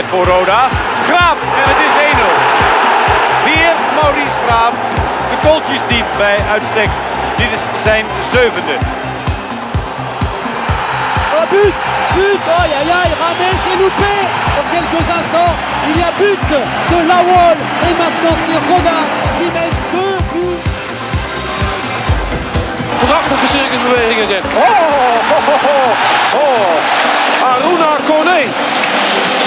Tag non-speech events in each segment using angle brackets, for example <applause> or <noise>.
Mogelijkheid voor Roda. Graaf en het is 1-0. Weer Maurice Graaf. De kooltjes diep bij uitstek. Dit is zijn zevende. Oh but But Aïe aïe aïe Rames est loupé Dans quelques instants, il y a but de Lawol Et maintenant c'est Roda qui met deux buts Prachtige circusbewegingen zet. Oh, oh, oh, oh, oh. Aruna Kone.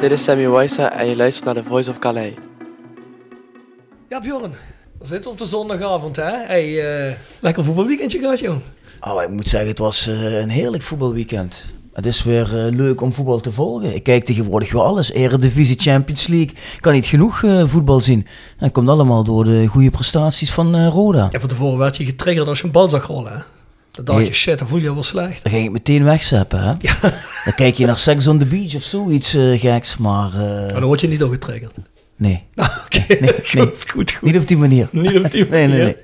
Dit is Sammy Weissa en je luistert naar The Voice of Calais. Ja, Bjorn, we zitten op de zondagavond, hè? Hey, eh, lekker voetbalweekendje gehad, joh. Oh, ik moet zeggen, het was eh, een heerlijk voetbalweekend. Het is weer eh, leuk om voetbal te volgen. Ik kijk tegenwoordig wel alles. Eredivisie, Champions League. Ik kan niet genoeg eh, voetbal zien. En dat komt allemaal door de goede prestaties van eh, Roda. Ja, van tevoren werd je getriggerd als je een bal zag rollen, hè? Dan dacht je, shit, dan voel je je wel slecht. Dan ging ik meteen wegzeppen, hè. Dan kijk je naar Sex on the Beach of zoiets eh, geks, maar... eh, Maar dan word je niet door getriggerd. Nee, <laughs> Oké, nee, goed, <laughs> nee. goed, goed. niet op die manier. <laughs> Niet op die Nee, nee, manier.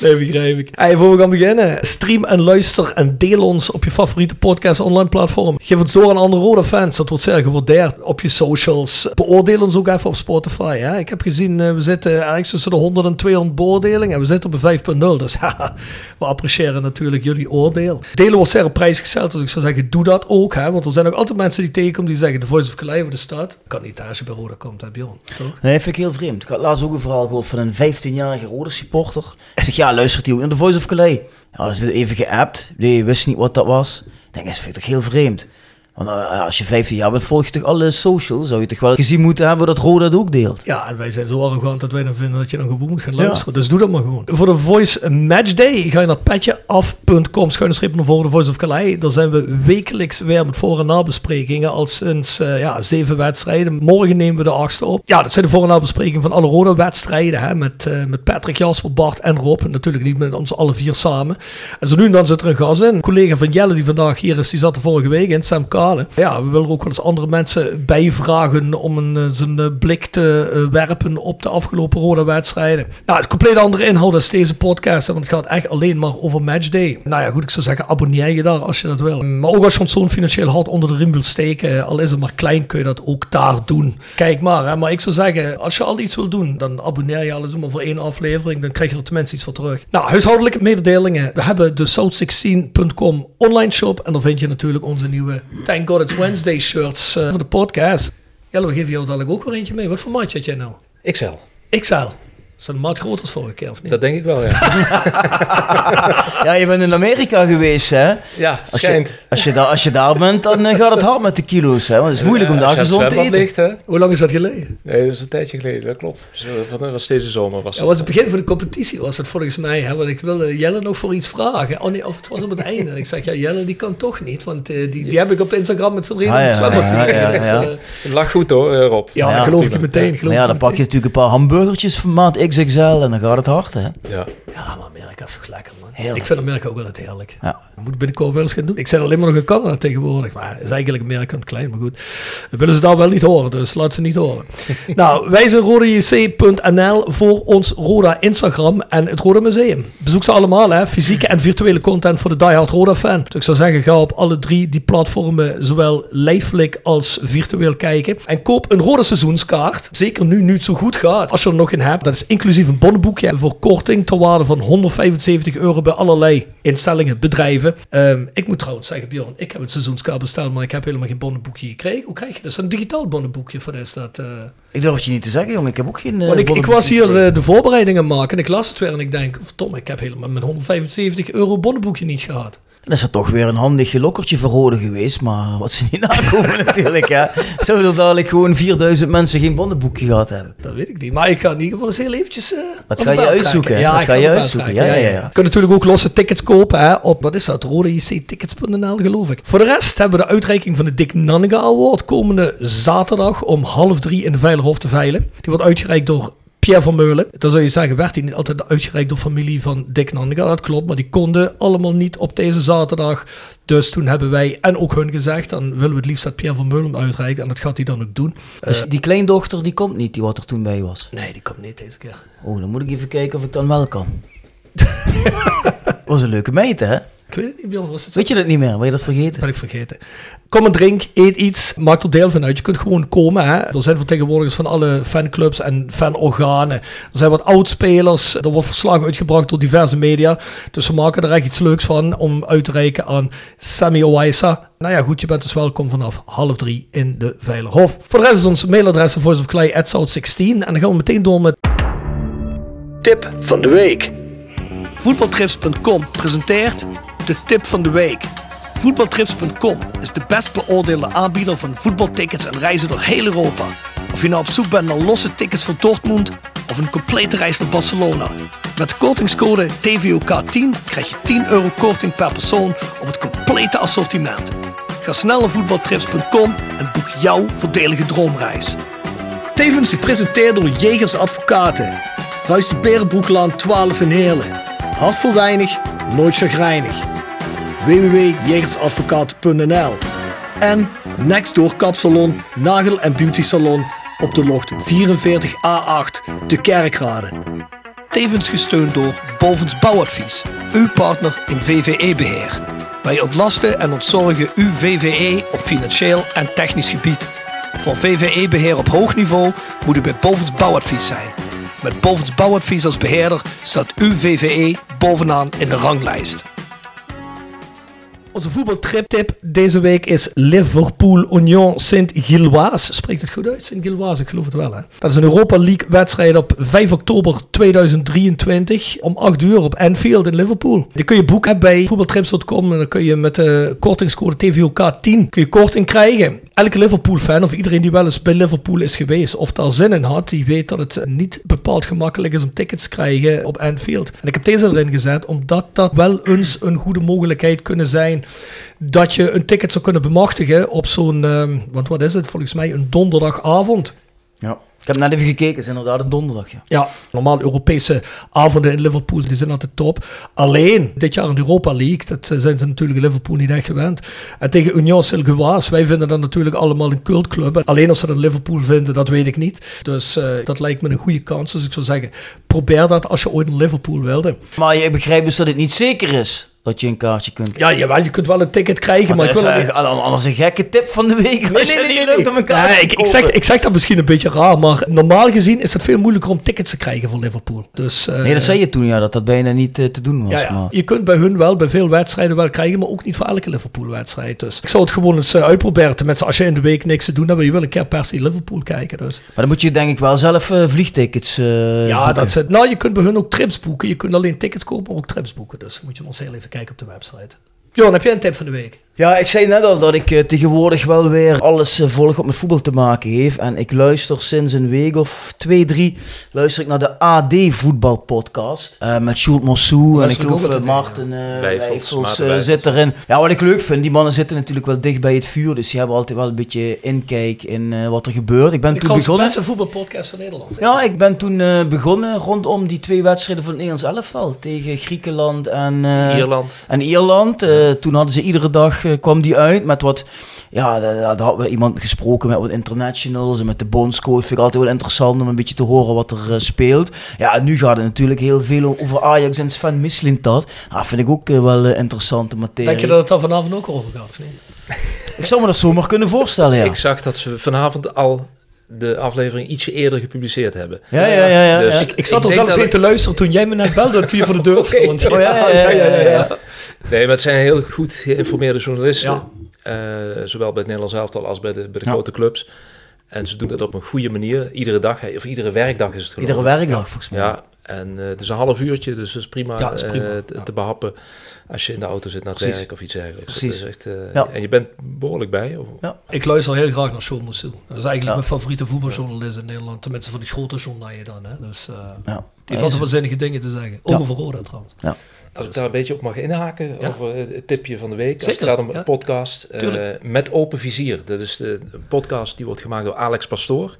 Nee, begrijp ik. Hey, voor we gaan beginnen, stream en luister en deel ons op je favoriete podcast online platform. Geef ons door aan andere rode fans, dat wordt zeer gewaardeerd op je socials. Beoordeel ons ook even op Spotify. Hè? Ik heb gezien, eh, we zitten ergens tussen de 100 en 200 beoordelingen en we zitten op een 5.0. Dus haha, we appreciëren natuurlijk jullie oordeel. Delen wordt zeer op prijs gesteld, dus ik zou zeggen, doe dat ook. Hè? Want er zijn ook altijd mensen die tegenkomen die zeggen, de Voice of Calais, de stad. Kan niet als je bij Roda komt, hè Bjorn? Toch? Nee, vind ik heel vreemd. Ik had laatst ook een verhaal gehoord van een 15-jarige rode supporter. Ik zeg, ja, luistert hij ook naar de Voice of Calais? Ja, dat is even geappt. Nee, wist niet wat dat was. Ik denk, dat vind ik toch heel vreemd. Want eh, als je 15 jaar bent, volg je toch alle socials? Zou je toch wel gezien moeten hebben dat Roda het ook deelt? Ja, en wij zijn zo arrogant dat wij dan vinden dat je dan gewoon moet gaan luisteren. Dus doe dat maar gewoon. Voor de Voice Match Day ga je naar petjeaf.com, schuine streep naar voren, de Voice of Calais. Daar zijn we wekelijks weer met voor- en nabesprekingen al sinds eh, ja, zeven wedstrijden. Morgen nemen we de achtste op. Ja, dat zijn de voor- en nabesprekingen van alle rode wedstrijden. Hè, met, eh, met Patrick, Jasper, Bart en Rob. En natuurlijk niet met ons alle vier samen. En zo nu en dan zit er een gast in. Een collega van Jelle die vandaag hier is, die zat er vorige week in, Sam Ja, we willen ook wel eens andere mensen bijvragen om een, eh, zijn eh, blik te eh, werpen op de afgelopen rode wedstrijden. Nou, het is compleet andere inhoud als deze podcast, want het gaat echt alleen maar over matchday. Nou ja, goed, ik zou zeggen, abonneer je daar als je dat wil. Maar ook als je ons zo'n financieel hard onder de riem wil steken, al is het maar klein, kun je dat ook daar doen. Kijk maar, hè, maar ik zou zeggen, als je al iets wil doen, dan abonneer je alles maar voor één aflevering, dan krijg je er tenminste iets voor terug. Nou, huishoudelijke mededelingen. We hebben de south16.com online shop en daar vind je natuurlijk onze nieuwe Thank God It's Wednesday shirts eh, voor de podcast. Jelle, we geven jou dadelijk ook weer eentje mee. Wat voor maatje had jij nou? XL. XL. Is dat een maat groter als vorige keer of niet? Dat denk ik wel, ja. <laughs> Ja, je bent in Amerika geweest, hè? Ja, Als je, schijnt. als, je daar, als je daar bent, dan eh, gaat het hard met de kilo's, hè? Want het is moeilijk om daar je gezond te eten. ligt, hè? Hoe lang is dat geleden? Nee, dat is een tijdje geleden, dat klopt. Dat was deze zomer. Was Dat was het begin van de competitie, was het volgens mij. Hè? Want ik wilde Jelle nog voor iets vragen. Oh nee, of het was op het <laughs> einde. En ik zeg, ja, Jelle die kan toch niet. Want eh, die, die heb ik op Instagram met z'n drieën Ah, ja, ja, <laughs> Dus, eh, Het lag goed hoor, eh, Rob. ja, Ja, dat geloof ik je meteen. Ja. Geloof dan pak je natuurlijk een paar hamburgertjes van maat XXL en dan gaat het hard, hè? Ja. Ja, maar Amerika is toch lekker, man. Heerlijk. Ik vind Amerika ook wel het heerlijk. Ja. Dat moet ik binnenkort wel eens gaan doen. Ik zit alleen maar nog in Canada tegenwoordig. Maar is eigenlijk Amerika het klein, maar goed. Dat willen ze daar wel niet horen, dus laat ze niet horen. <laughs> nou, wij zijn rodajc.nl voor ons Roda Instagram en het Roda Museum. Bezoek ze allemaal, hè. Fysieke en virtuele content voor de diehard Roda fan. Dus ik zou zeggen, ga op alle drie die platformen zowel lijfelijk als virtueel kijken. En koop een Roda seizoenskaart. Zeker nu, nu het zo goed gaat. Als je er nog in hebt, dat is inclusief een bonnenboekje voor korting ter waarde van 175 euro bij allerlei instellingen, bedrijven. Ehm, ik moet trouwens zeggen, Bjorn, ik heb het seizoenskaart besteld, maar ik heb helemaal geen bonnenboekje gekregen. Hoe krijg je dat? Is dat een digitaal bonnenboekje voor is dat? eh? Ik durf het je niet te zeggen, jongen. Ik heb ook geen... Want ik, ik was hier eh, de voorbereidingen maken en ik las het weer en ik denk, verdomme, ik heb helemaal mijn 175 euro bonnenboekje niet gehad. Dan is er toch weer een handig lokkertje Rode geweest, maar wat ze niet <laughs> nakomen natuurlijk, hè. Zouden er dadelijk gewoon 4000 mensen geen bonnenboekje gehad hebben? Dat weet ik niet. Maar ik ga in ieder geval eens heel eventjes... eh, Dat op ga je uitzoeken? Dat ik ga je uitzoeken, ja, ja, ja. Je kunt natuurlijk ook losse tickets kopen hè, op, wat is dat, rodejctickets.nl geloof ik. Voor de rest hebben we de uitreiking van de Dick Nannega Award komende zaterdag om half drie in de Veilerhof te veilen. Die wordt uitgereikt door Pierre van Meulen. Dan zou je zeggen, werd hij niet altijd uitgereikt door familie van Dick Nannega? Dat klopt, maar die konden allemaal niet op deze zaterdag. Dus toen hebben wij en ook hun gezegd, dan willen we het liefst dat Pierre van Meulen uitreikt. En dat gaat hij dan ook doen. Dus Eh, die kleindochter, die komt niet, die wat er toen bij was. nee, die komt niet deze keer. Oh, dan moet ik even kijken of ik dan wel kan. <laughs> was een leuke meid, hè? Ik weet het niet, Bjorn, was het zo? Weet je dat niet meer? Wil je dat vergeten? ben ik vergeten. Kom en drink, eet iets, maak er deel van uit. Je kunt gewoon komen. Hè. Er zijn vertegenwoordigers van alle fanclubs en fanorganen. Er zijn wat oudspelers. Er wordt verslag uitgebracht door diverse media. Dus we maken er echt iets leuks van om uit te reiken aan Sammy Owaisa. Nou ja, goed, je bent dus welkom vanaf half drie in de Veilerhof. Voor de rest is ons mailadres voiceofclay@south16 en dan gaan we meteen door met tip van de week. Voetbaltrips.com presenteert de tip van de week. Voetbaltrips.com is de best beoordeelde aanbieder van voetbaltickets en reizen door heel Europa. Of je nou op zoek bent naar losse tickets voor Dortmund of een complete reis naar Barcelona. Met de kortingscode TVOK10 krijg je 10 euro korting per persoon op het complete assortiment. Ga snel naar voetbaltrips.com en boek jouw voordelige droomreis. Tevens gepresenteerd door Jegers Advocaten. Ruist de Berenbroeklaan 12 in Heerlen. Hart voor weinig, nooit chagrijnig. www.jegersadvocaten.nl En Nextdoor Kapsalon, Nagel en Beauty Salon op de locht 44A8 de Kerkrade. Tevens gesteund door Bovens Bouwadvies, uw partner in VVE-beheer. Wij ontlasten en ontzorgen uw VVE op financieel en technisch gebied. Voor VVE-beheer op hoog niveau moet u bij Bovens Bouwadvies zijn. Met Bovens Bouwadvies als beheerder staat uw VVE bovenaan in de ranglijst. Onze voetbaltrip-tip deze week is Liverpool Union Sint-Gilloise. Spreekt het goed uit? Sint-Gilloise, ik geloof het wel. Hè? Dat is een Europa League wedstrijd op 5 oktober 2023 om 8 uur op Anfield in Liverpool. Die kun je boeken bij voetbaltrips.com en dan kun je met de kortingscode TVOK10 kun je korting krijgen. Elke Liverpool-fan of iedereen die wel eens bij Liverpool is geweest of daar zin in had, die weet dat het niet bepaald gemakkelijk is om tickets te krijgen op Anfield. En ik heb deze erin gezet omdat dat wel eens een goede mogelijkheid kunnen zijn dat je een ticket zou kunnen bemachtigen op zo'n, ehm, want wat is het, volgens mij een donderdagavond. Ja. Ik heb net even gekeken, het is inderdaad een donderdag, ja. Ja, normaal Europese avonden in Liverpool, die zijn altijd top. Alleen, dit jaar in de Europa League, dat eh, zijn ze natuurlijk in Liverpool niet echt gewend. En tegen Union Saint-Gilloise, wij vinden dat natuurlijk allemaal een cultclub. Alleen of ze dat in Liverpool vinden, dat weet ik niet. Dus eh, dat lijkt me een goede kans. Dus ik zou zeggen, probeer dat als je ooit naar Liverpool wilde. Maar je begrijpt dus dat het niet zeker is dat je een kaartje kunt Ja, jawel, je kunt wel een ticket krijgen, maar, Maar ik dat wil... is eh, anders een gekke tip van de week. Nee, nee, nee, nee, nee. Nee, ik, ik, zeg, ik zeg dat misschien een beetje raar, maar normaal gezien is het veel moeilijker om tickets te krijgen voor Liverpool. Dus, eh, Nee, dat zei je toen, ja, dat dat bijna niet eh, te doen was. Ja, ja. Maar... Je kunt bij hun wel, bij veel wedstrijden wel krijgen, maar ook niet voor elke Liverpool-wedstrijd. Dus ik zou het gewoon eens eh, uitproberen. Tenminste, als je in de week niks te doen hebt, je wil een keer per se Liverpool kijken. Dus. Maar dan moet je denk ik wel zelf vliegtickets ja, boeken. dat zit. Nou, je kunt bij hun ook trips boeken. Je kunt alleen tickets kopen, maar ook trips boeken. Dus moet je eens heel even kijken op de website. Johan, heb jij een tip van de week? Ja, ik zei net al dat ik eh, tegenwoordig wel weer alles eh, volg wat met voetbal te maken heeft. En ik luister sinds een week of twee, drie, luister ik naar de AD voetbalpodcast. eh met Sjoerd Mossou en ik geloof naar, Maarten Wijfels, zit erin. Ja, wat ik leuk vind, die mannen zitten natuurlijk wel dicht bij het vuur. Dus die hebben altijd wel een beetje inkijk in wat er gebeurt. Ik ben Ik toen de begonnen... beste voetbalpodcast van Nederland. Ja, ik ben toen begonnen rondom die twee wedstrijden van het Nederlands elftal. Tegen Griekenland en... Ierland. en Ierland, toen hadden ze iedere dag, eh, kwam die uit met wat, ja, daar, daar hadden we iemand gesproken met wat internationals en met de bondscoach. Vind ik altijd wel interessant om een beetje te horen wat er eh, speelt. Ja, en nu gaat het natuurlijk heel veel over Ajax en Sven Mislint dat. Ah, vind ik ook eh, wel eh, interessante materie. Denk je dat het daar vanavond ook over gaat? <laughs> Ik zou me dat zomaar kunnen voorstellen, ja. Ik zag dat ze vanavond al de aflevering ietsje eerder gepubliceerd hebben. Ja, ja, ja. ja, Dus ja. Ik, ik zat er zelfs in ik- te luisteren toen jij me net belde dat hier voor de deur <laughs> stond. Oh, ja, ja, ja, ja, ja. Nee, maar het zijn heel goed geïnformeerde journalisten. Ja. Eh, zowel bij het Nederlands elftal als bij de, bij de Ja. grote clubs. En ze doen dat op een goede manier. Iedere dag, of iedere werkdag is het geloof Iedere werkdag, volgens mij. Ja, en eh, het is een half uurtje, dus dat is prima, Ja, dat is prima, eh, te, ja. te behappen als je in de auto zit naar het Precies. werk of iets dergelijks. Precies. Dat is echt, eh, Ja. En je bent behoorlijk bij. Of, Ja. Ik luister heel graag naar Sean Moussou. Dat is eigenlijk Ja. mijn favoriete voetbaljournalist in Nederland. Tenminste van die grote journaaien dan. Hè. Dus eh, Ja. die Ja, heeft altijd is- wel zinnige dingen te zeggen. Ook Ja. Als ik daar een beetje op mag inhaken Ja. over het tipje van de week. Als het gaat om ja. een podcast eh, met open vizier. Dat is de podcast die wordt gemaakt door Alex Pastoor,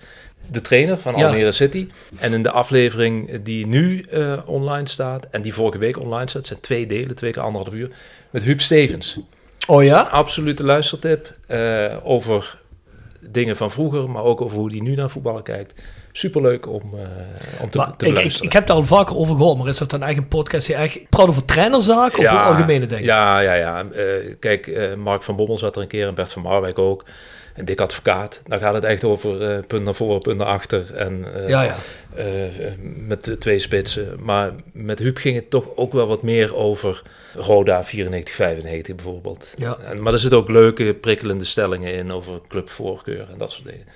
de trainer van Ja. Almere City. En in de aflevering die nu eh, online staat en die vorige week online staat, zijn twee delen, twee keer anderhalf uur, met Huub Stevens. Oh ja? Absolute luistertip eh, over dingen van vroeger, maar ook over hoe hij nu naar voetballen kijkt. Superleuk om, eh, om te, Maar te ik, ik, ik heb daar al vaker over gehoord, maar is dat een eigen podcast die echt praat over trainerzaken of over algemene dingen? Ja, ja, ja. Eh, kijk, eh, Mark van Bommel zat er een keer en Bert van Marwijk ook. Een dik advocaat. Dan gaat het echt over punt naar voren, punt naar achter. En ja, ja. met de twee spitsen. Maar met Huub ging het toch ook wel wat meer over Roda 94, 95 bijvoorbeeld. Ja. En, maar er zitten ook leuke, prikkelende stellingen in over clubvoorkeur en dat soort dingen.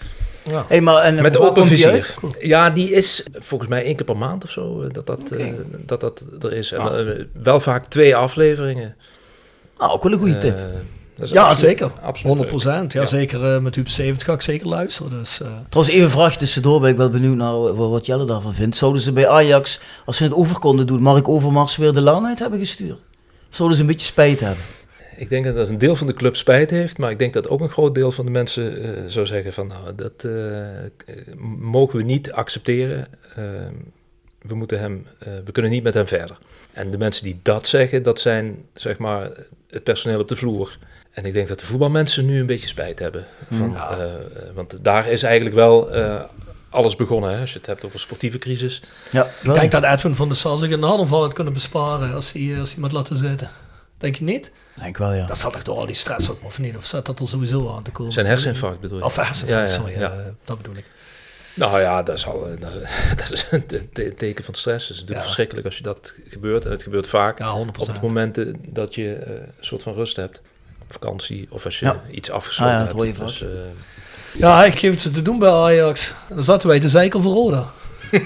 Ja. Hey, maar, en, Met open vizier. Ja, die is volgens mij één keer per maand of zo eh, dat dat, eh, dat, dat er is. En Ah. eh, wel vaak twee afleveringen. Nou, ook wel een goede tip. Ja, absoluut- zeker. absoluut 100 procent. Ja, Ja. zeker met Huub 70 ga ik zeker luisteren. Dus, eh, Trouwens, even een vraag tussendoor, ben ik wel benieuwd naar wa- wat Jelle daarvan vindt. Zouden ze bij Ajax, als ze het over konden doen, Mark Overmars weer de laan uit hebben gestuurd? Zouden ze een beetje spijt hebben? Ik denk dat een deel van de club spijt heeft, maar ik denk dat ook een groot deel van de mensen eh, zou zeggen van nou, dat eh, eh, mogen we niet accepteren. We moeten hem, eh, we kunnen niet met hem verder. En de mensen die dat zeggen, dat zijn zeg maar het personeel op de vloer. En ik denk dat de voetbalmensen nu een beetje spijt hebben. Van, Ja. eh, eh, want daar is eigenlijk wel eh, alles begonnen. Hè? Als je het hebt over sportieve crisis. Ja, ik denk dat Edwin van der Sar zich een aanval had kunnen besparen als hij, als hij met laten zitten. Denk je niet? denk wel, ja. Dat zat toch door al die stress ook, of niet? Of zat dat er sowieso aan te komen? Zijn herseninfarct bedoel je? Of herseninfarct, Ja, ja, sorry. ja. eh, dat bedoel ik. Nou ja, dat is, al, eh, dat, <laughs> dat is te- teken van stress. Het is natuurlijk Ja. verschrikkelijk als je dat gebeurt. En het gebeurt vaak Ja, 100 op het momenten dat je eh, een soort van rust hebt. Op vakantie of als je Ja. iets afgesloten Ah ja, dat hebt. hoor je Dus, eh, Ja, ik geef het ze te doen bij Ajax. Dan zaten wij te zeiken voor Roda. <laughs>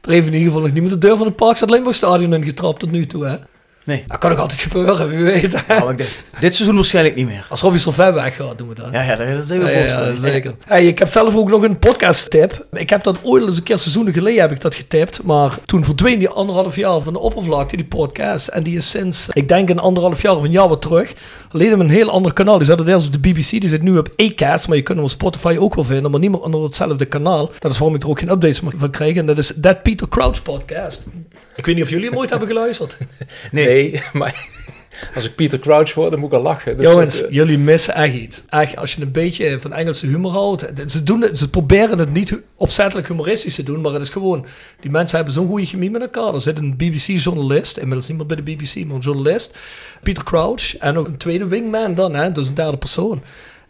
er in ieder geval nog niemand de deur van het Parkstad Limburgstadion ingetrapt tot nu toe, hè? Nee. Dat kan nog altijd gebeuren, wie weet. Ja, maar ik denk, dit seizoen waarschijnlijk niet meer. Als Robbie Servet weggaat, doen we dat. Ja, ja, dat is heel Ja, zeker. Hey, ik heb zelf ook nog een podcast tip. Ik heb dat ooit eens een keer seizoenen geleden heb ik dat getipt. Maar toen verdween die anderhalf jaar van de oppervlakte, die podcast. En die is sinds, ik denk een anderhalf jaar of een jaar wat terug. Alleen op een heel ander kanaal. Die zat het eerst op de BBC, die zit nu op Acast. Maar je kunt hem op Spotify ook wel vinden. Maar niet meer onder hetzelfde kanaal. Dat is waarom ik er ook geen updates meer van krijg. En dat is That Peter Crouch podcast. Ik weet niet of jullie hem ooit hebben geluisterd. <laughs> nee. <laughs> maar als ik Peter Crouch hoor, dan moet ik al lachen. Dus Jongens, dat, eh, jullie missen echt iets. Echt, als je een beetje van Engelse humor houdt. Ze, doen het, ze proberen het niet opzettelijk humoristisch te doen, maar het is gewoon... Die mensen hebben zo'n goede chemie met elkaar. Er zit een BBC-journalist, inmiddels niet meer bij de BBC, maar een journalist. Peter Crouch. En ook een tweede wingman dan, hè, dus een derde persoon.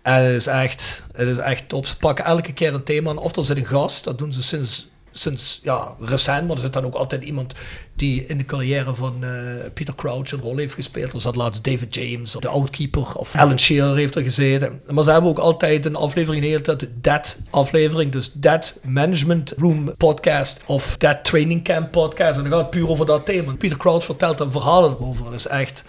En het is echt, het is echt top. Ze pakken elke keer een thema aan. Of er zit een gast, dat doen ze sinds, sinds ja, recent. Maar er zit dan ook altijd iemand die in de carrière van eh, Peter Crouch een rol heeft gespeeld. Er zat laatst David James, de outkeeper. Of Alan Shearer heeft er gezeten. Maar ze hebben ook altijd een aflevering, de hele tijd That aflevering. Dus That Management Room podcast of That Training Camp podcast. En dan gaat het puur over dat thema. Peter Crouch vertelt dan verhalen erover. Dat is echt...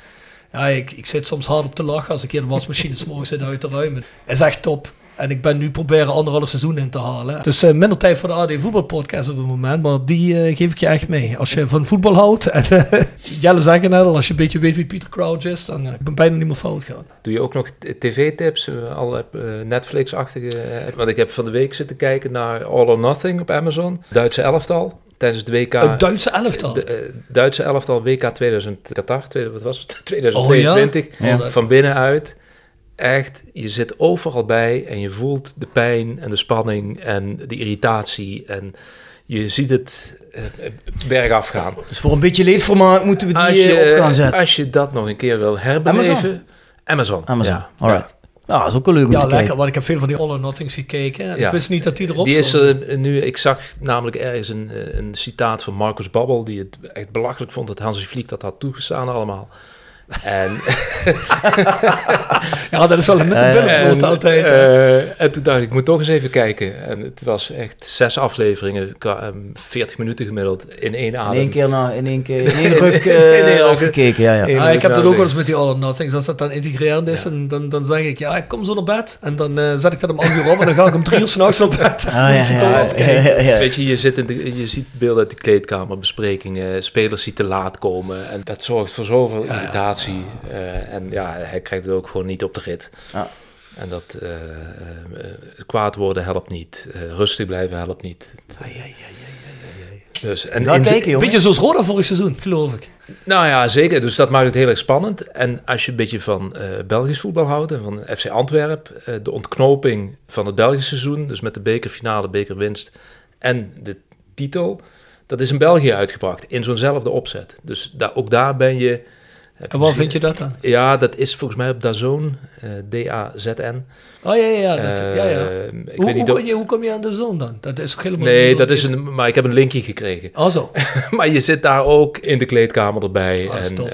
Ja, ik, ik zit soms hard op te lachen als ik hier de wasmachine 's morgens zit uit te ruimen. is echt top. En ik ben nu proberen anderhalf seizoen in te halen. Dus uh, minder tijd voor de AD voetbalpodcast op het moment. Maar die uh, geef ik je echt mee. Als je van voetbal houdt. En uh, <laughs> Jelle zeggen net al, als je een beetje weet wie Peter Crouch is. Dan ik ben bijna niet meer fout gaan. Doe je ook nog tv-tips? Al Netflix-achtige. want ik heb van de week zitten kijken naar All or Nothing op Amazon. Duitse elftal tijdens het WK. Het Duitse elftal? De, Duitse elftal WK 2000 Qatar, wat was het? 2022. <laughs> Oh, ja? Van binnenuit echt, je zit overal bij en je voelt de pijn en de spanning en de irritatie en je ziet het uh, bergaf gaan. Dus voor een beetje leedvermaak moeten we die als je, op gaan zetten. Als je dat nog een keer wil herbeleven... Amazon. Amazon, ja. alright. Ja. dat is ook een leuk om ja, te lekker, want ik heb veel van die All or Nothings gekeken. En ja. Ik wist niet dat die erop die is er nu, Ik zag namelijk ergens een, een citaat van Marcus Babbel... die het echt belachelijk vond dat Hansi Vliek dat had toegestaan allemaal. En <laughs> ja, dat is wel met de billen altijd. Uh, en toen dacht ik, ik moet toch eens even kijken. En het was echt zes afleveringen, 40 ehm, minuten gemiddeld, in één adem. In één keer, na, in één keer, in één <laughs> ruk uh, afgekeken, ja, ja. ja ik heb dat ook wel eens met die All or Nothings. Als dat dan integrerend is, en dan, dan zeg ik, ja, ik kom zo naar bed. En dan uh, zet ik dat om 8 uur op en dan ga ik om drie uur s'nachts naar bed. Ah, ja, <laughs> ja, Weet je, je, zit in de, je ziet beelden uit de kleedkamer, besprekingen, spelers die te laat komen. En dat zorgt voor zoveel irritatie uh, en ja, hij krijgt het ook gewoon niet op de rit. Ja. En dat uh, kwaad worden helpt niet. rustig blijven helpt niet. Dus, en nou, kijken, beetje zoals Roda vorig seizoen, geloof ik. Nou ja, zeker. Dus dat maakt het heel erg spannend. En als je een beetje van Belgisch voetbal houdt en van FC Antwerpen, de ontknoping van het Belgisch seizoen, dus met de bekerfinale, bekerwinst en de titel, dat is in België uitgebracht, in zo'nzelfde opzet. Dus daar, ook daar ben je en waar vind je dat dan? Ja, dat is volgens mij op Dazon, uh, D-A-Z-N. Oh ja, ja, ja. Dat, ja, ja. Ik hoe, weet niet hoe, kom je, hoe kom je aan de zon dan? Dat is helemaal Nee, dat is een, maar ik heb een linkje gekregen. Oh zo. <laughs> maar je zit daar ook in de kleedkamer erbij. Oh, en, uh,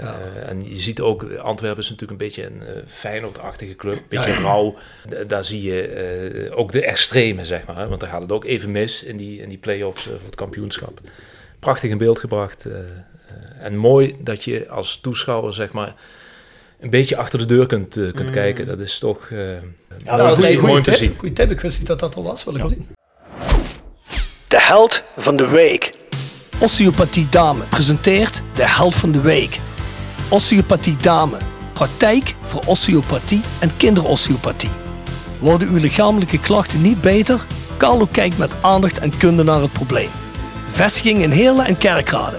ja. en je ziet ook, Antwerpen is natuurlijk een beetje een uh, Feyenoord-achtige club. Een beetje rauw. Daar zie je ook de extreme, zeg maar. Want daar gaat het ook even mis in die, in die play-offs voor het kampioenschap. Prachtig in beeld gebracht. Eh, en mooi dat je als toeschouwer, zeg maar, een beetje achter de deur kunt, uh, kunt mm. kijken. Dat is toch uh, ja, dat is mooi te zien. Goeie tip, ik wist niet dat dat al was. Wil ik ja. zien. De held van de week. Osteopathie Dame presenteert de held van de week. Osteopathie Dame. Praktijk voor osteopathie en kinderosteopathie. Worden uw lichamelijke klachten niet beter? Carlo kijkt met aandacht en kunde naar het probleem. Vestiging in Heerlen en Kerkrade.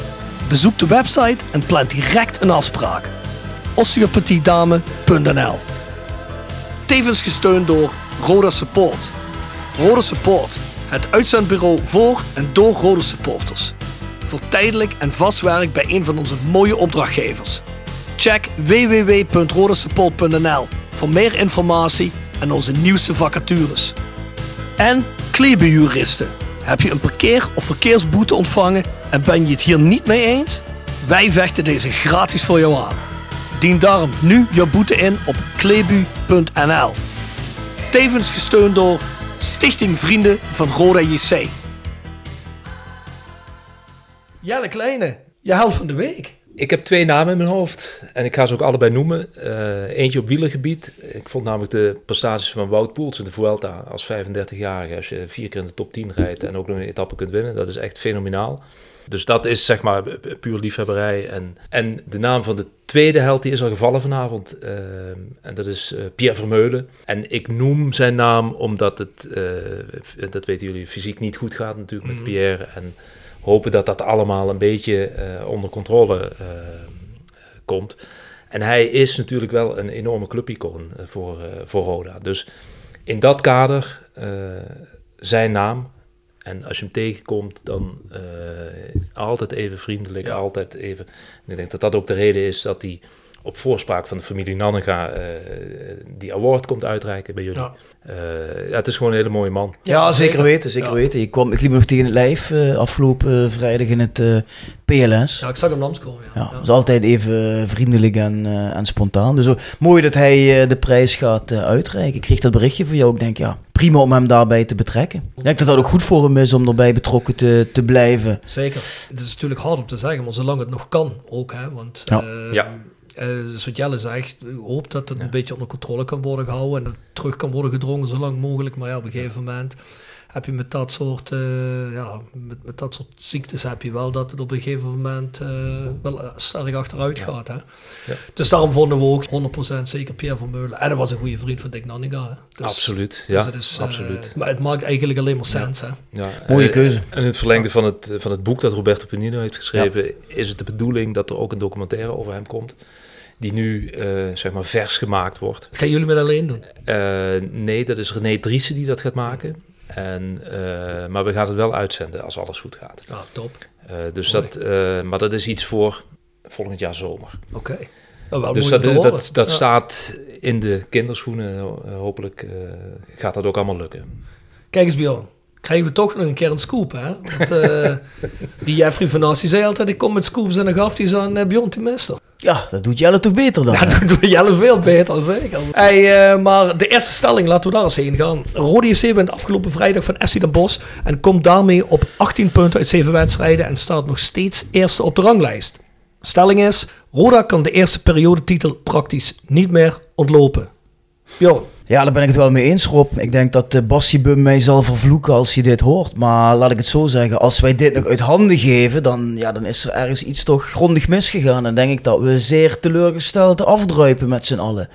Bezoek de website en plan direct een afspraak. osteopathiedame.nl Tevens gesteund door Roda Support. Roda Support, het uitzendbureau voor en door Roda supporters. Voor tijdelijk en vast werk bij een van onze mooie opdrachtgevers. Check www.rodasupport.nl voor meer informatie en onze nieuwste vacatures. En Klebejuristen. Heb je een parkeer- of verkeersboete ontvangen en ben je het hier niet mee eens? Wij vechten deze gratis voor jou aan. Dien daarom nu jouw boete in op klebu.nl. Tevens gesteund door Stichting Vrienden van Roda JC. Jelle Kleine, je helft van de week. Ik heb twee namen in mijn hoofd en ik ga ze ook allebei noemen. Uh, eentje op wielergebied. Ik vond namelijk de prestaties van Wout Poels in de Vuelta als 35-jarige. Als je vier keer in de top 10 rijdt en ook nog een etappe kunt winnen, dat is echt fenomenaal. Dus dat is zeg maar puur liefhebberij. En, en de naam van de tweede held die is al gevallen vanavond. Uh, en dat is uh, Pierre Vermeulen. En ik noem zijn naam omdat het, uh, dat weten jullie, fysiek niet goed gaat natuurlijk met mhm. Pierre. En hopen dat dat allemaal een beetje onder controle komt. En hij is natuurlijk wel een enorme clubicoon voor, voor Roda. Dus in dat kader zijn naam en als je hem tegenkomt, dan altijd even vriendelijk, altijd even. En ik denk dat dat ook de reden is dat hij op voorspraak van de familie Nannega uh, die award komt uitreiken bij jullie. Ja. Uh, ja, het is gewoon een hele mooie man. Ja, zeker weten, zeker weten. Ik, kwam, ik liep nog tegen het lijf uh, afgelopen vrijdag in het PLS. Ja, ik zag hem langskomen. Ja, ja, ja. is altijd even vriendelijk en, en spontaan. Dus mooi dat hij de prijs gaat uitreiken. Ik kreeg dat berichtje van jou. Ik denk, ja, prima om hem daarbij te betrekken. Ik denk dat dat ook goed voor hem is om erbij betrokken te, te blijven. Zeker. Het is natuurlijk hard om te zeggen, maar zolang het nog kan ook. Hè, want ja. Ja Uh, dus wat Jelle zegt, ik hoop dat het een beetje onder controle kan worden gehouden en dat het terug kan worden gedrongen zo lang mogelijk. Maar ja, op een gegeven moment heb je met dat soort, uh, ja, met, met dat soort ziektes heb je wel dat het op een gegeven moment uh, wel sterk achteruit gaat. Hè? Ja. Dus daarom vonden we ook 100% zeker Pierre van Meulen. En dat was een goede vriend van Dick Nanninga. Dus, absoluut, ja, dus is, absoluut. Maar het maakt eigenlijk alleen maar sens. Ja. Hè? Ja. Mooie keuze. En het verlengde van het, van het boek dat Roberto Penino heeft geschreven, is het de bedoeling dat er ook een documentaire over hem komt die nu uh, zeg maar vers gemaakt wordt. Dat gaan jullie met alleen doen? Uh, nee, dat is René Driessen die dat gaat maken. En, uh, maar we gaan het wel uitzenden als alles goed gaat. Ah, top. dus dat, maar dat is iets voor volgend jaar zomer. Oké. Okay. Oh, dus dat, dat, dat ja. staat in de kinderschoenen. Hopelijk gaat dat ook allemaal lukken. Kijk eens Bjorn, krijgen we toch nog een keer een scoop, hè? Want, uh, <laughs> die Jeffrey van As, die zei altijd, ik kom met scoops en dan gaf hij ze aan uh, Bjorn Timester. Ja, dat doet Jelle toch beter dan? Ja, dat doet Jelle veel beter, zeker. Hey, uh, maar de eerste stelling, laten we daar eens heen gaan. Rode JC bent afgelopen vrijdag van FC Den Bosch en komt daarmee op 18 punten uit 7 wedstrijden en staat nog steeds eerste op de ranglijst. Stelling is, Roda kan de eerste periodetitel praktisch niet meer ontlopen. Bjorn. Ja, daar ben ik het wel mee eens, Rob. Ik denk dat uh, Bassie Bum mij zal vervloeken als hij dit hoort. Maar laat ik het zo zeggen, als wij dit nog uit handen geven, dan, ja, dan is er ergens iets toch grondig misgegaan. En denk ik dat we zeer teleurgesteld afdruipen met z'n allen.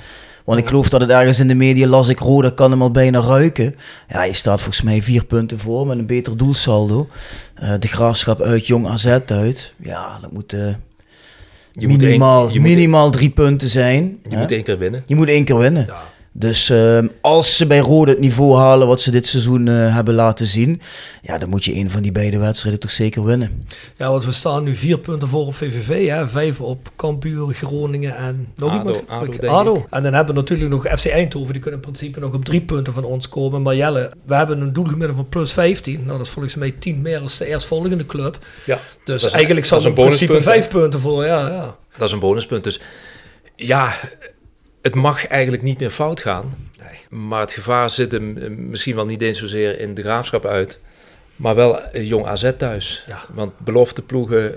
Want ik geloof dat het ergens in de media las ik, Roda kan hem al bijna ruiken. Ja, je staat volgens mij vier punten voor met een beter doelsaldo. Uh, de graafschap uit, Jong AZ uit. Ja, dat moet... Uh, je minimaal, moet je minimaal moet drie punten zijn. Je moet één keer winnen. Je moet één keer winnen. Ja. Dus uh, als ze bij Rode het niveau halen wat ze dit seizoen uh, hebben laten zien, ja, dan moet je een van die beide wedstrijden toch zeker winnen. Ja, want we staan nu vier punten voor op VVV, hè? vijf op Cambuur, Groningen en nog Ado, iemand. Ado, Ado. En dan hebben we natuurlijk nog FC Eindhoven, die kunnen in principe nog op drie punten van ons komen. Maar Jelle, we hebben een doelgemiddelde van plus 15. Nou, dat is volgens mij tien meer als de eerstvolgende club. Ja, dus eigenlijk zal er in principe vijf punten voor, ja, ja. Dat is een bonuspunt. Dus ja, het mag eigenlijk niet meer fout gaan. Nee. Maar het gevaar zit hem eh, misschien wel niet eens zozeer in de graafschap uit. Maar wel jong AZ thuis. Ja. Want belofte ploegen,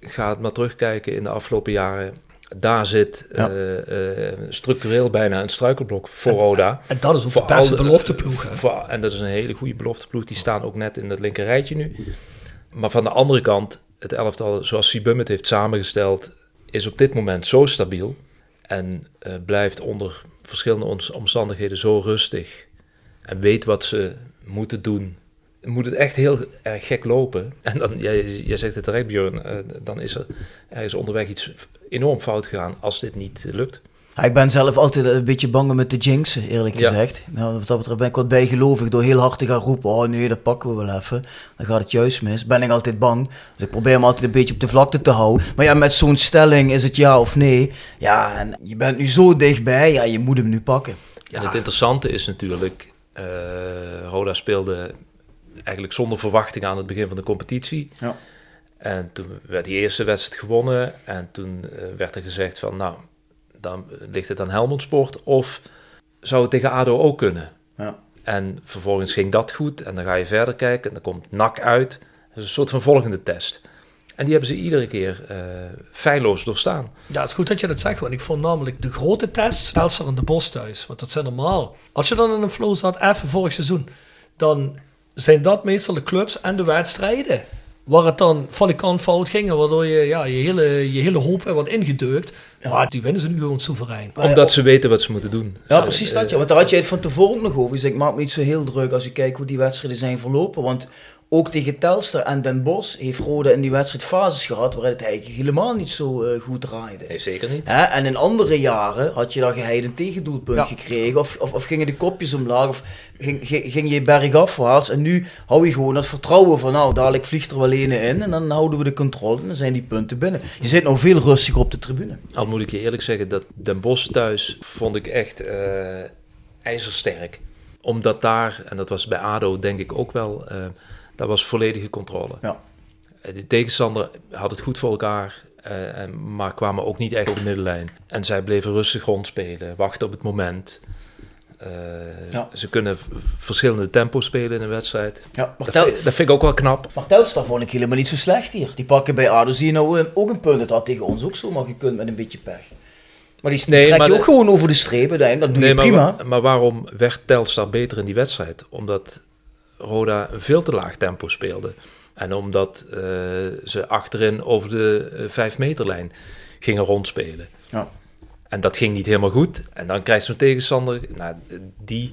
gaat maar terugkijken in de afgelopen jaren. Daar zit ja. uh, uh, structureel bijna een struikelblok voor en, Roda. En dat is ook voor de beste belofteploeg. En dat is een hele goede belofteploeg. Die staan ook net in het linker rijtje nu. Maar van de andere kant, het elftal zoals Sibum het heeft samengesteld... is op dit moment zo stabiel en uh, blijft onder verschillende omstandigheden zo rustig en weet wat ze moeten doen, moet het echt heel erg gek lopen. En dan, jij, jij zegt het terecht Björn, uh, dan is er ergens onderweg iets enorm fout gegaan als dit niet lukt. Ik ben zelf altijd een beetje bang met de jinxen, eerlijk gezegd. Nou, wat dat betreft ben ik wat bijgelovig door heel hard te gaan roepen. Oh nee, dat pakken we wel even. Dan gaat het juist mis. Ben ik altijd bang. Dus ik probeer hem altijd een beetje op de vlakte te houden. Maar ja, met zo'n stelling is het ja of nee. Ja, en je bent nu zo dichtbij. Ja, je moet hem nu pakken. Ja, het interessante is natuurlijk... Uh, Roda speelde eigenlijk zonder verwachting aan het begin van de competitie. Ja. En toen werd die eerste wedstrijd gewonnen. En toen uh, werd er gezegd van... nou dan ligt het aan Helmond Sport. Of zou het tegen ADO ook kunnen? Ja. En vervolgens ging dat goed. En dan ga je verder kijken. En dan komt NAC uit. Dat is een soort van volgende test. En die hebben ze iedere keer uh, feilloos doorstaan. Ja, het is goed dat je dat zegt. Want ik vond namelijk de grote test Telstar en de Bos thuis. Want dat zijn normaal. Als je dan in een flow zat, even vorig seizoen... dan zijn dat meestal de clubs en de wedstrijden... waar het dan van de kant fout ging... waardoor je ja, je, hele, je hele hoop wordt ingedeukt... Ja. Maar die winnen ze nu gewoon soeverein. Omdat ze weten wat ze moeten doen. Ja, precies dat. Ja. Want daar had je het van tevoren nog over. Dus ik maak me niet zo heel druk als je kijkt hoe die wedstrijden zijn verlopen. Want ook tegen Telstar en Den Bosch heeft Rode in die wedstrijd fases gehad waarin het eigenlijk helemaal niet zo uh, goed draaide. Nee, zeker niet. Hè? En in andere jaren had je dan geheid een tegendoelpunt ja. gekregen of, of, of, gingen de kopjes omlaag of ging, ging je bergafwaarts. En nu hou je gewoon dat vertrouwen van nou, dadelijk vliegt er wel een in en dan houden we de controle en dan zijn die punten binnen. Je zit nog veel rustiger op de tribune. Al moet ik je eerlijk zeggen dat Den Bosch thuis vond ik echt uh, ijzersterk. Omdat daar, en dat was bij ADO denk ik ook wel... Uh, dat was volledige controle. Ja. De tegenstander had het goed voor elkaar, uh, maar kwamen ook niet echt op de middenlijn. En zij bleven rustig rondspelen, wachten op het moment. Uh, ja. Ze kunnen verschillende tempo's spelen in een wedstrijd. Ja, dat, tel... vind, dat, vind, ik ook wel knap. Maar Telstar vond ik helemaal niet zo slecht hier. Die pakken bij ADO zie je nou ook een punt. Dat had tegen ons ook zomaar gekund met een beetje pech. Maar die Nee, trek maar je de- ook gewoon over de uiteindelijk. Dat doe Nee, je maar, prima. wa- maar waarom werd Telstar beter in die wedstrijd? Omdat Roda een veel te laag tempo speelde. En omdat eh, ze achterin over de vijf meterlijn gingen rondspelen. Ja. En dat ging niet helemaal goed. En dan krijgt zo'n tegenstander... Nou, die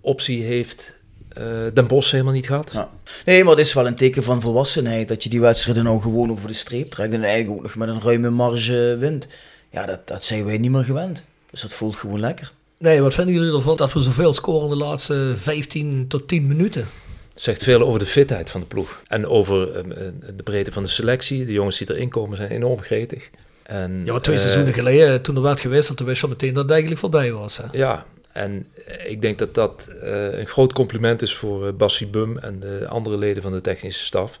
optie heeft eh Den Bosch helemaal niet gehad. Ja. Nee, maar het is wel een teken van volwassenheid dat je die wedstrijden nou gewoon over de streep trekt en eigenlijk ook nog met een ruime marge wint. Ja, dat, dat zijn wij niet meer gewend. Dus dat voelt gewoon lekker. Nee, wat vinden jullie ervan dat we zoveel scoren de laatste 15 tot 10 minuten? zegt veel over de fitheid van de ploeg. En over eh, eh, de breedte van de selectie. De jongens die erin komen zijn enorm gretig. En, Ja, twee eh, seizoenen geleden, toen er werd gewisseld, toen wist je al meteen dat het eigenlijk voorbij was. Hè? Ja, en ik denk dat dat een groot compliment is voor Bassie Bum en de andere leden van de technische staf.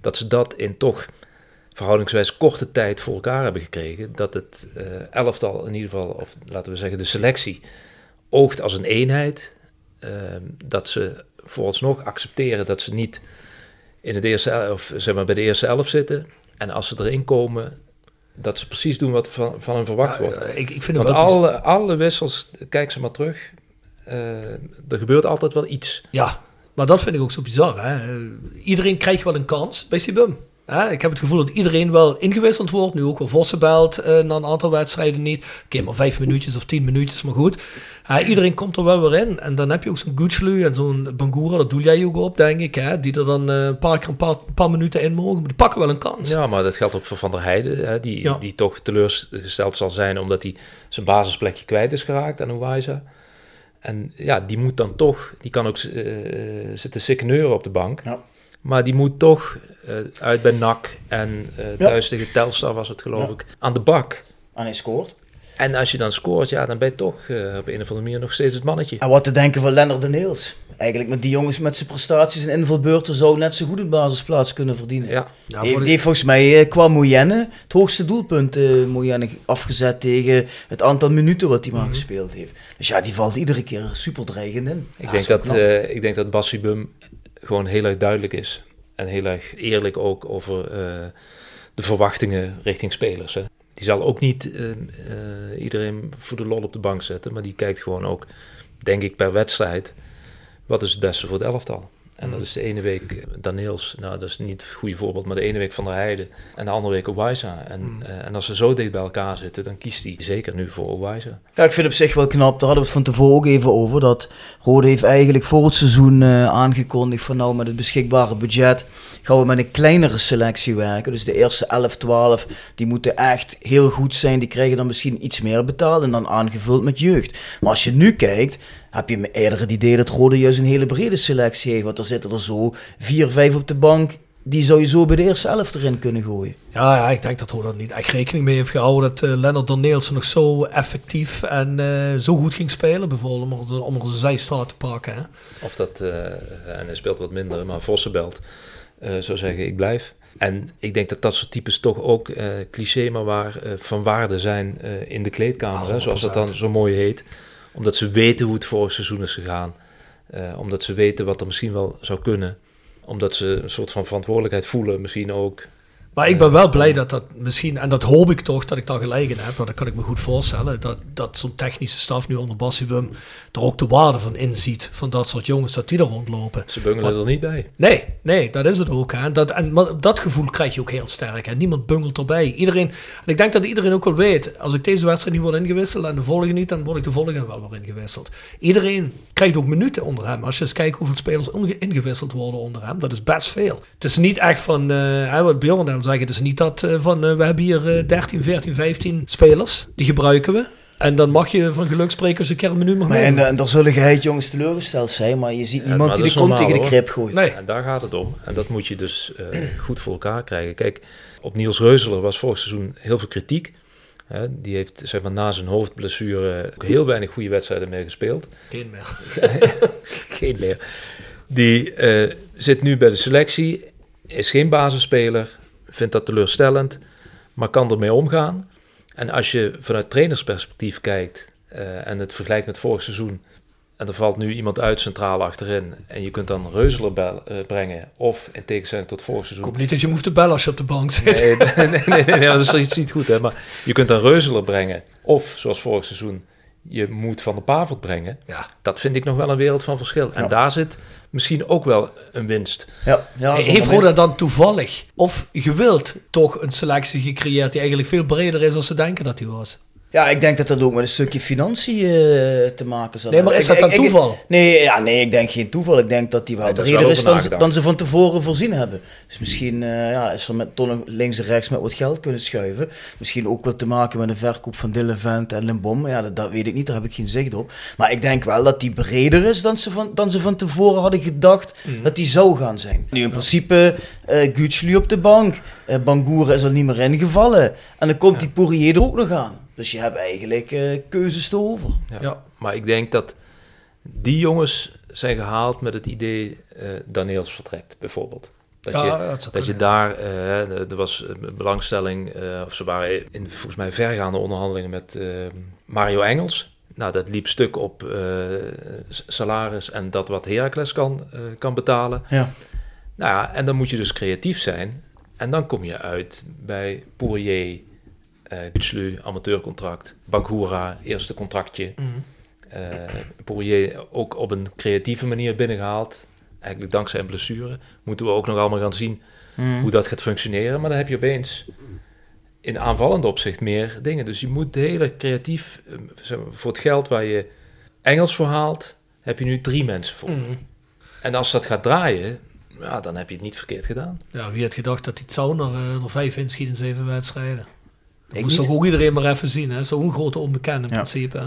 Dat ze dat in toch verhoudingswijs korte tijd voor elkaar hebben gekregen. Dat het eh, elftal in ieder geval, of laten we zeggen de selectie, oogt als een eenheid. Eh, dat ze vooralsnog accepteren dat ze niet in het eerste, el- of zeg maar bij de eerste elf zitten. En als ze erin komen, dat ze precies doen wat van, van hen verwacht wordt. Ja, ik, ik vind het Want alle, alle wissels, kijk ze maar terug. eh, er gebeurt altijd wel iets. Ja, maar dat vind ik ook zo bizar. Hè? Iedereen krijgt wel een kans bij Sibum. Hè? Ik heb het gevoel dat iedereen wel ingewisseld wordt. Nu ook wel Vossenbelt eh na een aantal wedstrijden niet. Oké, maar vijf minuutjes of tien minuutjes, maar goed. Iedereen komt er wel weer in. En dan heb je ook zo'n Gutslu en zo'n Bangura, dat doe jij ook op, denk ik. Hè? Die er dan eh, een paar keer een paar, een paar minuten in mogen. Maar die pakken wel een kans. Ja, maar dat geldt ook voor Van der Heijden. Hè, die, Ja. die toch teleurgesteld zal zijn omdat hij zijn basisplekje kwijt is geraakt aan Uwaisa. En ja, die moet dan toch, die kan ook eh, zitten sikkeneuren op de bank. Ja. Maar die moet toch eh, uit bij NAC en eh, Ja. thuis tegen Telstar was het geloof Ja. ik, aan de bak. En hij scoort. En als je dan scoort, ja, dan ben je toch eh, op een of andere manier nog steeds het mannetje. En wat te denken van Lennart de Neels. Eigenlijk met die jongens met zijn prestaties en invalbeurten zou net zo goed een basisplaats kunnen verdienen. Ja, Ja, heeft, volgens mij qua Moyenne het hoogste doelpunt eh Moyenne afgezet tegen het aantal minuten wat hij maar Mhm. gespeeld heeft. Dus ja, die valt iedere keer super dreigend in. Ik, Ja, denk dat, eh, ik denk dat Bassie Bum gewoon heel erg duidelijk is. En heel erg eerlijk ook over eh, de verwachtingen richting spelers. Hè. Die zal ook niet eh, eh, iedereen voor de lol op de bank zetten. Maar die kijkt gewoon ook, denk ik, per wedstrijd. Wat is het beste voor het elftal? En Mm. dat is de ene week eh, Daniels, nou dat is niet het goede voorbeeld, maar de ene week Van der Heijden en de andere week Owaisa. En, Mm. eh, en als ze zo dicht bij elkaar zitten, dan kiest hij zeker nu voor Owaisa. Ja, ik vind op zich wel knap. Daar hadden we het van tevoren ook even over. Dat Rode heeft eigenlijk voor het seizoen eh, aangekondigd van nou met het beschikbare budget gaan we met een kleinere selectie werken. Dus de eerste 11, 12, die moeten echt heel goed zijn. Die krijgen dan misschien iets meer betaald en dan aangevuld met jeugd. Maar als je nu kijkt, heb je me eerder het idee dat Rode juist een hele brede selectie heeft. Want er zitten er zo vier, vijf op de bank. Die zou je zo bij de eerste 11 erin kunnen gooien. Ja, ja, ik denk dat Roda er niet echt rekening mee heeft gehouden dat uh, Lennart Danielsen nog zo effectief en uh, zo goed ging spelen, bijvoorbeeld om er, om er zijn zijstraat te pakken. Hè? Of dat, uh, en hij speelt wat minder, maar Vossenbelt uh, zou zeggen ik blijf. En ik denk dat dat soort types toch ook uh, cliché, maar waar uh, van waarde zijn uh, in de kleedkamer, hè, zoals dat dan zo mooi heet. Omdat ze weten hoe het vorig seizoen is gegaan. Uh, omdat ze weten wat er misschien wel zou kunnen. Omdat ze een soort van verantwoordelijkheid voelen, misschien ook. Maar ik ben wel blij dat dat misschien, en dat hoop ik toch, dat ik daar gelijk in heb. Want dat kan ik me goed voorstellen. Dat, dat zo'n technische staf nu onder Bassibum er ook de waarde van inziet. Van dat soort jongens, dat die er rondlopen. Ze bungelen maar, er niet bij. Nee, nee, dat is het ook. Hè. Dat, en maar dat gevoel krijg je ook heel sterk. Hè. Niemand bungelt erbij. Iedereen, en ik denk dat iedereen ook wel weet. Als ik deze wedstrijd niet word ingewisseld en de volgende niet, dan word ik de volgende wel weer ingewisseld. Iedereen krijgt ook minuten onder hem. Als je eens kijkt hoeveel spelers ingewisseld worden onder hem, dat is best veel. Het is niet echt van, uh, wat Bjorn dan zeggen, het is niet dat uh, van, uh, we hebben hier uh, 13, 14, 15 spelers, die gebruiken we. En dan mag je van geluk spreken als een keer een minuut mag maar nemen. en, en daar zullen geheid jongens teleurgesteld zijn, maar je ziet niemand die de kont tegen de krip gooit. Nee. En daar gaat het om. En dat moet je dus uh, goed voor elkaar krijgen. Kijk, op Niels Reuzeler was vorig seizoen heel veel kritiek. Hè, die heeft zeg maar, na zijn hoofdblessure ook heel weinig goede wedstrijden meer gespeeld. Geen meer. <laughs> Geen meer. Die uh, zit nu bij de selectie, is geen basisspeler, vindt dat teleurstellend, maar kan ermee omgaan. En als je vanuit trainersperspectief kijkt uh, en het vergelijkt met vorig seizoen, en er valt nu iemand uit centraal achterin en je kunt dan Reuzeler bel- eh, brengen of in tegenstelling tot vorig seizoen hoop niet dat je hem hoeft te bellen als je op de bank zit. Nee, <laughs> nee, nee, nee, nee, dat is iets niet goed. Hè? Maar je kunt een Reuzeler brengen. Of, zoals vorig seizoen, je moet Van de Pavert brengen. Ja. Dat vind ik nog wel een wereld van verschil. En daar zit misschien ook wel een winst. Ja, ja, Heeft Roda dan toevallig of gewild toch een selectie gecreëerd die eigenlijk veel breder is dan ze denken dat die was? Ja, ik denk dat dat ook met een stukje financiën eh, te maken zal Nee, maar is dat dan ik- toeval? Nee, ja, nee, ik denk geen toeval. Ik denk dat die wel Nee, daar is breder is dan, ze van tevoren voorzien hebben. Dus misschien eh, ja, is er met, nog links en rechts met wat geld kunnen schuiven. Misschien ook wel te maken met een verkoop van Dylan Vent en Limbom. Ja, dat, dat weet ik niet, daar heb ik geen zicht op. Maar ik denk wel dat die breder is dan ze van, dan ze van tevoren hadden gedacht Mhm. dat die zou gaan zijn. Nu in principe uh, Gutsli op de bank. eh Bangoura is er niet meer ingevallen. En dan komt die Poirier er ook nog aan. Dus je hebt eigenlijk eh, keuzes te over. Ja. Ja. Maar ik denk dat die jongens zijn gehaald met het idee eh Daniels vertrekt, bijvoorbeeld. Dat Ja, je, dat dat je daar, eh, er was een belangstelling, eh, of ze waren in volgens mij vergaande onderhandelingen met eh, Mario Engels. Nou, dat liep stuk op eh, salaris en dat wat Heracles kan, eh, kan betalen. Ja. Nou ja, en dan moet je dus creatief zijn. En dan kom je uit bij Poirier, eh Gutslu, amateurcontract, Bangoura, eerste contractje. Mhm. Eh Poirier ook op een creatieve manier binnengehaald. Eigenlijk dankzij een blessure. Moeten we ook nog allemaal gaan zien Mhm. hoe dat gaat functioneren. Maar dan heb je opeens in aanvallende opzicht meer dingen. Dus je moet heel creatief, eh, zeg maar, voor het geld waar je Engels voor haalt, heb je nu drie mensen voor. Mhm. En als dat gaat draaien, ja, dan heb je het niet verkeerd gedaan. Ja, wie had gedacht dat die Zauner er vijf inschiet in zeven wedstrijden? Dat Ik moest niet. toch ook iedereen maar even zien, hè? Zo'n grote onbekende in Ja. principe, hè?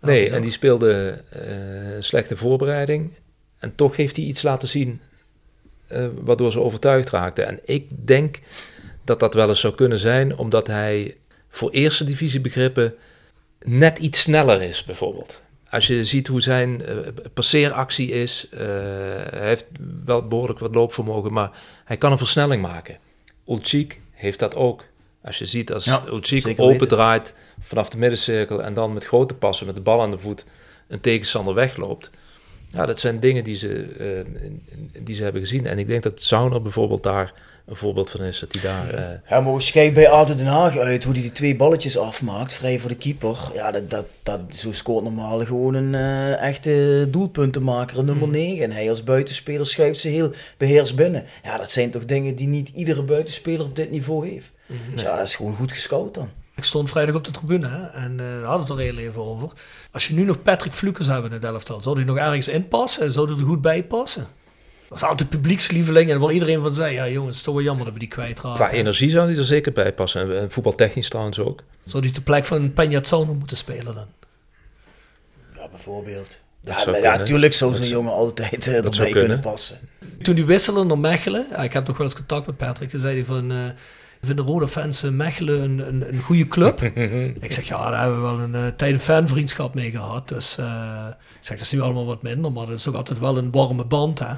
Nee, en die speelde eh, slechte voorbereiding. En toch heeft hij iets laten zien eh, waardoor ze overtuigd raakten. En ik denk dat dat wel eens zou kunnen zijn, omdat hij voor eerste divisie begrippen net iets sneller is, bijvoorbeeld. Als je ziet hoe zijn eh, passeeractie is, eh, hij heeft wel behoorlijk wat loopvermogen, maar hij kan een versnelling maken. Ulchik heeft dat ook. Als je ziet als Ja, open weten. draait vanaf de middencirkel en dan met grote passen met de bal aan de voet een tegenstander wegloopt. Ja, dat zijn dingen die ze, eh, die ze hebben gezien. En ik denk dat Sauner bijvoorbeeld daar een voorbeeld van is. Dat hij daar... eh, Ja, maar als je kijkt bij ADO Den Haag uit, hoe hij die twee balletjes afmaakt, vrij voor de keeper. Ja, dat, dat, dat, zo scoort normaal gewoon een eh, echte doelpuntenmaker, een nummer 9. En hij als buitenspeler schuift ze heel beheerst binnen. Ja, dat zijn toch dingen die niet iedere buitenspeler op dit niveau heeft. Dus ja, dat is gewoon goed gescout dan. Ik stond vrijdag op de tribune hè, en eh daar hadden we het er heel even over. Als je nu nog Patrick Flukers hebben in het elftal, zou die nog ergens inpassen en zou die er goed bij passen? Dat was altijd publiekslieveling en waar iedereen van zei, ja jongens, het is toch wel jammer dat we die kwijtraken. qua energie zou hij er zeker bij passen. En, voetbaltechnisch trouwens ook. Zou die de plek van Peña Zauner moeten spelen dan? Ja, bijvoorbeeld. Dat Ja, natuurlijk zou zo'n jongen altijd eh, erbij kunnen. kunnen. passen. Toen die wisselen naar Mechelen, ja, ik heb nog wel eens contact met Patrick, toen zei hij van, eh ik vind de rode fans Mechelen een, een, een goede club. <laughs> ik zeg, ja, daar hebben we wel een uh, tijd een fanvriendschap mee gehad. Dus eh, ik zeg, dat is nu allemaal wat minder, maar dat is ook altijd wel een warme band, hè.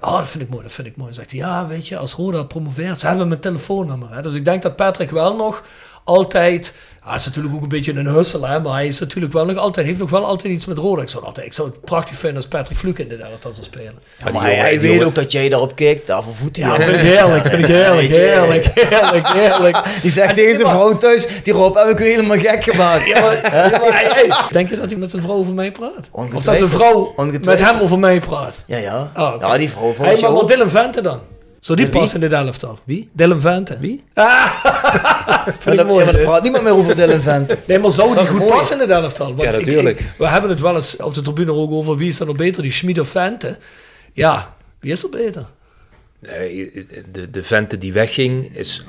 Oh, dat vind ik mooi, dat vind ik mooi. Zegt hij, ja, weet je, als Roda promoveert, ze hebben mijn telefoonnummer. Hè. Dus ik denk dat Patrick wel nog altijd, hij is natuurlijk ook een beetje een hussel, hè, maar hij is natuurlijk wel nog altijd, heeft nog wel altijd iets met zou, altijd, ik zou het prachtig vinden als Patrick Fluke in dit elftal zou spelen. Ja, maar hij, weet ook dat jij daarop kijkt, daarvoor voet hij Ja, vind ik heerlijk, vind ik heerlijk, heerlijk, heerlijk, heerlijk. Die zegt tegen zijn vrouw thuis, die Rob heb ik weer helemaal gek gemaakt. Ja, maar, ja, maar, hey, hey, denk je dat hij met zijn vrouw over mij praat? Of dat zijn Ongetwijfeld. vrouw met hem over mij praat? Ja, ja. Oh. Ja, die vrouw van Hey, je maar wat. Dylan Vente dan? Zou die passen in dit elftal? Wie? Dylan Vente. Wie? Ah, Maar <laughs> vind ik dan- ja, mooi. maar er praat niemand meer over Dylan Vent. <laughs> Nee, maar zou die goed mooi. passen in dit elftal? Want Ja, natuurlijk. ik- we hebben het wel eens op de tribune ook over wie is er nog beter, die Schmid of Vente. Ja, wie is er beter? De, de vente die wegging is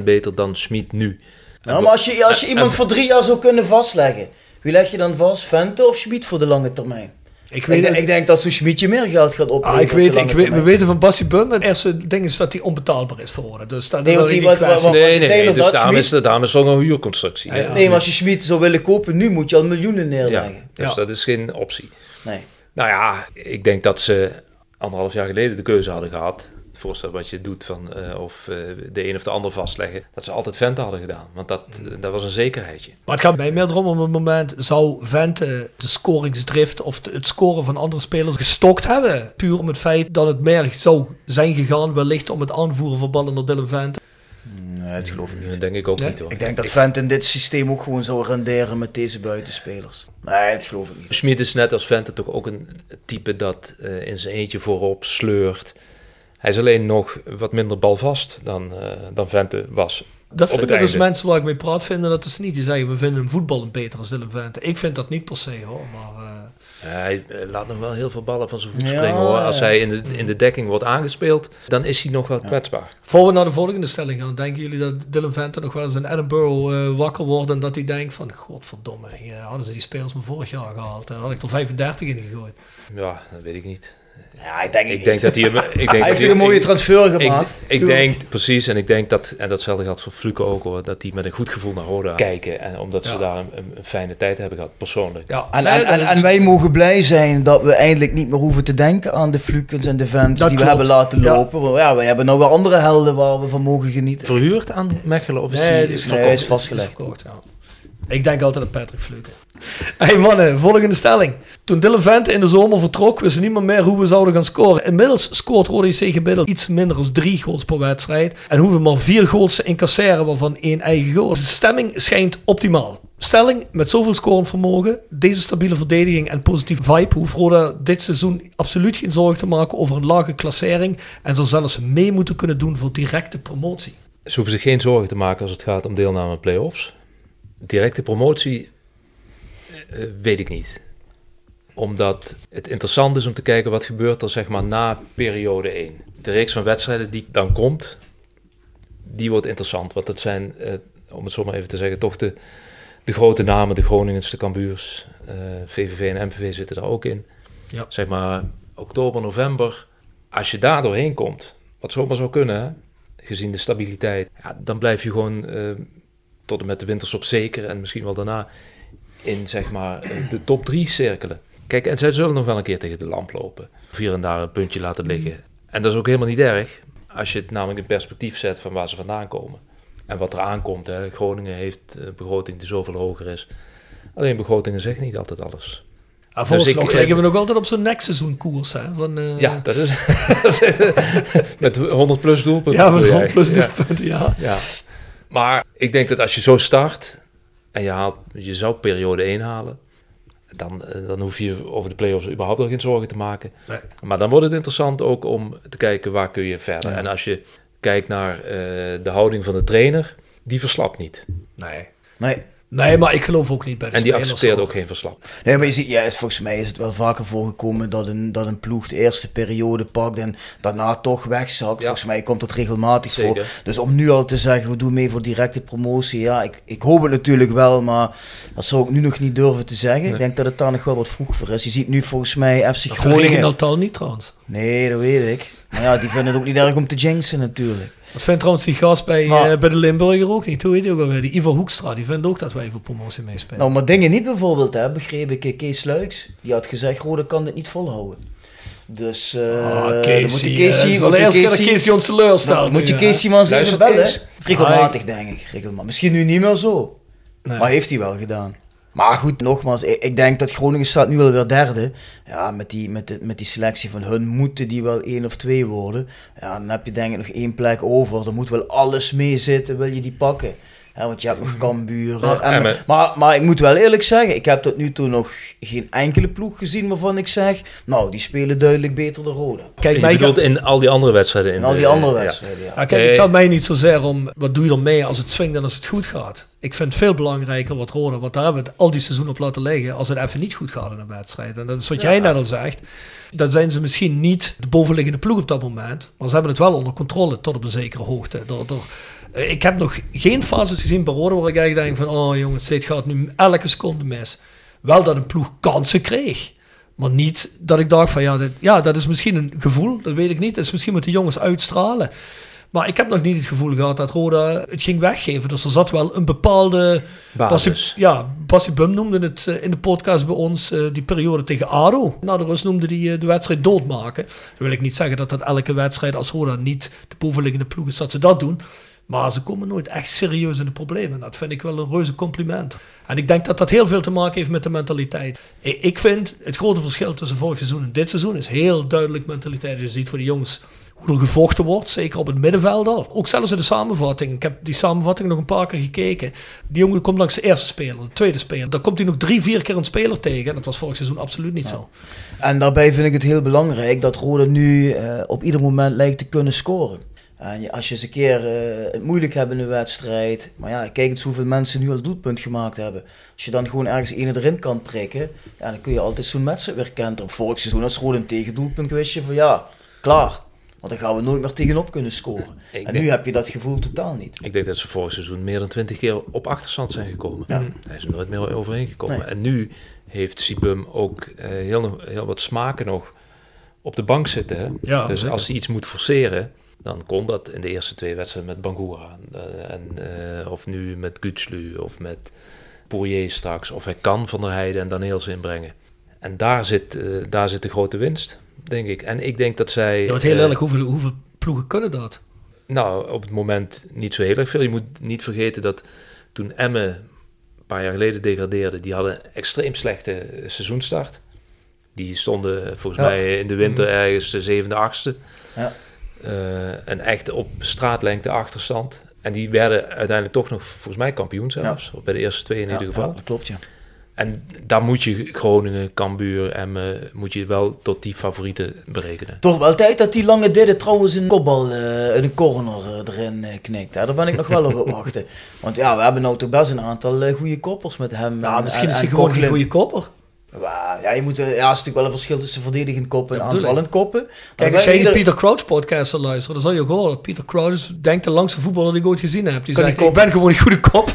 100% beter dan Schmid nu. Nou, maar als je, als je iemand voor drie jaar zou kunnen vastleggen, wie leg je dan vast? Vente of Schmid voor de lange termijn? Ik Ik, weet, denk- het- ik denk dat zo'n Schmidje meer geld gaat opleveren. ah, ik weet, ik weet, we weten van Bassie Bum, het eerste ding is dat hij onbetaalbaar is voor worden. Dus dat Nee, is al die geen wat- kwestie. wat- Nee, Dus dat, daarom is, daarom ook een huurconstructie. Ja, ja. Nee, maar als je Schmid zou willen kopen, nu moet je al miljoenen Ja, neerleggen. dus Ja. dat is geen optie. Nee. Nou ja, ik denk dat ze anderhalf jaar geleden de keuze hadden gehad. Voorstel wat je doet van eh, of eh, de een of de ander vastleggen, dat ze altijd Vente hadden gedaan. Want dat, eh, dat was een zekerheidje. Maar het gaat mij meer erom op het moment zou Vente de scoringsdrift of de- het scoren van andere spelers gestokt hebben. Puur om het feit dat het meer zou zijn gegaan wellicht om het aanvoeren van ballen naar Dylan Vente. Nee, dat geloof ik niet. Dat denk ik ook Nee? niet hoor. Ik denk dat Vent in dit systeem ook gewoon zou renderen met deze buitenspelers. Nee, dat geloof ik niet. Schmid is net als Vente toch ook een type dat eh, in zijn eentje voorop sleurt. Hij is alleen nog wat minder balvast dan, eh, dan Vente was. Dat Op het vinden dus mensen waar ik mee praat vinden dat is niet. Die zeggen we vinden hem voetballend beter als Dylan Vente. Ik vind dat niet per se hoor. Maar, eh, Hij eh, laat nog wel heel veel ballen van zijn voet Ja, springen hoor. Als ja. hij in de, in de dekking wordt aangespeeld, dan is hij nog wel kwetsbaar. voor we naar de volgende stelling gaan, denken jullie dat Dylan Vente nog wel eens in Edinburgh eh, wakker wordt en dat hij denkt van godverdomme, hier hadden ze die spelers me vorig jaar gehaald. Daar had ik er 35 in gegooid. Ja, dat weet ik niet. Ja, ik denk, Ik denk dat hij... Ik denk hij dat heeft een mooie ik- transfer Ik, gemaakt. ik denk precies, en ik denk dat, en datzelfde geldt voor Fluke ook hoor, dat die met een goed gevoel naar Roda kijken. En omdat ze Ja. daar een, fijne tijd hebben gehad, persoonlijk. Ja, En, en, wij mogen blij zijn dat we eindelijk niet meer hoeven te denken aan de Flukens en de Vents Dat die we hebben laten lopen. Ja, we hebben nou weer andere helden waar we van mogen genieten. Verhuurd aan Mechelen of is Nee, die is Nee, is vastgelegd. Die is verkocht, ja. Ik denk altijd aan Patrick Fluke. Hey mannen, volgende stelling. Toen Dylan in de zomer vertrok, wisten niemand meer hoe we zouden gaan scoren. Inmiddels scoort Rode JC gemiddeld iets minder dan drie goals per wedstrijd. En hoeven maar vier goals te incasseren, waarvan één eigen goal. De stemming schijnt optimaal. Stelling, met zoveel scorend vermogen, deze stabiele verdediging en positieve vibe, hoeft Roda dit seizoen absoluut geen zorgen te maken over een lage klassering en zal zelfs mee moeten kunnen doen voor directe promotie. Ze hoeven zich geen zorgen te maken als het gaat om deelname aan play-offs. Directe promotie weet ik niet. Omdat het interessant is om te kijken wat gebeurt er zeg maar na periode 1. De reeks van wedstrijden die dan komt, die wordt interessant. Want dat zijn, eh, om het zo maar even te zeggen, toch de, de grote namen. De Groningens, de Cambuurs, eh, VVV en MVV zitten daar ook in. Ja. Zeg maar oktober, november. Als je daar doorheen komt, wat zomaar zou kunnen, hè, gezien de stabiliteit, ja, dan blijf je gewoon eh, tot en met de winterstop zeker en misschien wel daarna in zeg maar eh, de top 3 cirkelen. Kijk, en zij zullen nog wel een keer tegen de lamp lopen. Of hier en daar een puntje laten liggen. En dat is ook helemaal niet erg, als je het namelijk in perspectief zet van waar ze vandaan komen. En wat er aankomt. Hè. Groningen heeft een begroting die zoveel hoger is. Alleen begrotingen zeggen niet altijd alles. Ja, volgens Dus nog liggen we nog altijd op zo'n next-seizoen koers. Hè? Van, eh, Ja, dat is <laughs> met 100 plus doelpunten. ja, met bedoel 100 jij. plus Ja. doelpunten, ja. Ja. Maar ik denk dat als je zo start en je, haalt, je zou periode 1 halen, dan, eh, dan hoef je over de play-offs überhaupt nog geen zorgen te maken. Nee. Maar dan wordt het interessant ook om te kijken waar kun je verder. En als je kijkt naar eh, de houding van de trainer, die verslapt niet. Nee. Nee. Nee, maar ik geloof ook niet bij de En die accepteert ook geen verslap. Nee, maar je ziet, ja, volgens mij is het wel vaker voorgekomen dat een, dat een ploeg de eerste periode pakt en daarna toch wegzakt. Ja. Volgens mij komt dat regelmatig voor. Dus om nu al te zeggen, we doen mee voor directe promotie, ja, ik, ik hoop het natuurlijk wel, maar dat zou ik nu nog niet durven te zeggen. Nee. Ik denk dat het daar nog wel wat vroeg voor is. Je ziet nu volgens mij FC Dat Groningen. Reginald al niet trouwens. Nee, dat weet ik. Maar ja, die vinden het ook niet erg om te jinxen natuurlijk. Dat vindt trouwens die gast bij, Maar- eh, bij de Limburger ook niet. Hoe heet hij ook alweer? Die Ivo Hoekstra. Die vindt ook dat wij voor promotie meespelen. Nou, maar dingen niet bijvoorbeeld, hè, begreep ik. eh, Kees Luiks, die had gezegd, Rode kan dit niet volhouden. Dus eh ah, dan moet die eh, Casey, wel moet die Casey- Casey ons teleurstelt. Nou, moet je Casey maar eens even bellen. Regelmatig, denk ik. Regelmatig. Misschien nu niet meer zo. Nee. Maar heeft hij wel gedaan. Maar goed, nogmaals, ik, denk dat Groningen staat nu wel weer derde. Ja, met die, met, met die selectie van hun moeten die wel één of twee worden. Ja, dan heb je denk ik nog één plek over. Er moet wel alles mee zitten, wil je die pakken. Ja, want je hebt nog Cambuur. Maar en- Emmen. maar, maar ik moet wel eerlijk zeggen, ik heb tot nu toe nog geen enkele ploeg gezien waarvan ik zeg... Nou, die spelen duidelijk beter dan Rode. Kijk, Je mij bedoelt gaat, in al die andere wedstrijden. In al de- die andere wedstrijden, ja. ja, kijk, Nee. het gaat mij niet zozeer om wat doe je ermee als het swingt en als het goed gaat. Ik vind het veel belangrijker wat Rode, want daar hebben we het al die seizoen op laten liggen, als het even niet goed gaat in een wedstrijd. En dat is wat jij net al zegt. Dan zijn ze misschien niet de bovenliggende ploeg op dat moment, maar ze hebben het wel onder controle tot op een zekere hoogte. Door, door, ik heb nog geen fases gezien bij Rode waar ik eigenlijk denk van, oh jongens, dit gaat nu elke seconde mis. Wel dat een ploeg kansen kreeg. Maar niet dat ik dacht van ja, dit, ja, dat is misschien een gevoel, dat weet ik niet. Dat is misschien wat de jongens uitstralen. Maar ik heb nog niet het gevoel gehad dat Roda het ging weggeven. Dus er zat wel een bepaalde... Basis. Bassie, ja, Bassie Bum noemde het eh, in de podcast bij ons, eh, die periode tegen ADO. Na de rust noemde hij de wedstrijd doodmaken. Dan wil ik niet zeggen dat dat elke wedstrijd als Roda niet de bovenliggende ploeg is, dat ze dat doen. Maar ze komen nooit echt serieus in de problemen. Dat vind ik wel een reuze compliment. En ik denk dat dat heel veel te maken heeft met de mentaliteit. Ik vind het grote verschil tussen vorig seizoen en dit seizoen is heel duidelijk mentaliteit. Je ziet voor de jongens hoe er gevochten wordt, zeker op het middenveld al. Ook zelfs in de samenvatting. Ik heb die samenvatting nog een paar keer gekeken. Die jongen komt langs de eerste speler, de tweede speler. Dan komt hij nog drie, vier keer een speler tegen. En dat was vorig seizoen absoluut niet zo. En daarbij vind ik het heel belangrijk dat Rode nu uh, op ieder moment lijkt te kunnen scoren. En als je eens een keer uh, het moeilijk hebt in een wedstrijd, maar ja, kijk eens hoeveel mensen nu al doelpunt gemaakt hebben. Als je dan gewoon ergens ene erin kan prikken, ja, dan kun je altijd zo'n wedstrijd weer kenteren. Vorig seizoen als Rode een tegendoelpunt geweest, je van ja, klaar. Want dan gaan we nooit meer tegenop kunnen scoren. en denk, nu heb je dat gevoel totaal niet. Ik denk dat ze vorig seizoen meer dan twintig keer op achterstand zijn gekomen. Ja. Hij is er nooit meer overheen gekomen. Nee. En nu heeft Sibum ook uh, heel, heel wat smaken nog op de bank zitten. Hè? Ja, dus zeker. als hij iets moet forceren, dan kon dat in de eerste twee wedstrijden met Bangura. Uh, en, uh, of nu met Gutslu of met Poirier straks. Of hij kan Van der Heijden en Daniels inbrengen. En daar zit, uh, daar zit de grote winst, denk ik. En ik denk dat zij... Ja, wat heel eerlijk, hoeveel, hoeveel ploegen kunnen dat? Nou, op het moment niet zo heel erg veel. Je moet niet vergeten dat toen Emmen een paar jaar geleden degradeerde... die hadden een extreem slechte seizoenstart. Die stonden volgens ja. mij in de winter ergens de zevende, achtste. Ja. Uh, en echt op straatlengte achterstand. En die werden uiteindelijk toch nog, volgens mij, kampioen zelfs. Ja. Bij de eerste twee in ja, ieder geval. Ja, dat klopt, ja. En daar moet je Groningen, Cambuur en uh, moet je wel tot die favorieten berekenen. Toch wel tijd dat die lange didde trouwens een kopbal uh, in een corner uh, erin knikt. Hè? Daar ben ik nog wel op <laughs> wachten. Want ja, we hebben nou toch best een aantal goede koppers met hem. Ja, en, misschien en, is hij gewoon een goede kopper. Ja, je moet, ja, is natuurlijk wel een verschil tussen verdedigend koppen en aanvallend koppen. Kijk, als jij de Pieter Crouch podcast luistert, dan zal je ook horen. Pieter Crouch denkt de langste voetballer die ik ooit gezien heb. Die Kan zegt, die ik ben gewoon een goede kop.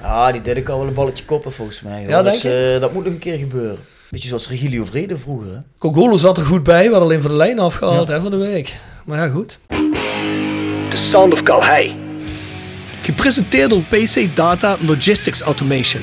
ja, <laughs> die deed ik al wel een balletje koppen volgens mij. Ja, dus, denk uh, dat moet nog een keer gebeuren. Beetje zoals Regilio Vrede vroeger. Hè? Cogolo zat er goed bij, we hadden alleen van de lijn afgehaald ja. hè, van de week. Maar ja, goed. The Sound of Calhei. Gepresenteerd door PC Data Logistics Automation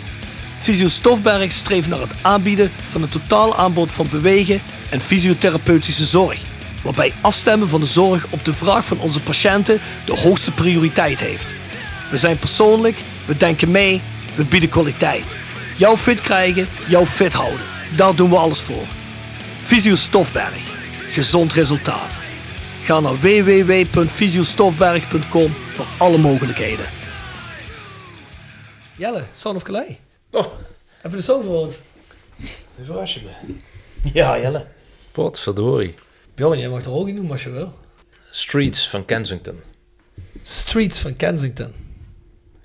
Fysio Stofberg streeft naar het aanbieden van een totaal aanbod van bewegen en fysiotherapeutische zorg, waarbij afstemmen van de zorg op de vraag van onze patiënten de hoogste prioriteit heeft. We zijn persoonlijk, we denken mee, we bieden kwaliteit. Jou fit krijgen, jou fit houden. Daar doen we alles voor. Fysio Stofberg. Gezond resultaat. Ga naar www.fysiostofberg.com voor alle mogelijkheden. Jelle, Son of Calais. Oh. Heb je er zo gehoord? Nu verras je me. Ja, Jelle. Potverdorie. Bjorn, jij mag er ook in doen als je wil. Streets van Kensington. Streets van Kensington.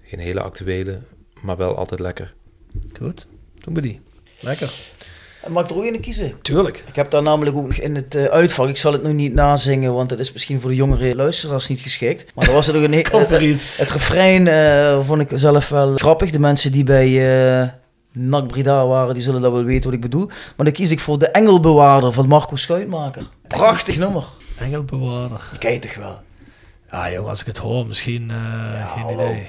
Geen hele actuele, maar wel altijd lekker. Goed, doen we die. Lekker. Mag ik er ook in kiezen? Tuurlijk. Ik heb daar namelijk ook nog in het uh, uitvak. Ik zal het nu niet nazingen, want het is misschien voor de jongere luisteraars niet geschikt. Maar er was er nog een <laughs> het, het refrein uh, vond ik zelf wel grappig. De mensen die bij uh, NAC Breda waren, die zullen dat wel weten wat ik bedoel. Maar dan kies ik voor de Engelbewaarder van Marco Schuitmaker. Prachtig nummer. Engelbewaarder. Je toch wel? Ja, joh, als ik het hoor, misschien ja, geen hallo. idee.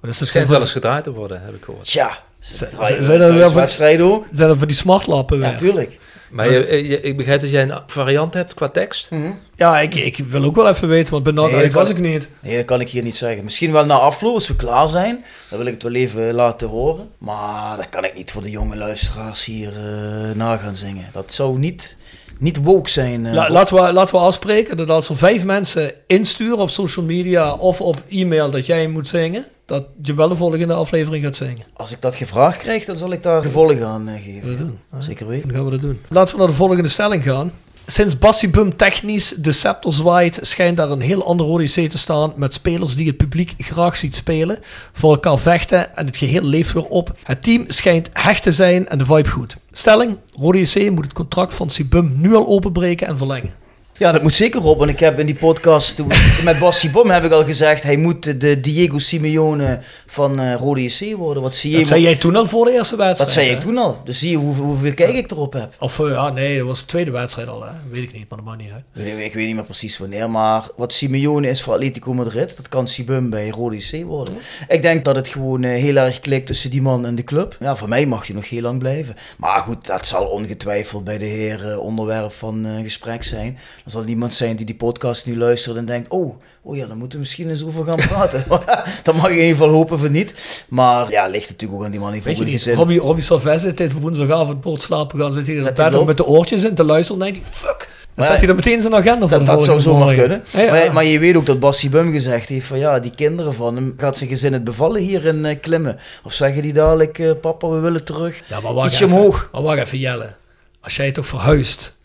Maar is het schijnt wel eens gedraaid te worden, heb ik gehoord. Ja. Zijn er wel ook? Zijn er voor die smartlappen weer? Ja, tuurlijk. Maar je, je, ik begrijp dat jij een variant hebt qua tekst. Mm -hmm. Ja, ik, ik wil ook wel even weten, want benauwd nee, was ik niet. Nee, dat kan ik hier niet zeggen. Misschien wel na afloop, als we klaar zijn. Dan wil ik het wel even laten horen. Maar dat kan ik niet voor de jonge luisteraars hier uh, na gaan zingen. Dat zou niet, niet woke zijn. Uh, La, laten, we, laten we afspreken dat als er vijf mensen insturen op social media of op e-mail dat jij moet zingen, dat je wel de volgende aflevering gaat zingen. Als ik dat gevraagd krijg, dan zal ik daar gevolgen aan uh, geven. We doen. Ja. Zeker weten. Dan gaan we dat doen. Laten we naar de volgende stelling gaan. Sinds Bassi Bum technisch de scepter zwaait, schijnt daar een heel ander Rode JC te staan met spelers die het publiek graag ziet spelen, voor elkaar vechten en het geheel leeft weer op. Het team schijnt hecht te zijn en de vibe goed. Stelling, Rode moet het contract van Sibum nu al openbreken en verlengen. Ja, dat moet zeker op. Want ik heb in die podcast toen, <laughs> met Bassi Bom heb ik al gezegd... hij moet de Diego Simeone van uh, Rode JC worden. Wat zie je? Dat zei jij toen al voor de eerste wedstrijd? Dat zei ik toen al. Dus zie je hoe, hoeveel kijk ik erop heb. Of uh, ja, nee, dat was de tweede wedstrijd al. Hè. Weet ik niet, maar dat maakt niet uit. Ik, ik weet niet meer precies wanneer. Maar wat Simeone is voor Atletico Madrid... dat kan Sibum bij Rode JC worden. Ik denk dat het gewoon uh, heel erg klikt tussen die man en de club. Ja, voor mij mag je nog heel lang blijven. Maar goed, dat zal ongetwijfeld bij de heren onderwerp van gesprek zijn. Er zal niemand zijn die die podcast nu luistert en denkt... oh, oh ja, dan moeten we misschien eens over gaan praten. <laughs> dat mag je in ieder geval hopen van niet. Maar ja, ligt natuurlijk ook aan die man in voor gezin. Robbie, Robbie Salvez dit woensdagavond poort slapen gaan zitten hier zijn met de oortjes in te luisteren en denkt fuck... Dan zet hij er meteen zijn agenda van. Dat, dat zou zomaar kunnen. Maar, maar, je weet ook dat Bassi Bum gezegd heeft van ja, die kinderen van hem, gaat zijn gezin het bevallen hier in uh, Klimmen? Of zeggen die dadelijk, uh, papa, we willen terug, ja, maar ietsje even, omhoog. Maar wacht even, Jelle. Als jij toch verhuist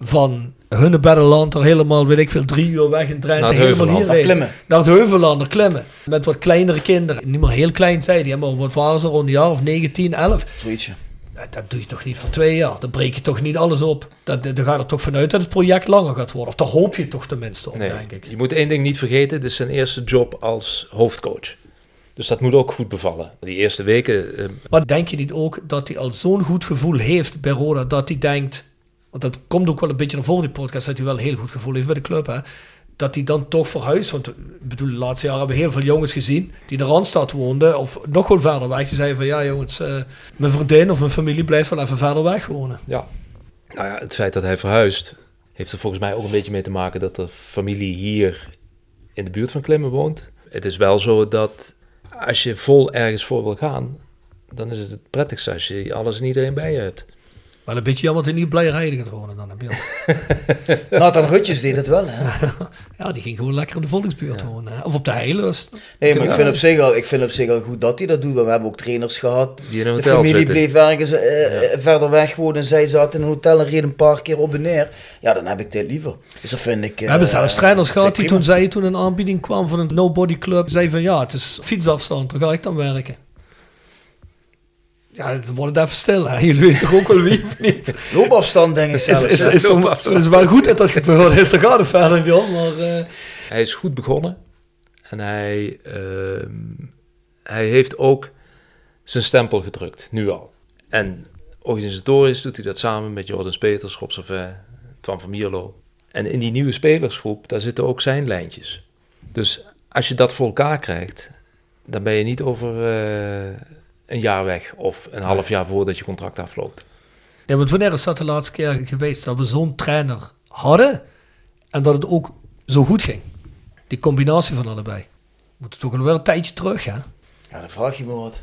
van Hunne er helemaal, weet ik veel, drie uur weg in Drenthe. Naar het Heuveland, klimmen. Naar het klimmen. Met wat kleinere kinderen. Niet meer heel klein zijn die, maar wat waren ze, rond een jaar of 19, 11. Zoietsje. Dat, doe je toch niet voor twee jaar? Dan breek je toch niet alles op? Dan gaat er toch vanuit dat het project langer gaat worden. Of daar hoop je toch tenminste op, nee, denk ik. Je moet één ding niet vergeten, dit is zijn eerste job als hoofdcoach. Dus dat moet ook goed bevallen. Die eerste weken... Uh... Maar denk je niet ook dat hij al zo'n goed gevoel heeft bij Roda, dat hij denkt want dat komt ook wel een beetje naar voren in die podcast, dat hij wel een heel goed gevoel heeft bij de club. Hè? Dat hij dan toch verhuist. Want ik bedoel, de laatste jaren hebben we heel veel jongens gezien die in de Randstad woonden. Of nog wel verder weg. Die zeiden van ja jongens, uh, mijn vriendin of mijn familie blijft wel even verder weg wonen. Ja. Nou ja, het feit dat hij verhuist heeft er volgens mij ook een beetje mee te maken dat de familie hier in de buurt van Klimmen woont. Het is wel zo dat als je vol ergens voor wil gaan, dan is het het prettigste als je alles en iedereen bij je hebt. Maar een beetje jammer dat hij niet blij rijden gaat wonen dan. Heb <laughs> Nathan Rutjes deed het wel, hè? <laughs> ja, die ging gewoon lekker in de volksbuurt wonen. Of op de Heilust. Nee, maar ik vind, op zich al, ik vind op zich al goed dat hij dat doet. we hebben ook trainers gehad. Die de familie bleef ergens uh, verder weg wonen. En zij zaten in een hotel en reden een paar keer op en neer. Ja, dan heb ik dit liever. Dus dat vind ik... we hebben zelfs trainers gehad die toen, zei, toen een aanbieding kwam van een nobody club. Zei van ja, het is fietsafstand. Daar ga ik dan werken. Ja, het wordt even stil. Hè. Jullie weten toch ook wel wie of niet? Loopafstand, denk ik zelfs. Is, is, is, is, wel goed dat dat gebeurt is. Verder, John. Maar, uh... Hij is goed begonnen. En hij, uh, hij heeft ook zijn stempel gedrukt, nu al. En organisatorisch doet hij dat samen met Jordan Peters, Rob Servet, Twan van Mierlo. En in die nieuwe spelersgroep, daar zitten ook zijn lijntjes. Dus als je dat voor elkaar krijgt, dan ben je niet over... Uh, een jaar weg of een half jaar voordat je contract afloopt. Ja, want wanneer is dat de laatste keer geweest dat we zo'n trainer hadden en dat het ook zo goed ging? Die combinatie van allebei. Moet het toch wel een tijdje terug, hè? Ja, dan vraag je me wat.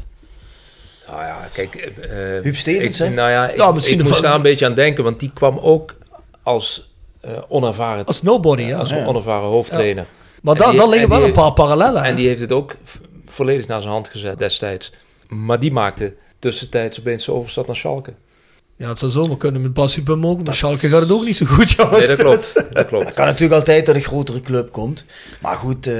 Nou ja, kijk... Uh, Huub Stevens, ik, Nou ja, ik, misschien ik moest daar een beetje aan denken, want die kwam ook als uh, onervaren... Als nobody, ja. Als onervaren hoofdtrainer. Maar dan, dan liggen wel een paar parallellen. En die heeft het ook volledig naar zijn hand gezet destijds. Maar die maakte tussentijds opeens overstap naar Schalke. Ja, het zou zomaar kunnen met Bassi Bum ook, maar Schalke gaat het ook niet zo goed, jongens. Nee, dat klopt. Dat klopt. Het kan natuurlijk altijd dat een grotere club komt. Maar goed, uh,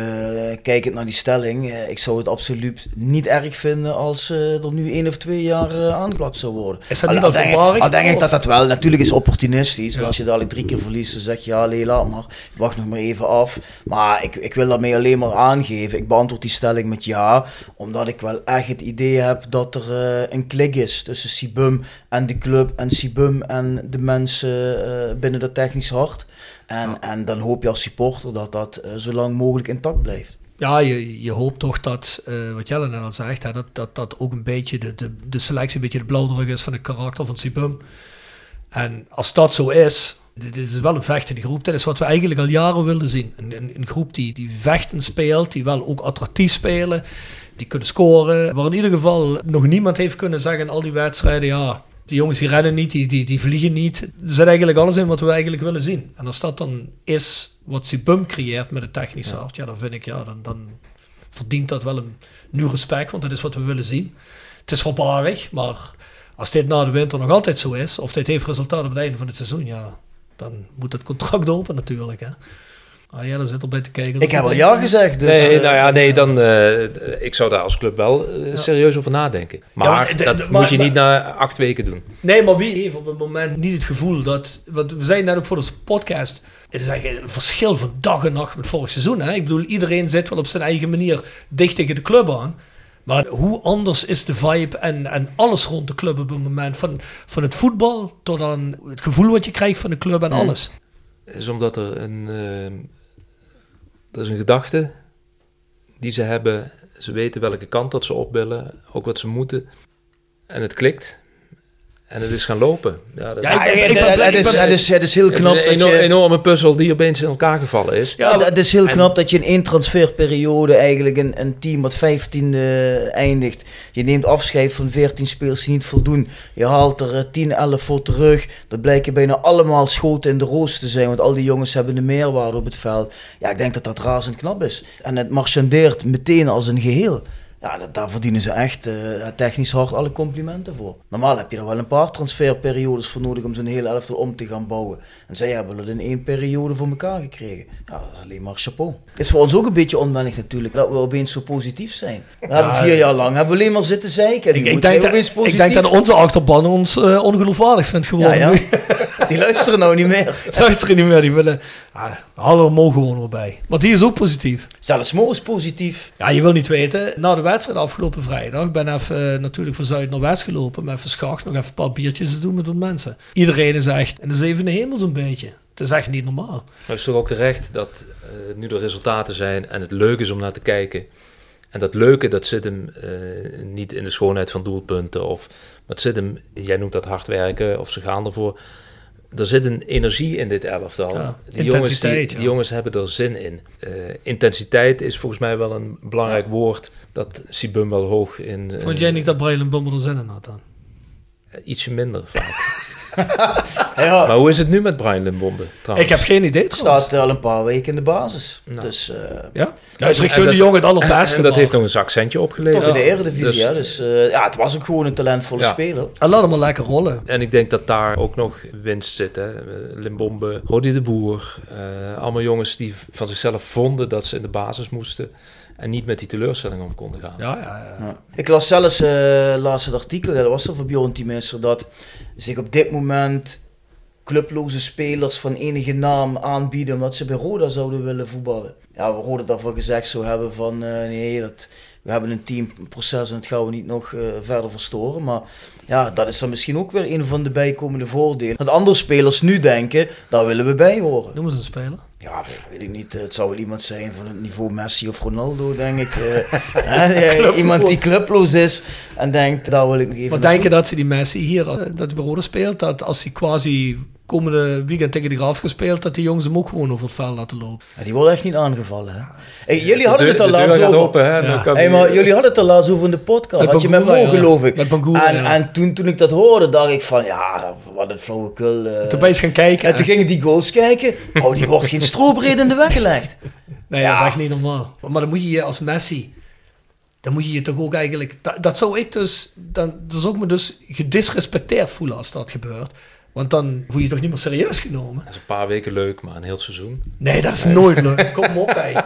kijkend naar die stelling, uh, ik zou het absoluut niet erg vinden als uh, er nu één of twee jaar uh, aangeplakt zou worden. Is dat niet al? Al denk ik dat dat wel, natuurlijk is opportunistisch. Ja. Als je dadelijk drie keer verliest, dan zeg je, ja, nee, laat maar. Wacht nog maar even af. Maar ik, ik wil daarmee alleen maar aangeven. Ik beantwoord die stelling met ja, omdat ik wel echt het idee heb dat er een klik is tussen Sibum en de club en Sibum en de mensen uh, binnen dat technisch hart. En, en dan hoop je als supporter dat dat uh, zo lang mogelijk intact blijft. Ja, je, je hoopt toch dat, uh, wat Jelle net al zegt, hè, dat, dat dat ook een beetje de, de, de selectie een beetje de blauwdruk is van het karakter van Sibum. En als dat zo is, dit is wel een vechtende groep. Dat is wat we eigenlijk al jaren wilden zien. Een, een, een groep die, die vechten speelt, die wel ook attractief spelen, die kunnen scoren. Waar in ieder geval nog niemand heeft kunnen zeggen in al die wedstrijden, ja, die jongens die rennen niet, die, die, die vliegen niet. Er zit eigenlijk alles in wat we eigenlijk willen zien. En als dat dan is wat Sibum creëert met het technische ja. hart, ja, dan vind ik, ja, dan, dan verdient dat wel een nieuw respect, want dat is wat we willen zien. Het is voorbarig, maar als dit na de winter nog altijd zo is, of dit heeft resultaat op het einde van het seizoen, ja, dan moet het contract open natuurlijk. Hè. Ah ja, daar zit er bij te kijken. Ik heb al ja gezegd. Dus, nee, eh, nou ja, nee, dan, eh, ik zou daar als club wel eh, serieus over nadenken. Maar, dat maar- moet je niet maar- na acht weken doen. Nee, maar wie heeft op het moment niet het gevoel dat... Want we zeiden net ook voor de podcast... Het is eigenlijk een verschil van dag en nacht met vorig seizoen. Hè? Ik bedoel, iedereen zit wel op zijn eigen manier dicht tegen de club aan. Maar hoe anders is de vibe en, en alles rond de club op het moment. Van, van het voetbal tot aan het gevoel wat je krijgt van de club en Mm. alles. is omdat er een, eh, er is een gedachte die ze hebben. Ze weten welke kant dat ze op willen, ook wat ze moeten. En het klikt. En het is gaan lopen. Ja, dat Ja, Ja, ik ben- het- ik is- het is- Het is heel knap een dat eno- je... enorme puzzel die opeens in elkaar gevallen is. Ja, het is heel en- knap dat je in één transferperiode eigenlijk een, een team wat 15e eindigt. Je neemt afscheid van 14 spelers die niet voldoen. Je haalt er eh, 10, 11 voor terug. Dat blijken bijna allemaal schoten in de roos te zijn. Want al die jongens hebben de meerwaarde op het veld. Ja, ik denk dat dat razend knap is. En het marchandeert meteen als een geheel. Ja, dat, daar verdienen ze echt eh, technisch hard alle complimenten voor. Normaal heb je er wel een paar transferperiodes voor nodig om zo'n hele elftal om te gaan bouwen. En zij hebben het in één periode voor elkaar gekregen. Ja, dat is alleen maar chapeau. Het is voor ons ook een beetje onwennig natuurlijk, dat we opeens zo positief zijn. We hebben vier jaar lang hebben we alleen maar zitten zeiken. En Ik, ik, denk dat, ik denk dat onze achterban ons eh, ongeloofwaardig vindt Ja, geworden. ja. nu. <laughs> Die luisteren nou niet meer. <laughs> Luisteren niet meer, die willen... Halen er Mo gewoon weer bij. Want die is ook positief. Zelfs Mo is positief. Ja, je wil niet weten. Na de wedstrijd afgelopen vrijdag ik ben even eh, natuurlijk van Zuid naar West gelopen. Met even schacht, nog even een paar biertjes te doen met wat mensen. Iedereen is echt in de zevende hemel zo'n beetje. Het is echt niet normaal. Maar het is toch ook terecht dat eh, nu de resultaten zijn en het leuk is om naar te kijken. En dat leuke, dat zit hem eh, niet in de schoonheid van doelpunten. Of, maar zit hem, jij noemt dat hard werken of ze gaan ervoor. Er zit een energie in dit elftal. Ja, die, jongens, die, jongens hebben er zin in. Eh, intensiteit is volgens mij wel een belangrijk woord. Dat Sibum wel hoog in. eh, Vond jij niet dat Brian Bummer er zin in had dan? Ietsje minder vaak. <laughs> <laughs> Ja, maar hoe is het nu met Brian Limbombe trouwens? Ik heb geen idee trouwens. staat al een paar weken in de basis. Nou. Dus eh, Ja? Ja, is Rick de dat- jongen het allerbeste. En dat heeft nog een zakcentje opgeleverd. toch in de Eredivisie. Dus- ja, dus eh, ja, het was ook gewoon een talentvolle Ja. speler. En laat hem maar lekker rollen. En ik denk dat daar ook nog winst zit. Hè? Limbombe, Rodi de Boer. eh, allemaal jongens die van zichzelf vonden dat ze in de basis moesten. En niet met die teleurstelling om konden gaan. Ja, ja, ja. Ja. Ik las zelfs eh laatst het artikel, dat was er van Bjorn Tiemesser, dat zich op dit moment clubloze spelers van enige naam aanbieden omdat ze bij Roda zouden willen voetballen. Ja, we Roda daarvan gezegd zou hebben van eh, nee, dat, we hebben een teamproces en dat gaan we niet nog eh, verder verstoren. Maar ja, dat is dan misschien ook weer een van de bijkomende voordelen. Dat andere spelers nu denken, daar willen we bij horen. Noem eens een speler. Ja, weet ik niet. Het zou wel iemand zijn van het niveau Messi of Ronaldo, denk ik. Eh, <laughs> iemand die clubloos is en denkt, daar wil ik nog even Maar naartoe. denk je dat ze die Messi hier, eh, dat hij Roda speelt, dat als hij quasi komende weekend tegen de Graafs gespeeld, dat die jongens hem ook gewoon over het veld laten lopen? Ja, die wordt echt niet aangevallen. Hè? Hey, jullie De hadden deur- het al laatst over. open, hè? Dan Ja. kan Hey, die- maar jullie hadden het al laatst over in de podcast. Met had je met Mo, ja. geloof ik. Met Bangura, en ja. en toen, toen ik dat hoorde, dacht ik van, ja, wat een flauwekul. eh. Toen ben je eens gaan kijken. en toen ging ik die goals kijken. Oh, die wordt geen strobreed in de weg gelegd. Nee, dat is echt niet normaal. Maar dan moet je je als Messi, dan moet je je toch ook eigenlijk, dat, dat zou ik dus, dan, dan zou ik me dus gedisrespecteerd voelen als dat gebeurt. Want dan voel je je toch niet meer serieus genomen. Dat is een paar weken leuk, maar een heel seizoen. Nee, dat is nooit leuk. <laughs> Kom op bij.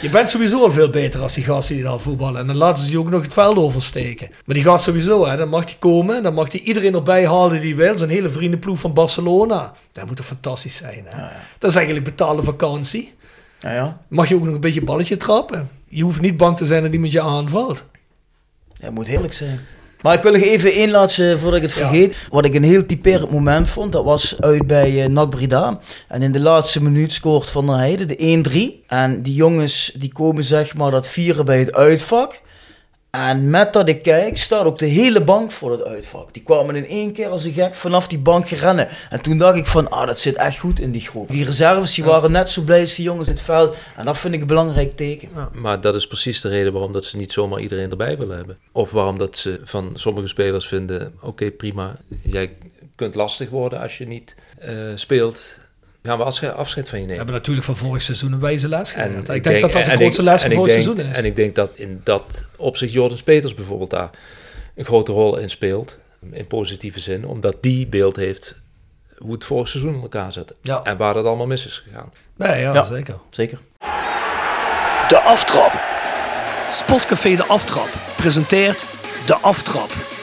Je bent sowieso al veel beter als die gasten die daar voetballen. En dan laten ze je ook nog het veld oversteken. Maar die gast sowieso, hè, dan mag hij komen. Dan mag hij iedereen erbij halen die wil. Zijn hele vriendenploeg van Barcelona. Dat moet toch fantastisch zijn. Hè? Dat is eigenlijk betaalde vakantie. Ja, ja. Mag je ook nog een beetje balletje trappen. Je hoeft niet bang te zijn dat iemand je aanvalt. Ja, moet heerlijk zijn. Maar ik wil nog even één laatste, voordat ik het vergeet. Wat ik een heel typerend moment vond, dat was uit bij uh, NAC Breda. En in de laatste minuut scoort Van der Heijden de 1-3. En die jongens die komen zeg maar dat vieren bij het uitvak. En met dat ik kijk, staat ook de hele bank voor het uitvak. Die kwamen in één keer als een gek vanaf die bank gerennen. En toen dacht ik van, ah, dat zit echt goed in die groep. Die reserves die waren net zo blij als die jongens in het veld. En dat vind ik een belangrijk teken. Ja, maar dat is precies de reden waarom dat ze niet zomaar iedereen erbij willen hebben. Of waarom dat ze van sommige spelers vinden, oké prima, jij kunt lastig worden als je niet uh, speelt. Gaan we afscheid, afscheid van je nemen. We hebben natuurlijk van vorig seizoen een wijze les geleerd. Ik, ik denk, dat dat de grootste ik, les van vorig denk, seizoen is. En ik denk dat in dat opzicht Jordan Peters bijvoorbeeld daar een grote rol in speelt. In positieve zin. Omdat die beeld heeft hoe het vorig seizoen in elkaar zit. Ja. En waar dat allemaal mis is gegaan. Nee, ja, Ja. zeker. Zeker. De Aftrap. Sportcafé De Aftrap presenteert De Aftrap.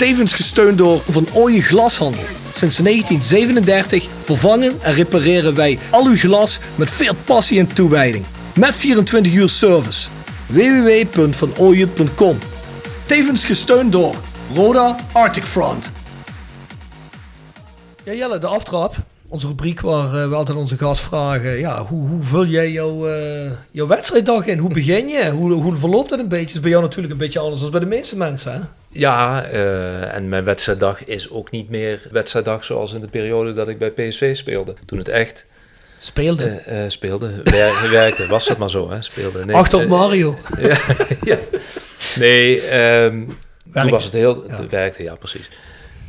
Tevens gesteund door Van Ooyen Glashandel. Sinds 1937 vervangen en repareren wij al uw glas met veel passie en toewijding. Met 24 uur service. www.vanooyen.com Tevens gesteund door Roda Arctic Front. Ja Jelle, de aftrap. Onze rubriek waar eh, we altijd onze gast vragen. Ja, hoe, hoe vul jij jouw, eh, jouw wedstrijddag in? Hoe begin je? Hoe, hoe verloopt het een beetje? is bij jou natuurlijk een beetje anders dan bij de meeste mensen. Hè? Ja, eh, en mijn wedstrijddag is ook niet meer wedstrijddag zoals in de periode dat ik bij PSV speelde. Toen het echt Speelde. speelde, wer- <laughs> werkte, was het maar zo, hè, speelde. Nee, Achter op Mario. <laughs> ja, ja. Nee, ehm, toen was het heel... Ja. werkte, ja, precies.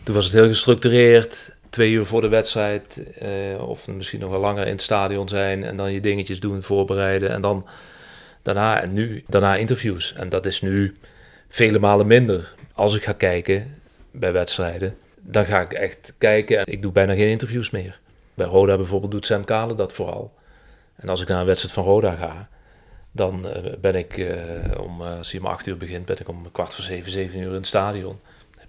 Toen was het heel gestructureerd. Twee uur voor de wedstrijd. eh, of misschien nog wel langer in het stadion zijn. En dan je dingetjes doen, voorbereiden. En dan daarna, en nu, daarna interviews. En dat is nu vele malen minder. Als ik ga kijken bij wedstrijden, dan ga ik echt kijken. Ik doe bijna geen interviews meer. Bij Roda bijvoorbeeld doet Sam Kalen dat vooral. En als ik naar een wedstrijd van Roda ga, dan eh, ben ik eh, om, als hij om acht uur begint, ben ik om kwart voor zeven, zeven uur in het stadion.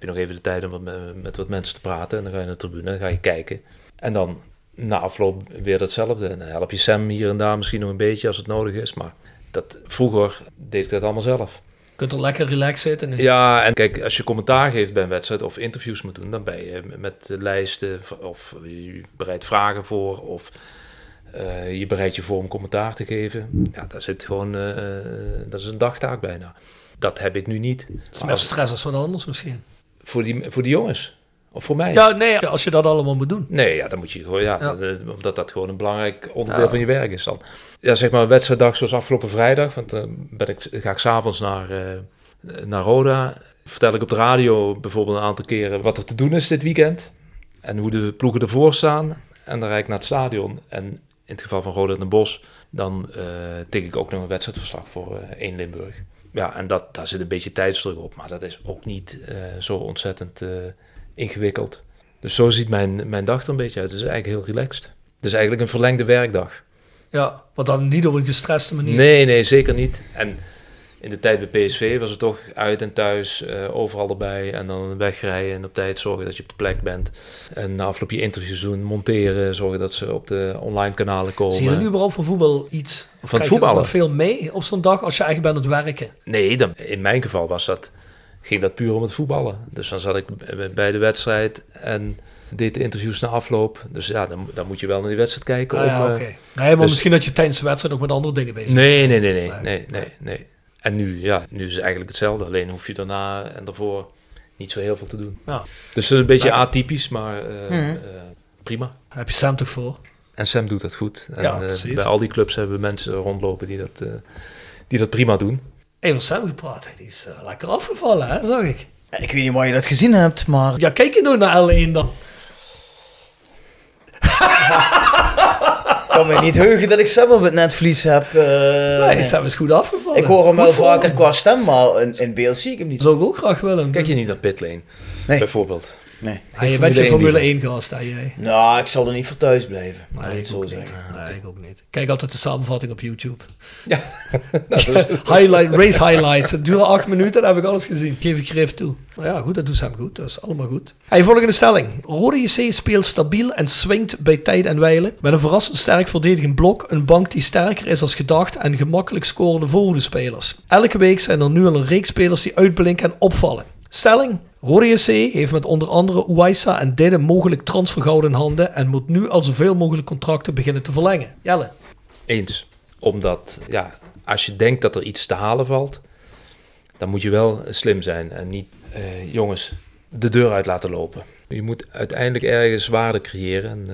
Je nog even de tijd om met, met wat mensen te praten. En dan ga je naar de tribune, dan ga je kijken. En dan na afloop weer datzelfde. En dan help je Sam hier en daar misschien nog een beetje als het nodig is. Maar dat, vroeger deed ik dat allemaal zelf. Je kunt er lekker relaxed zitten. nu. Ja, en kijk, als je commentaar geeft bij een wedstrijd of interviews moet doen, dan ben je met lijsten of je bereidt vragen voor of eh, je bereidt je voor om commentaar te geven. Ja, daar zit gewoon, eh, eh, dat is een dagtaak bijna. Dat heb ik nu niet. Het is meer stress als wat anders misschien. Voor die, voor die jongens. Of voor mij. Ja, nee, als je dat allemaal moet doen. Nee, ja, dan moet je gewoon, ja, Ja. dat- eh, omdat dat gewoon een belangrijk onderdeel Ja. van je werk is dan. Ja, zeg maar een wedstrijddag zoals afgelopen vrijdag, want dan ben ik, ga ik s'avonds naar, eh, naar Roda. Vertel ik op de radio bijvoorbeeld een aantal keren wat er te doen is dit weekend. En hoe de ploegen ervoor staan. En dan rijd ik naar het stadion. En in het geval van Roda en Den Bosch, dan eh tik ik ook nog een wedstrijdverslag voor eh 1 Limburg. Ja, en dat, daar zit een beetje tijdsdruk op, maar dat is ook niet eh, zo ontzettend eh, ingewikkeld. Dus zo ziet mijn, mijn dag er een beetje uit. Het is eigenlijk heel relaxed. Het is eigenlijk een verlengde werkdag. Ja, maar dan niet op een gestreste manier. Nee, nee, zeker niet. En in de tijd bij PSV was het toch uit en thuis, eh, overal erbij. En dan wegrijden en op tijd zorgen dat je op de plek bent. En na afloop je interviews doen, monteren, zorgen dat ze op de online kanalen komen. Zie je er nu überhaupt van voetbal iets? Of Van het er voetballen? veel mee op zo'n dag als je eigenlijk bent aan het werken? Nee, dan, in mijn geval was dat, ging dat puur om het voetballen. Dus dan zat ik bij de wedstrijd en deed de interviews na afloop. Dus ja, dan, dan moet je wel naar die wedstrijd kijken. Ah, ja, om, oké. eh, Nee, maar dus- misschien dat je tijdens de wedstrijd nog met andere dingen bezig bent. Nee, nee, nee, Nee. nee, nee, nee. En nu, ja, nu is het eigenlijk hetzelfde. Alleen hoef je daarna en daarvoor niet zo heel veel te doen. Ja. Dus het is een beetje atypisch, maar eh, Mhm. eh, prima. Daar heb je Sam toch voor? En Sam doet dat goed. En, Ja, eh, precies. bij al die clubs hebben we mensen rondlopen die dat, eh, die dat prima doen. Even Sam gepraat, die is eh, lekker afgevallen, hè, zag ik. Ja, Ik weet niet waar je dat gezien hebt, maar... Ja, kijk je nou naar L1 dan? <laughs> Ik kan me niet heugen dat ik zelf op het netvlies heb. eh, Nee, Sam is goed afgevallen. ik hoor hem wel vaker hem. qua stem, maar in, in beeld zie ik hem niet. Dat zou ik ook graag willen. Kijk je niet naar Pitlane, Nee. bijvoorbeeld? Nee. Ja, je bent geen Formule Formule 1 1 gast, hè, jij? Nou, ik zal er niet voor thuis blijven. Maar Nee, ik zo ook zeggen. niet. Nee, ik ook niet. Kijk altijd de samenvatting op YouTube. Ja. <laughs> Nou, dat is- Highlight, race highlights. Het duurde acht minuten, dan heb ik alles gezien. Geef ik grif toe. Maar ja, goed, dat doet Sam goed. Dat is allemaal goed. Hey, volgende stelling. Rode JC speelt stabiel en swingt bij tijd en wijlen. Met een verrassend sterk verdedigend blok. Een bank die sterker is als gedacht en gemakkelijk scorende voorhoede-spelers. Elke week zijn er nu al een reeks spelers die uitblinken en opvallen. Stelling. Rode JC heeft met onder andere Uwaisa en Didde mogelijk transfergoud in handen en moet nu al zoveel mogelijk contracten beginnen te verlengen. Jelle. Eens. Omdat, ja, als je denkt dat er iets te halen valt, dan moet je wel slim zijn en niet, eh, jongens, de deur uit laten lopen. Je moet uiteindelijk ergens waarde creëren. En,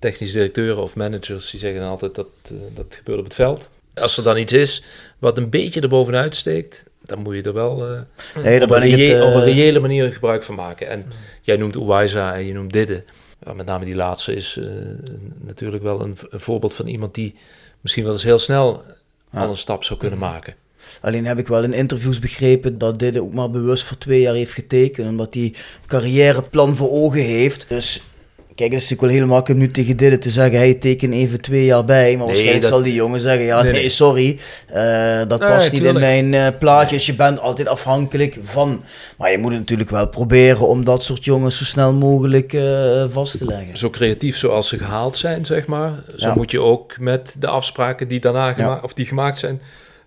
eh, directeuren of managers die zeggen altijd dat uh, dat gebeurt op het veld. Als er dan iets is wat een beetje erbovenuit steekt, dan moet je er wel uh, nee, op, een het, uh, op, een reële manier gebruik van maken. En jij noemt Uwaiza en je noemt Didde. Ja, met name die laatste is natuurlijk wel een, een, voorbeeld van iemand die misschien wel eens heel snel al een stap zou kunnen maken. Alleen heb ik wel in interviews begrepen dat dit ook maar bewust voor twee jaar heeft getekend. Omdat hij carrièreplan voor ogen heeft. Dus Kijk, het is natuurlijk wel heel makkelijk nu tegen dit te zeggen, hij teken even twee jaar bij. Maar nee, waarschijnlijk dat... zal die jongen zeggen, ja, nee, nee sorry, uh, dat nee, past niet in mijn uh, plaatjes. Je bent altijd afhankelijk van. Maar je moet natuurlijk wel proberen om dat soort jongens zo snel mogelijk uh, vast te leggen. Zo creatief zoals ze gehaald zijn, zeg maar. Zo ja. moet je ook met de afspraken die daarna gemaakt, ja. of die gemaakt zijn,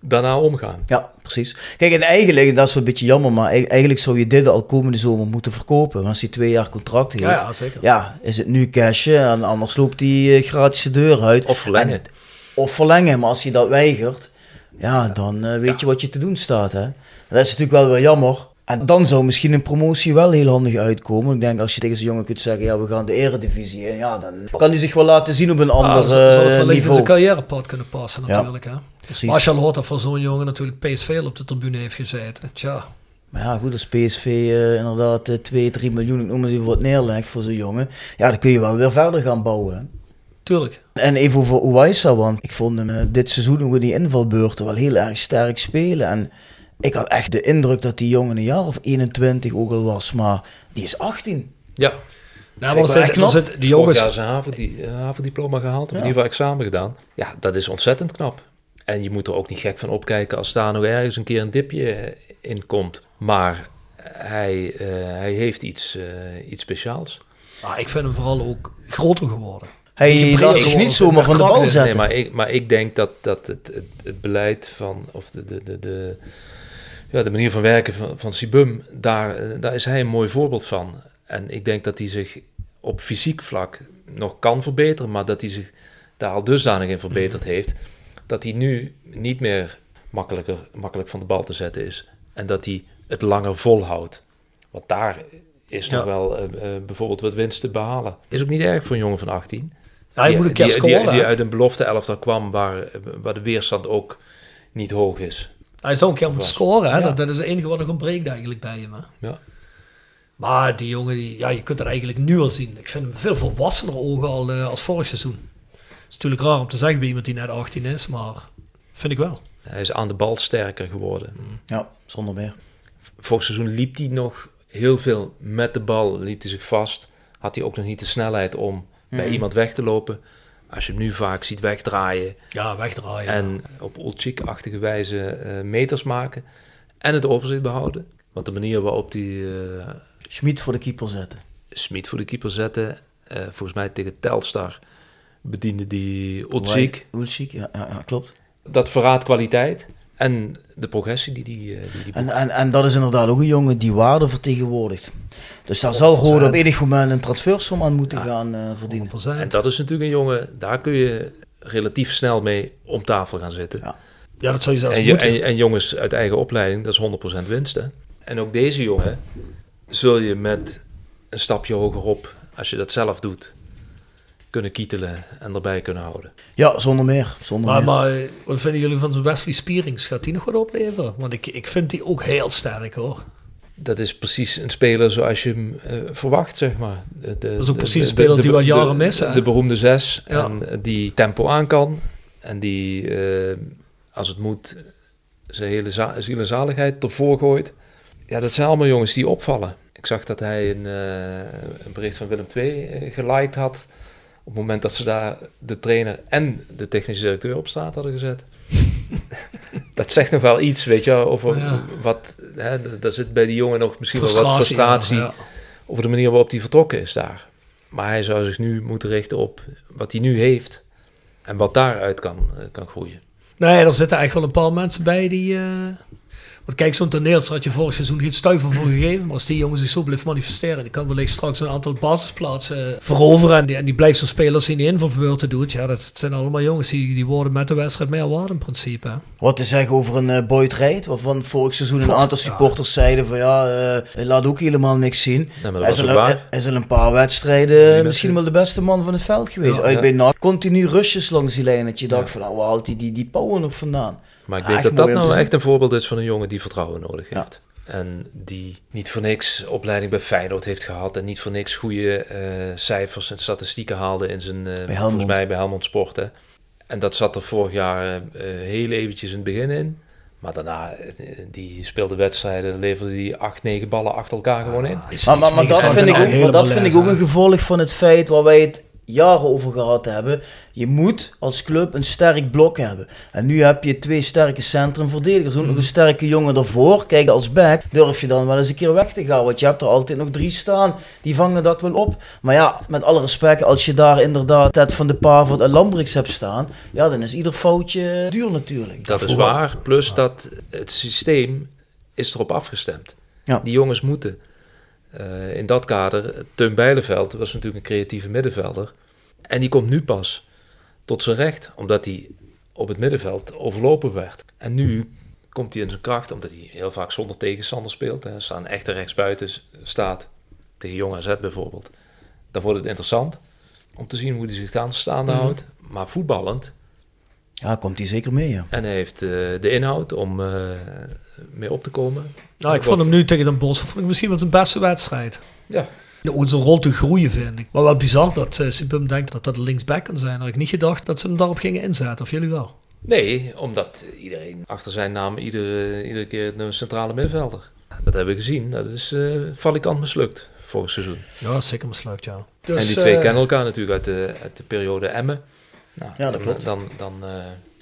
daarna omgaan. Ja, precies. Kijk, en eigenlijk, dat is wel een beetje jammer, maar eigenlijk zou je dit al komende zomer moeten verkopen. Want als hij twee jaar contract heeft, ja, ja, zeker. ja is het nu cashen en anders loopt hij uh, gratis de deur uit. Of verlengen. En, of verlengen, maar als je dat weigert, ja, dan uh, weet ja. je wat je te doen staat. Hè? Dat is natuurlijk wel weer jammer. En dan zou misschien een promotie wel heel handig uitkomen. Ik denk als je tegen zo'n jongen kunt zeggen, ja, we gaan de eredivisie in. Ja, dan kan hij zich wel laten zien op een ander ah, zal, zal het wel niveau. in zijn carrièrepad kunnen passen natuurlijk. Ja. Hè? Precies. Maar als je al hoort dat voor zo'n jongen natuurlijk PSV op de tribune heeft gezeten. Tja. Maar ja, goed, als PSV uh, inderdaad uh, 2, 3 miljoen, ik noem eens even wat neerlegt voor zo'n jongen. Ja, dan kun je wel weer verder gaan bouwen. Hè? Tuurlijk. En even over Uwaisa, want ik vond hem uh, dit seizoen ook in die invalbeurten wel heel erg sterk spelen. En ik had echt de indruk dat die jongen een jaar of 21 ook al was, maar die is 18. Ja. Nou, maar zit, knap. zit die jongens... Vorig jaar zijn havendiploma gehaald, of ja. in ieder geval examen gedaan. Ja, dat is ontzettend knap. En je moet er ook niet gek van opkijken als daar nog ergens een keer een dipje in komt. Maar hij, uh, hij heeft iets, uh, iets speciaals. Ah, ik vind hem vooral ook groter geworden. Hij laat zich niet zomaar van de bal zetten. Nee, maar ik, maar ik denk dat, dat het, het, het beleid van, of de, de, de, de, ja, de manier van werken van, van Sibum, daar, daar is hij een mooi voorbeeld van. En ik denk dat hij zich op fysiek vlak nog kan verbeteren, maar dat hij zich daar al dusdanig in verbeterd heeft, dat hij nu niet meer makkelijker, makkelijk van de bal te zetten is. En dat hij het langer volhoudt. Want daar is ja. nog wel uh, uh, bijvoorbeeld wat winst te behalen. Is ook niet erg voor een jongen van 18. Ja, die, moet een die, scoren, die, die, uit een belofte elftal kwam waar, waar de weerstand ook niet hoog is. Hij zou een keer moeten scoren, hè? Ja. Dat, dat, is het enige wat nog ontbreekt eigenlijk bij hem. Hè? Ja. Maar die jongen, die, ja, je kunt het eigenlijk nu al zien. Ik vind hem veel volwassener ogen al uh, als vorig seizoen. Het is natuurlijk raar om te zeggen bij iemand die net 18 is, maar vind ik wel. Hij is aan de bal sterker geworden. Ja, zonder meer. Vorig seizoen liep hij nog heel veel met de bal, liep hij zich vast. Had hij ook nog niet de snelheid om mm. bij iemand weg te lopen. Als je hem nu vaak ziet wegdraaien. Ja, wegdraaien. En op Ulchik-achtige wijze uh, meters maken. En het overzicht behouden. Want de manier waarop die... Uh, Schmid voor de keeper zetten. Schmid voor de keeper zetten. Uh, volgens mij tegen Telstar bediende die Ulchik. Ulchik, ja, ja, ja, klopt. Dat verraadt kwaliteit. En de progressie die die, die, die en, en, en dat is inderdaad ook een jongen die waarde vertegenwoordigt. Dus daar zal gewoon op enig moment een transfersom aan moeten ja, gaan uh, verdienen. 100%. En dat is natuurlijk een jongen, daar kun je relatief snel mee om tafel gaan zitten. Ja, ja dat zou je zelfs en, moeten. En, en, jongens uit eigen opleiding, dat is 100% winst. Hè? En ook deze jongen zul je met een stapje hogerop, als je dat zelf doet, kunnen kietelen en erbij kunnen houden. Ja, zonder meer. Zonder maar, meer. maar wat vinden jullie van Wesley Spierings? Gaat die nog wat opleveren? Want ik, ik vind die ook heel sterk hoor. Dat is precies een speler zoals je hem uh, verwacht, zeg maar. De, dat is ook precies een speler die wat jaren missen. De, de, beroemde zes, ja. en die tempo aan kan. En die, uh, als het moet, zijn hele za ziel en zaligheid ervoor gooit. Ja, dat zijn allemaal jongens die opvallen. Ik zag dat hij een, uh, een bericht van Willem II geliked had op het moment dat ze daar de trainer en de technische directeur op straat hadden gezet. <laughs> dat zegt nog wel iets, weet je, over ja. wat. Hè, daar zit bij die jongen nog misschien wel wat frustratie ja, over de manier waarop hij vertrokken is daar. Maar hij zou zich nu moeten richten op wat hij nu heeft en wat daaruit kan, kan groeien. Nee, er zitten eigenlijk wel een paar mensen bij die. Uh, Want kijk, zo'n toneel had je vorig seizoen geen stuiver voor gegeven. Maar als die jongen zich zo blijft manifesteren, die kan wellicht straks een aantal basisplaatsen veroveren. En die, en die blijft zo'n spelers die in ieder geval doet. Ja, dat zijn allemaal jongens die, die worden met de wedstrijd meer waard in principe. Wat te zeggen over een uh, Boyd Reid, waarvan vorig seizoen een aantal supporters zeiden van ja, uh, hij laat ook helemaal niks zien. Hij, is al, hij is al een paar wedstrijden misschien wel de beste man van het veld geweest. Ja, Uit ja. bij NAC, continu rushes langs die lijn. Dat je dacht van nou, waar haalt hij die, die power nog vandaan? Maar ik Ah, denk dat dat nou echt een voorbeeld is van een jongen die vertrouwen nodig Ja. heeft. En die niet voor niks opleiding bij Feyenoord heeft gehad. En niet voor niks goede eh, cijfers en statistieken haalde in zijn, eh, volgens mij bij Helmond Sport. Hè. En dat zat er vorig jaar eh, heel eventjes in het begin in. Maar daarna, die speelde wedstrijden, leverde die acht, negen ballen achter elkaar gewoon in. Is Maar, maar, maar, dat, vind ik ook, maar dat vind ik ook een gevolg van het feit waar wij het jaren over gehad hebben. Je moet als club een sterk blok hebben. En nu heb je twee sterke centrumverdedigers. Ook nog een sterke jongen ervoor. Kijk, als back durf je dan wel eens een keer weg te gaan. Want je hebt er altijd nog drie staan. Die vangen dat wel op. Maar ja, met alle respect, als je daar inderdaad Ted van de Pavert en Lambrix hebt staan. Ja, dan is ieder foutje duur natuurlijk. Dat is waar. Plus dat het systeem is erop afgestemd. Ja. Die jongens moeten. Eh, in dat kader, Teun Bijleveld was natuurlijk een creatieve middenvelder. En die komt nu pas tot zijn recht, omdat hij op het middenveld overlopen werd. En nu komt hij in zijn kracht, omdat hij heel vaak zonder tegenstander speelt. Hè. Een echte rechtsbuiten staat, tegen Jong AZ bijvoorbeeld, dan wordt het interessant om te zien hoe hij zich dan staande Mhm. houdt. Maar voetballend, Ja, komt hij zeker mee, ja. en hij heeft eh, de inhoud om eh, mee op te komen. Nou, ik vond hem nu tegen Den Bosch vond ik misschien wel zijn beste wedstrijd. Ja. Ook in zijn rol te groeien, vind ik. Maar wel bizar dat uh, Sipum denkt dat dat de linksback kan zijn. Had ik niet gedacht dat ze hem daarop gingen inzetten. Of jullie wel? Nee, omdat iedereen achter zijn naam iedere, iedere keer een centrale middenvelder. Dat hebben we gezien. Dat is eh valikant mislukt vorig seizoen. Ja, zeker mislukt, ja. en Dus, die twee kennen elkaar natuurlijk uit de, uit de periode Emmen. Nou, Ja, dat dan, klopt. Dan, dan, eh,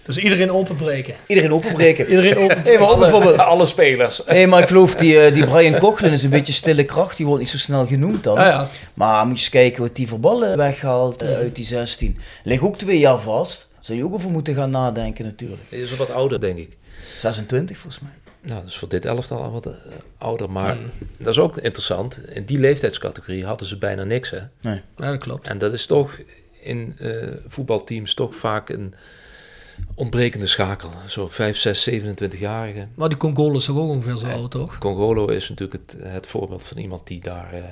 Dus iedereen openbreken. Iedereen openbreken. Iedereen open. Hey, maar ook bijvoorbeeld, alle spelers. Nee, maar ik geloof die, eh, die Brian Cochlin is een beetje stille kracht. Die wordt niet zo snel genoemd dan. Ja, ja. Maar moet je eens kijken wat die voor ballen weghaalt eh, uit die 16. Ligt ook twee jaar vast. Zou je ook over moeten gaan nadenken natuurlijk. Hij is wat ouder, denk ik. 26 volgens mij. Nou, dat is voor dit elftal al wat ouder. Maar dat is ook interessant. In die leeftijdscategorie hadden ze bijna niks, hè. Nee. Ja, dat klopt. En dat is toch in eh, voetbalteams toch vaak een ontbrekende schakel. Zo 5, 6, 27-jarigen. Maar die Congolo is toch ook ongeveer zo oud, toch? Congolo is natuurlijk het, het voorbeeld van iemand die daar, eh,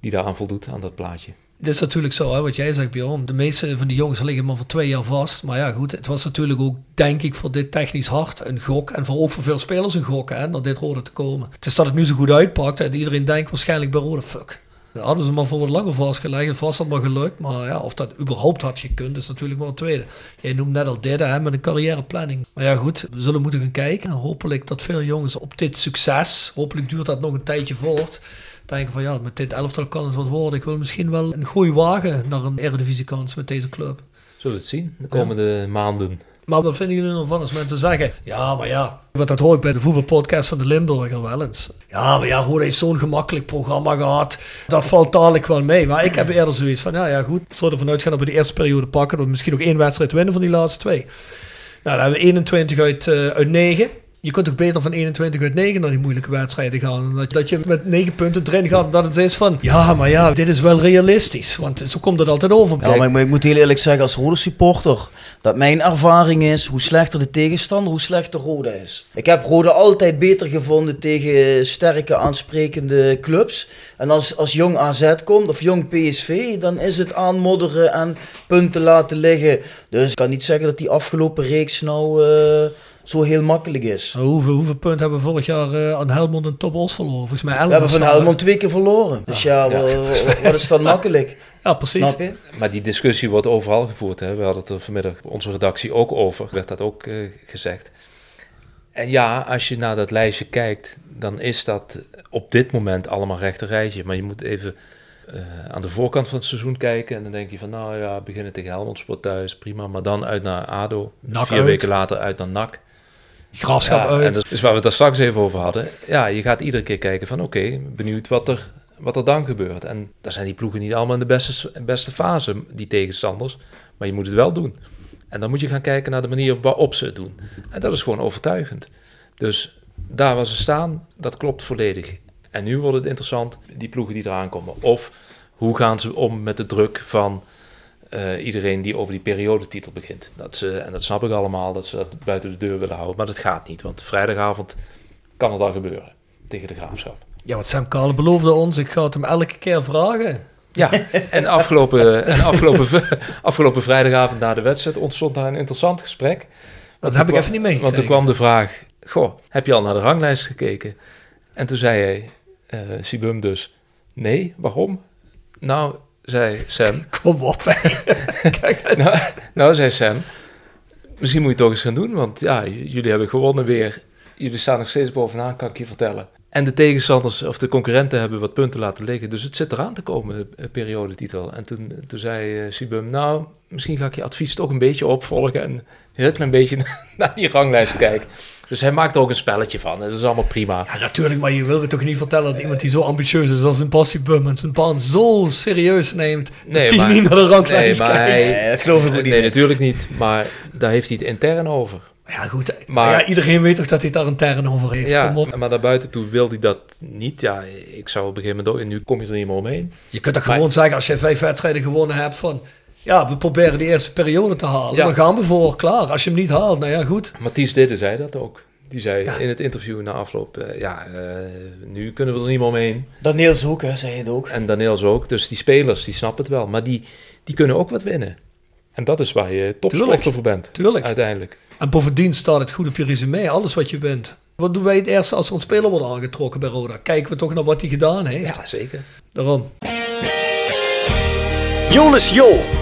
die daar aan voldoet, aan dat plaatje. Dit is natuurlijk zo, hè, wat jij zegt, Bjorn. De meeste van die jongens liggen maar voor twee jaar vast. Maar ja, goed, het was natuurlijk ook, denk ik, voor dit technisch hart een gok. En voor, ook voor veel spelers een gok, hè, naar dit rode te komen. Het is dat het nu zo goed uitpakt en iedereen denkt waarschijnlijk bij rode, fuck. Daar hadden ze maar voor wat langer vastgelegd. Vast had maar gelukt. Maar ja, of dat überhaupt had gekund, is natuurlijk maar een tweede. Jij noemt net al dit, hè, met een carrièreplanning. Maar ja, goed, we zullen moeten gaan kijken. En hopelijk dat veel jongens op dit succes, hopelijk duurt dat nog een tijdje voort, denken van ja, met dit elftal kan het wat worden. Ik wil misschien wel een gooi wagen naar een eredivisiekans met deze club. Zullen we het zien de komende maanden. Maar wat vinden jullie ervan als mensen zeggen, ja, maar ja, wat dat hoor ik bij de voetbalpodcast van de Limburger wel eens. Ja, maar ja, Roda heeft zo'n gemakkelijk programma gehad. Dat valt dadelijk wel mee. Maar ik heb eerder zoiets van, ja, ja goed, zou ervan uitgaan dat we de eerste periode pakken, dat we misschien nog één wedstrijd winnen van die laatste twee. Nou, dan hebben we 21 uit, eh, uit 9. Je kunt toch beter van 21 uit 9 naar die moeilijke wedstrijden gaan. Dat, je met 9 punten erin gaat. Dat het is van, ja, maar ja, dit is wel realistisch. Want zo komt het altijd over. Maar ik, moet- heel eerlijk zeggen als rode supporter dat mijn ervaring is hoe slechter de tegenstander, hoe slechter Roda is. Ik heb Roda altijd beter gevonden tegen sterke aansprekende clubs. En als, als jong AZ komt of jong PSV, dan is het aanmodderen en punten laten liggen. Dus ik kan niet zeggen dat die afgelopen reeks nou eh, zo heel makkelijk is. Hoeveel, hoeveel punten hebben we vorig jaar eh, aan Helmond en Top Os verloren? Volgens mij 11 We hebben van Helmond twee keer verloren. Dus ja, Ja. wa- wa- wat is dan makkelijk? <laughs> Ja, precies. Snap je? Maar die discussie wordt overal gevoerd. Hè. We hadden het er vanmiddag op onze redactie ook over. Werd dat ook eh, gezegd. En ja, als je naar dat lijstje kijkt, dan is dat op dit moment allemaal rechte rijtje. Maar je moet even eh, aan de voorkant van het seizoen kijken. En dan denk je van, nou ja, beginnen tegen Helmond Sport thuis, prima. Maar dan uit naar ADO. Vier uit. weken later uit naar NAC. Graafschap Ja, uit. En is waar we het daar straks even over hadden. Ja, je gaat iedere keer kijken van oké, benieuwd wat er, wat er dan gebeurt. En daar zijn die ploegen niet allemaal in de beste, beste fase, die tegenstanders. Maar je moet het wel doen. En dan moet je gaan kijken naar de manier waarop ze het doen. En dat is gewoon overtuigend. Dus daar waar ze staan, dat klopt volledig. En nu wordt het interessant, die ploegen die eraan komen. Of hoe gaan ze om met de druk van eh, iedereen die over die periodetitel begint. Dat ze, en dat snap ik allemaal, dat ze dat buiten de deur willen houden. Maar dat gaat niet, want vrijdagavond kan het al gebeuren tegen de Graafschap. Ja, wat Sam Kale beloofde ons, ik ga het hem elke keer vragen. Ja, en afgelopen, en afgelopen, <laughs> afgelopen vrijdagavond na de wedstrijd ontstond daar een interessant gesprek. Dat heb ik even niet meegekregen. Want toen kwam de vraag, goh, heb je al naar de ranglijst gekeken? En toen zei hij, uh, Sibum dus, nee, waarom? Nou, zei Sam. <laughs> Kom op, <laughs> nou, nou, zei Sam, misschien moet je het toch eens gaan doen, want ja, jullie hebben gewonnen weer. Jullie staan nog steeds bovenaan, kan ik je vertellen. En de tegenstanders of de concurrenten hebben wat punten laten liggen. Dus het zit eraan te komen, periodetitel. En toen, toen zei uh, Sibum, nou, misschien ga ik je advies toch een beetje opvolgen... en een heel klein beetje <laughs> naar die ranglijst kijken. Dus hij maakt er ook een spelletje van. En dat is allemaal prima. Ja, natuurlijk. Maar je wil me toch niet vertellen dat iemand die zo ambitieus is als een Passibum... en zijn baan zo serieus neemt... Nee, die niet naar de ranglijst nee, maar kijkt. nee, dat geloof ik niet. Nee, natuurlijk niet. Maar daar heeft hij het intern over. Ja, goed. Maar ja, iedereen weet toch dat hij daar een term over heeft. Ja, maar naar buiten toe wil hij dat niet. Ja, ik zou op een gegeven moment ook... En nu kom je er niet meer omheen. Je kunt toch gewoon zeggen, als je vijf wedstrijden gewonnen hebt van... Ja, we proberen die eerste periode te halen. Ja. Dan gaan we voor, klaar. Als je hem niet haalt, nou ja, goed. Mathies Didde zei dat ook. Die zei in het interview na afloop, uh, ja, uh, nu kunnen we er niet meer omheen. Daniels ook, hè, zei het ook. En Daniels ook. Dus die spelers, die snappen het wel. Maar die, die kunnen ook wat winnen. En dat is waar je topsporter voor bent. Tuurlijk. Uiteindelijk. En bovendien staat het goed op je resume, alles wat je bent. Wat doen wij het eerste als er een speler wordt aangetrokken bij Roda? Kijken we toch naar wat hij gedaan heeft? Ja, zeker. Daarom. Jolis Jo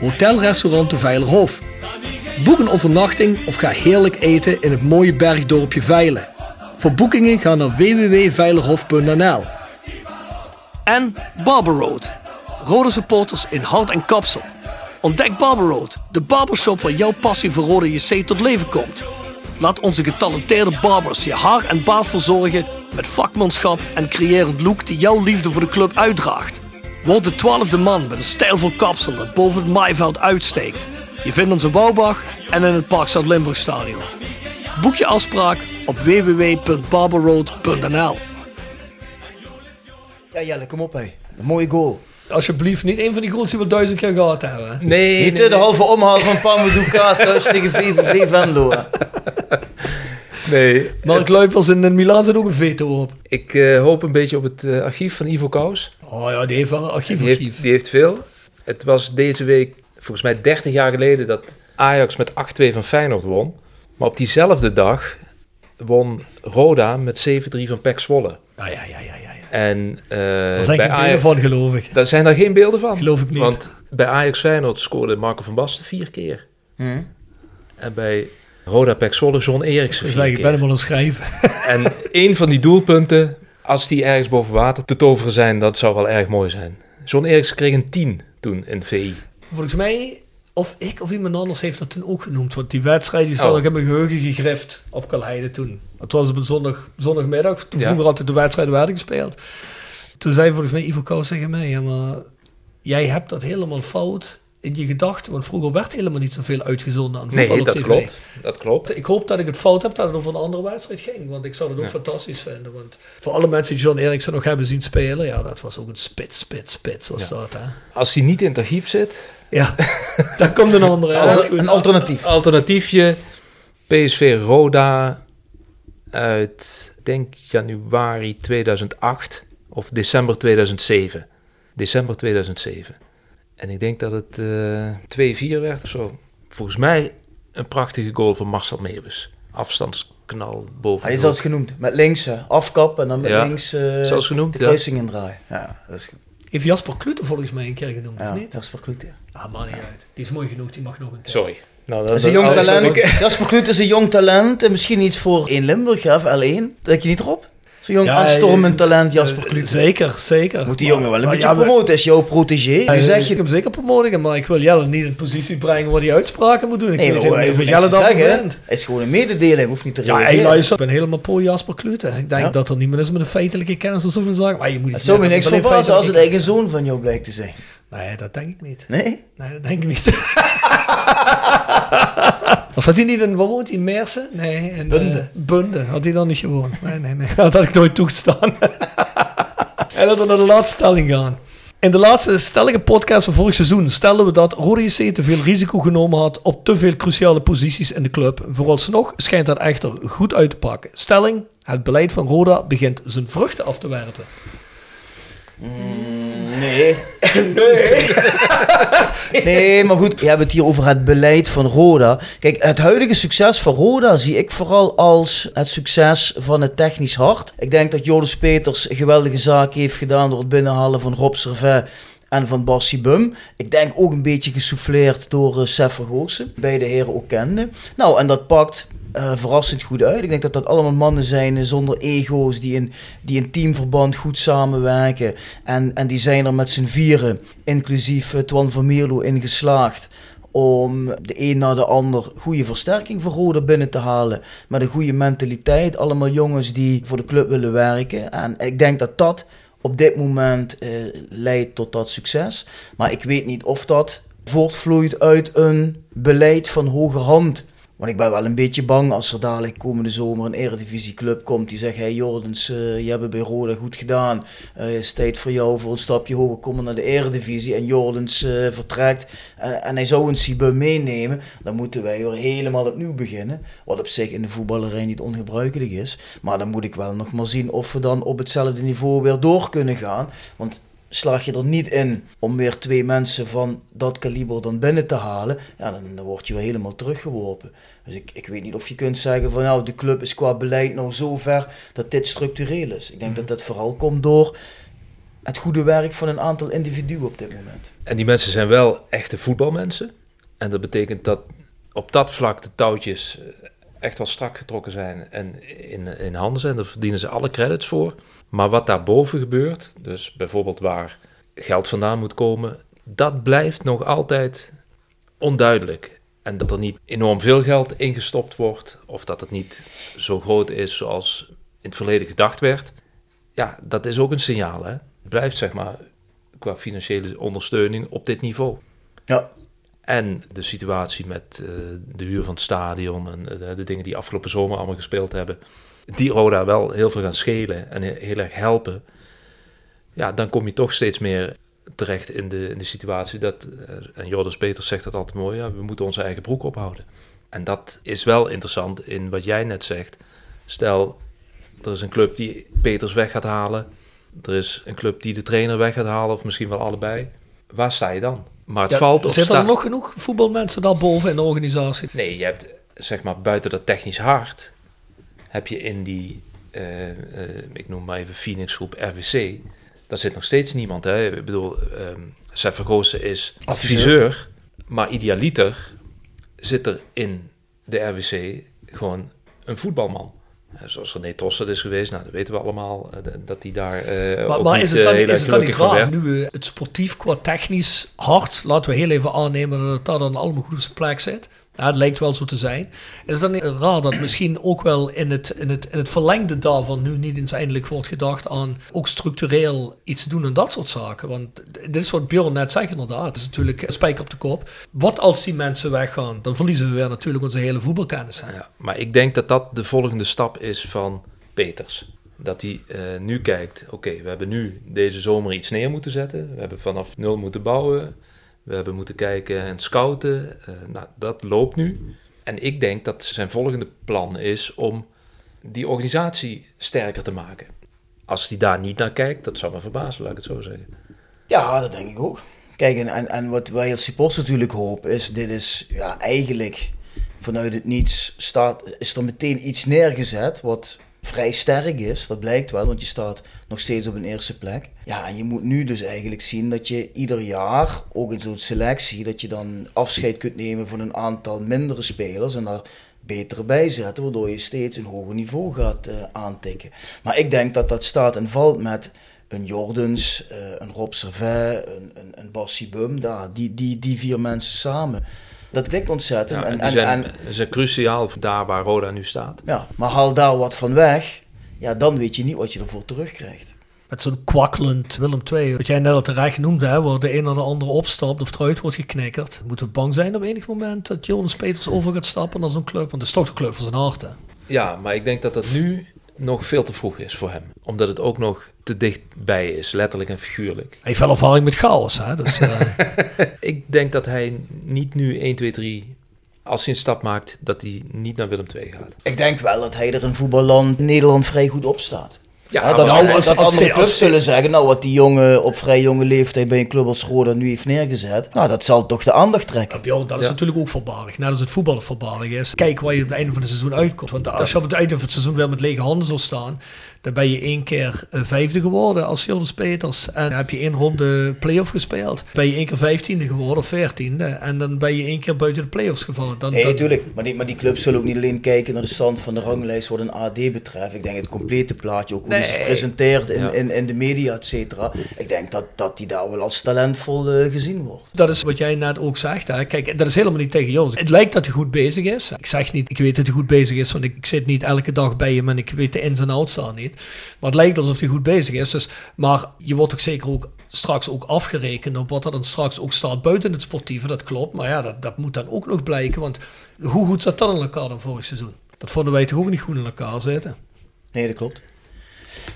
Hotelrestaurant de Veilerhof. Boek een overnachting of ga heerlijk eten in het mooie bergdorpje Veilen. Voor boekingen ga naar www.veilerhof.nl. En Barber Road. Rode supporters in hout en kapsel. Ontdek Barber Road, de barbershop waar jouw passie voor rode JC tot leven komt. Laat onze getalenteerde barbers je haar en baard verzorgen met vakmanschap en creërend look die jouw liefde voor de club uitdraagt. Word de twaalfde man met een stijlvol kapsel dat boven het maaiveld uitsteekt. Je vindt ons in Bouwbach en in het Park Zuid-Limburg Stadion. Boek je afspraak op www.barberroad.nl Ja Jelle, kom op hé. Een mooie goal. Alsjeblieft, niet een van die goals die we duizend keer gehad hebben. Nee, Niet nee, de halve omhaal van Pamadouka thuis tegen VVV Venlo. <laughs> nee. Mark Luipers in Milaan zit ook een veto op. Ik eh, hoop een beetje op het eh, archief van Ivo Kous. Oh ja, die heeft wel een archief. Die heeft, die heeft veel. Het was deze week, volgens mij 30 jaar geleden, dat Ajax met 8-2 van Feyenoord won. Maar op diezelfde dag won Roda met 7-3 van PEC Zwolle. Ja, ja, ja, ja. ja. En eh, Daar zijn bij geen beelden Ajax, van, geloof ik. daar zijn daar geen beelden van. Geloof ik niet. Want bij Ajax Feyenoord scoorde Marco van Basten vier keer. Hm. En bij Roda Zwolle John Eriksen Dus ben hem al aan het schrijven. En een van die doelpunten, als die ergens boven water te toveren zijn, dat zou wel erg mooi zijn. John Eriksen kreeg een 10 toen in het VI. Volgens mij, of ik of iemand anders heeft dat toen ook genoemd. Want die wedstrijd die zat Oh. nog in mijn geheugen gegrift op Kalheide toen. Het was op een zondag, zondagmiddag. Toen Ja. vroeger altijd de wedstrijden werden gespeeld. Toen zei volgens mij Ivo Kous tegen mij, ja maar jij hebt dat helemaal fout in je gedachten. Want vroeger werd helemaal niet zoveel uitgezonden aan voetbal Nee, op dat tv. klopt. Dat klopt. Ik hoop dat ik het fout heb dat het over een andere wedstrijd ging. Want ik zou het ook Ja. fantastisch vinden. Want voor alle mensen die John Eriksen nog hebben zien spelen, ja, dat was ook een spits, spits, spits was Ja. dat. Hè? Als hij niet in het archief zit, Ja, daar komt een andere. Ja, dat is goed. Een alternatief. alternatiefje PSV Roda uit, denk januari 2008 of december 2007. December 2007. En ik denk dat het eh 2-4 werd of zo. Volgens mij een prachtige goal van Marcel Meeuwis. Afstandsknal boven. Hij is zelfs genoemd. Met links eh, afkap en dan met Ja. links eh, Zelfs genoemd, de ja. kruising indraaien. Ja, dat is Heeft Jasper Klute volgens mij een keer genoemd, ja, of niet? dat is Kloete. Ah, man niet uit. Die is mooi genoeg, die mag nog een keer. Sorry. Nou, Dat is een jong talent. Jasper Kloete is een jong talent en misschien iets voor 1 Limburg of L1. Dat je niet erop? Zo'n jong Ja, aanstormend eh, talent, Jasper eh, Klute. Zeker, zeker. Moet die jongen wel een beetje ja, promoten. Is jouw protégé. Ja, Nu zeg ik je... hem zeker promoten, maar ik wil Jelle niet in een positie brengen waar hij uitspraken moet doen. Ik Nee, weet maar niet Jelle dat. Het is gewoon een mededeling, hoeft niet te Ja, hey, reageren. luister, ik ben helemaal pro Jasper Klute. Ik denk Ja. dat er niemand is met een feitelijke kennis of zoveel zaken. Maar je moet Het zou me niks verbazen als het eigen zoon van jou blijkt te zijn. Nee, dat denk ik niet. Nee? Nee, dat denk ik niet. <laughs> Was had hij niet in, waar woont hij, in Meersen? Nee, in Bunde. eh, Bunde. Had hij dan niet gewoond? Nee, nee, nee. <laughs> Dat had ik nooit toegestaan. en dat we naar de laatste stelling gaan. In de laatste stellige podcast van vorig seizoen stelden we dat JC te veel risico genomen had op te veel cruciale posities in de club. Vooralsnog schijnt dat echter goed uit te pakken. Stelling, het beleid van Roda begint zijn vruchten af te werpen. Nee. <laughs> nee. <laughs> nee, maar goed, je hebt het hier over het beleid van Roda. Kijk, het huidige succes van Roda zie ik vooral als het succes van het technisch hart. Ik denk dat Joris Peters een geweldige zaak heeft gedaan door het binnenhalen van Rob Servet en van Bassi Bum. Ik denk ook een beetje gesouffleerd door uh, Sef Vergoosen, beide heren ook kenden. Nou, en dat pakt uh, verrassend goed uit. Ik denk dat dat allemaal mannen zijn uh, zonder ego's, die in, die in teamverband goed samenwerken. En, en die zijn er met z'n vieren, inclusief uh, Twan van Mierlo, in geslaagd om de een na de ander goede versterking voor Roda binnen te halen. Met een goede mentaliteit. Allemaal jongens die voor de club willen werken. En ik denk dat dat op dit moment leidt tot dat succes. Maar ik weet niet of dat voortvloeit uit een beleid van hoge hand. Want ik ben wel een beetje bang als er dadelijk komende zomer een eredivisieclub komt die zegt: Hey Jordens, uh, je hebt het bij Roda goed gedaan. Uh, het is tijd voor jou voor een stapje hoger komen naar de eredivisie. En Jordens uh, vertrekt en hij zou een Sibu meenemen. Dan moeten wij weer helemaal opnieuw beginnen. Wat op zich in de voetballerij niet ongebruikelijk is. Maar dan moet ik wel nog maar zien of we dan op hetzelfde niveau weer door kunnen gaan. Want slaag je er niet in om weer twee mensen van dat kaliber dan binnen te halen, ja, dan, dan word je weer helemaal teruggeworpen. Dus ik, ik weet niet of je kunt zeggen van nou, de club is qua beleid nou zo ver dat dit structureel is. Ik denk mm. dat dat vooral komt door het goede werk van een aantal individuen op dit moment. En die mensen zijn wel echte voetbalmensen. En dat betekent dat op dat vlak de touwtjes eh, echt wel strak getrokken zijn en in, in handen zijn. Daar verdienen ze alle credits voor. Maar wat daarboven gebeurt, dus bijvoorbeeld waar geld vandaan moet komen, dat blijft nog altijd onduidelijk. En dat er niet enorm veel geld ingestopt wordt, of dat het niet zo groot is zoals in het verleden gedacht werd. Ja, dat is ook een signaal. Hè? Het blijft zeg maar qua financiële ondersteuning op dit niveau. Ja. En de situatie met uh, de huur van het stadion en uh, de dingen die afgelopen zomer allemaal gespeeld hebben, die Roda wel heel veel gaan schelen en heel erg helpen, ja, dan kom je toch steeds meer terecht in de, in de situatie dat, uh, en Jordans Peters zegt dat altijd mooi, ja, we moeten onze eigen broek ophouden. En dat is wel interessant in wat jij net zegt. Stel, er is een club die Peters weg gaat halen, er is een club die de trainer weg gaat halen, of misschien wel allebei. Waar sta je dan? Maar het ja, valt of Zitten er nog genoeg voetbalmensen daarboven in de organisatie? Nee, je hebt zeg maar buiten dat technisch hart heb je in die, uh, uh, ik noem maar even Phoenix groep RWC, daar zit nog steeds niemand. Hè? Ik bedoel, um, Sef Vergoosen is adviseur, maar idealiter zit er in de RWC gewoon een voetbalman. Zoals René Tosser is geweest, nou, dat weten we allemaal, uh, dat hij daar. Uh, maar, maar is het dan, is het dan niet raar, nu we het sportief qua technisch hard, laten we heel even aannemen dat het daar dan allemaal goed op zijn plek zit. Ja, het lijkt wel zo te zijn. Is het dan niet raar dat misschien ook wel in het, in, het, in het verlengde daarvan nu niet eens eindelijk wordt gedacht aan ook structureel iets doen en dat soort zaken? Want dit is wat Bjorn net zegt inderdaad. Het is natuurlijk een spijker op de kop. Wat als die mensen weggaan? Dan verliezen we weer natuurlijk onze hele voetbalkennis. Ja, maar ik denk dat dat de volgende stap is van Peters. Dat hij uh, nu kijkt, oké, we hebben nu deze zomer iets neer moeten zetten. We hebben vanaf nul moeten bouwen. We hebben moeten kijken en scouten. Uh, nou, dat loopt nu. En ik denk dat zijn volgende plan is om die organisatie sterker te maken. Als hij daar niet naar kijkt, dat zou me verbazen, laat ik het zo zeggen. Ja, dat denk ik ook. Kijk, en, en, en wat wij als supporters natuurlijk hopen, is dit is ja, eigenlijk vanuit het niets staat, is er meteen iets neergezet wat vrij sterk is. Dat blijkt wel, want je staat nog steeds op een eerste plek. Ja, en je moet nu dus eigenlijk zien dat je ieder jaar, ook in zo'n selectie, dat je dan afscheid kunt nemen van een aantal mindere spelers en daar beter bijzetten, waardoor je steeds een hoger niveau gaat eh, aantikken. Maar ik denk dat dat staat en valt met een Jordens, eh, een Rob Servet, een, een, een Bassi Bum, daar, die, die, die vier mensen samen. Dat klinkt ontzettend. Ja, en, en, zijn, en- zijn cruciaal daar waar Roda nu staat. ja, maar haal daar wat van weg, ja, dan weet je niet wat je ervoor terugkrijgt. Met zo'n kwakkelend Willem II, wat jij net al terecht noemde, hè, waar de een naar de andere opstapt of eruit wordt geknikkerd. Moeten we bang zijn op enig moment dat Jonas Peters over gaat stappen naar zo'n club? Want het is toch de club van zijn hart. hè? Ja, maar ik denk dat dat nu nog veel te vroeg is voor hem. Omdat het ook nog te dichtbij is, letterlijk en figuurlijk. Hij heeft wel ervaring met chaos. Hè? Dus, eh, <laughs> Ik denk dat hij niet nu 1, 2, 3, als hij een stap maakt, dat hij niet naar Willem II gaat. Ik denk wel dat hij er in voetballand Nederland vrij goed op staat. Ja, Ja, dat, als- dat als- andere als- clubs zullen zeggen, nou wat die jongen op vrij jonge leeftijd bij een club als Roda nu heeft neergezet, nou dat zal toch de aandacht trekken. Bjorn, dat is Ja. natuurlijk ook voorbarig. Net als het voetballen voorbarig is. Kijk waar je op het einde van het seizoen uitkomt. Want als je op het einde van het seizoen weer met lege handen zou staan, dan ben je één keer eh, vijfde geworden als Jonas Peters. En dan heb je één ronde play-off gespeeld. Ben je één keer vijftiende geworden of veertiende. En dan ben je één keer buiten de play-offs gevallen. Dan, Nee, dat- natuurlijk. Maar die, maar die clubs zullen ook niet alleen kijken naar de stand van de ranglijst wat een AD betreft. Ik denk het complete plaatje, ook hoe die zich Nee. presenteert in, Ja. in, in de media, et cetera. Ik denk dat, dat die daar wel als talentvol eh, gezien wordt. Dat is wat jij net ook zegt. Hè. Kijk, dat is helemaal niet tegen Jonas. Het lijkt dat hij goed bezig is. Ik zeg niet, ik weet dat hij goed bezig is, want ik, ik zit niet elke dag bij hem en ik weet de ins en outs daar niet. Maar het lijkt alsof hij goed bezig is. Dus, maar je wordt toch zeker ook straks ook afgerekend op wat er dan straks ook staat buiten het sportieve. Dat klopt, maar ja, dat, dat moet dan ook nog blijken. Want hoe goed zat dat in elkaar dan vorig seizoen? Dat vonden wij toch ook niet goed in elkaar zitten. Nee, dat klopt.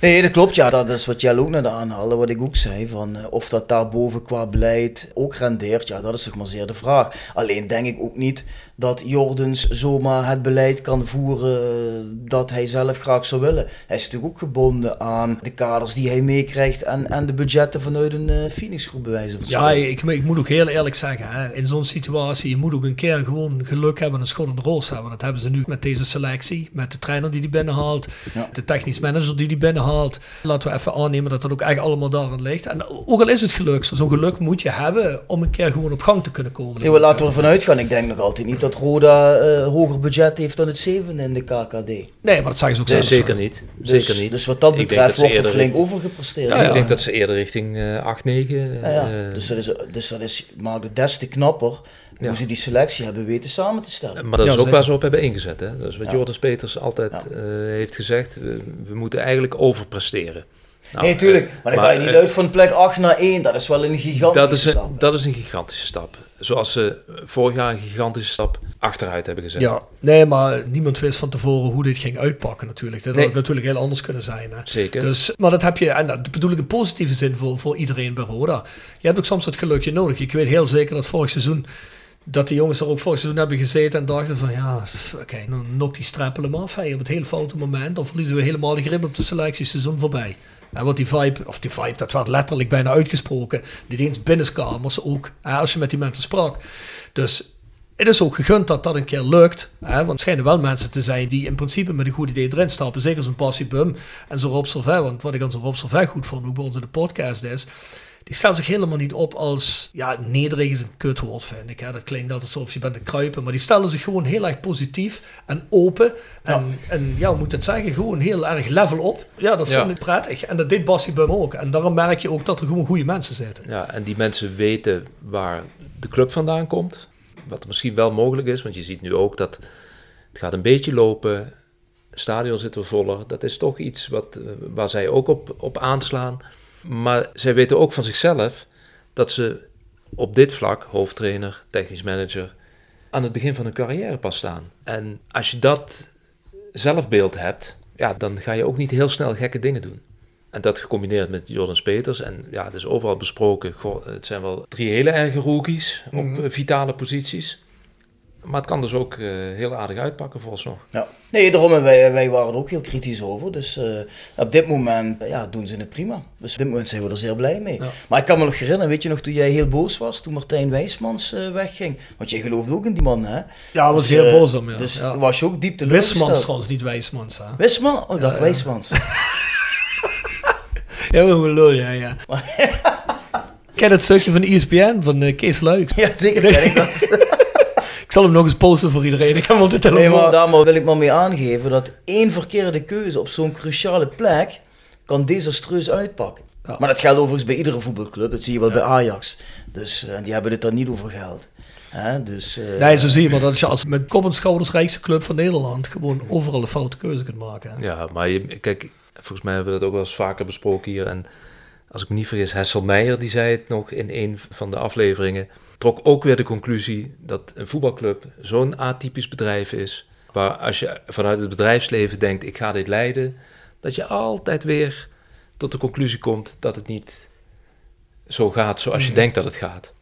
Nee, dat klopt. Ja, dat is wat jij ook net aanhaalde, wat ik ook zei. Van, eh, of dat daarboven qua beleid ook rendeert, ja, dat is toch maar zeer de vraag. Alleen denk ik ook niet dat Jordens zomaar het beleid kan voeren eh, dat hij zelf graag zou willen. Hij is natuurlijk ook gebonden aan de kaders die hij meekrijgt en, en de budgetten vanuit een eh Phoenix groep bij wijze van Ja, ik, ik moet ook heel eerlijk zeggen, hè, in zo'n situatie, je moet ook een keer gewoon geluk hebben en een schot in de roos hebben. Dat hebben ze nu met deze selectie, met de trainer die die binnenhaalt, Ja. de technisch manager die die binnenhaalt. Laten we even aannemen dat dat ook echt allemaal daarin ligt. En ook al is het geluk, zo'n geluk moet je hebben om een keer gewoon op gang te kunnen komen. Maar laten we ervan uitgaan. Ik denk nog altijd niet dat Roda eh, hoger budget heeft dan het zevende in de KKD. Nee, maar dat zeggen ze ook Nee, zelf. zeker niet. Dus, zeker niet. dus wat dat betreft dat wordt er flink richting- overgepresteerd. Ja, ja. Ik denk dat ze eerder richting eh 8, 9... Ja, ja. eh, dus dat, is, dus dat is, maakt het des te knapper Ja. hoe ze die selectie hebben weten samen te stellen. Maar dat Ja, is ook zeker. waar ze op hebben ingezet. Hè? Dat is wat Ja. Jordans Peters altijd Ja. eh, heeft gezegd. We, we moeten eigenlijk overpresteren. Nou, nee, tuurlijk. eh, Maar dan ga je niet eh, uit van plek 8 naar 1. Dat is wel een gigantische dat is, een, stap. dat is een gigantische stap. Zoals ze vorig jaar een gigantische stap achteruit hebben gezet. Ja, nee, maar niemand wist van tevoren hoe dit ging uitpakken natuurlijk. Dat Nee. had natuurlijk heel anders kunnen zijn. Hè. Zeker. Dus, maar dat heb je, en dat bedoel ik in positieve zin voor, voor iedereen bij Roda. Je hebt ook soms het gelukje nodig. Ik weet heel zeker dat vorig seizoen, dat de jongens er ook vorig seizoen hebben gezeten en dachten van ja, oké, dan nok die strappelen hem af. Hey, op het hele foute moment, dan verliezen we helemaal de grip op de selectieseizoen voorbij. En want die vibe, of die vibe, dat werd letterlijk bijna uitgesproken. Niet eens binnenskamers ook, als je met die mensen sprak. Dus het is ook gegund dat dat een keer lukt. Hè? Want het schijnen wel mensen te zijn die in principe met een goed idee erin stappen. Zeker zo'n Passie Bum en zo'n Rob Servet. Want wat ik aan zo'n Rob Servet goed vond, ook bij ons in de podcast is... Die stelt zich helemaal niet op als... Ja, nederig is een kutwoord, vind ik. Hè? Dat klinkt altijd alsof je bent een kruipen. Maar die stellen zich gewoon heel erg positief en open. En, en ja, hoe moet het zeggen? Gewoon heel erg level op. Ja, dat Ja. vond ik prettig. En dat deed Bassie Bum ook. En daarom merk je ook dat er gewoon goede mensen zitten. Ja, en die mensen weten waar de club vandaan komt. Wat misschien wel mogelijk is, want je ziet nu ook dat het gaat een beetje lopen. Het stadion zit weer voller. Dat is toch iets wat, eh, waar zij ook op, op aanslaan. Maar zij weten ook van zichzelf dat ze op dit vlak, hoofdtrainer, technisch manager, aan het begin van hun carrière pas staan. En als je dat zelfbeeld hebt, ja, dan ga je ook niet heel snel gekke dingen doen. En dat gecombineerd met Jordan Peters. En ja, het is overal besproken. goh, het zijn wel drie hele erge rookies op Mhm. eh, vitale posities. Maar het kan dus ook eh, heel aardig uitpakken vooralsnog. Ja. Nee, daarom en wij, wij waren er ook heel kritisch over. Dus eh, op dit moment ja, doen ze het prima. Dus op dit moment zijn we er zeer blij mee. Ja. Maar ik kan me nog herinneren, weet je nog, toen jij heel boos was, toen Martijn Wijsmans eh, wegging. Want jij geloofde ook in die man, hè? Ja, was Dus, heel eh, boos om, ja. Dus Ja. was je ook diep Wismans teleurgesteld. trouwens, niet Wijsmans. Hè? Wisman? Oh, ik dacht Ja, ja. Wijsmans. Heel goed lul, ja, ja. <laughs> Ken het stukje van ESPN van Kees Luik? ja, zeker ken ik dat. <laughs> Ik zal hem nog eens posten voor iedereen. Ik heb hem op de Nee, telefoon. maar daar maar wil ik maar mee aangeven dat één verkeerde keuze op zo'n cruciale plek kan desastreus uitpakken. Ja. Maar dat geldt overigens bij iedere voetbalclub. Dat zie je wel bij Ajax. Dus, eh, en die hebben het dan niet over geld. Hè? Dus, eh, Nee, zo zie je maar dat je als met kop en schouders rijkste club van Nederland gewoon overal een foute keuze kunt maken. hè. Ja, maar je, kijk, volgens mij hebben we dat ook wel eens vaker besproken hier. En als ik me niet vergis, Hessel Meijer, die zei het nog in een van de afleveringen, trok ook weer de conclusie dat een voetbalclub zo'n atypisch bedrijf is, waar als je vanuit het bedrijfsleven denkt, ik ga dit leiden, dat je altijd weer tot de conclusie komt dat het niet zo gaat zoals je denkt dat het gaat.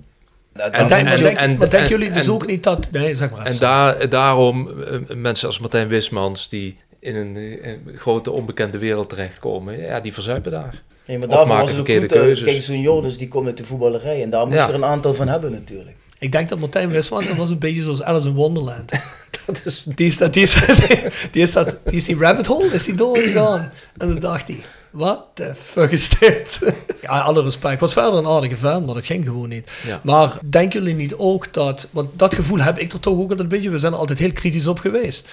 nou, En, denk, en, denk, en- maar denken en- jullie dus en- ook niet dat... Nee, zeg maar. En daar, daarom eh, mensen als Martijn Wismans, die in een, eh, een grote onbekende wereld terechtkomen, ja, die verzuipen daar. Nee, maar daarvoor was het ook goed. eh, keuzes. Kijk, zo'n Joris die komt uit de voetballerij. En daar moet Ja. je er een aantal van hebben natuurlijk. Ik denk dat Martijn Wismans dat was een beetje zoals Alice in Wonderland. <laughs> Dat is, Die is, dat, die, is, <laughs> die, is dat, die is die rabbit hole, is die doorgegaan. En toen dacht hij, wat de fuck is dit? <laughs> ja, alle respect. Ik was verder een aardige fan, maar dat ging gewoon niet. Ja. Maar denken jullie niet ook dat, want dat gevoel heb ik er toch ook altijd een beetje, we zijn er altijd heel kritisch op geweest.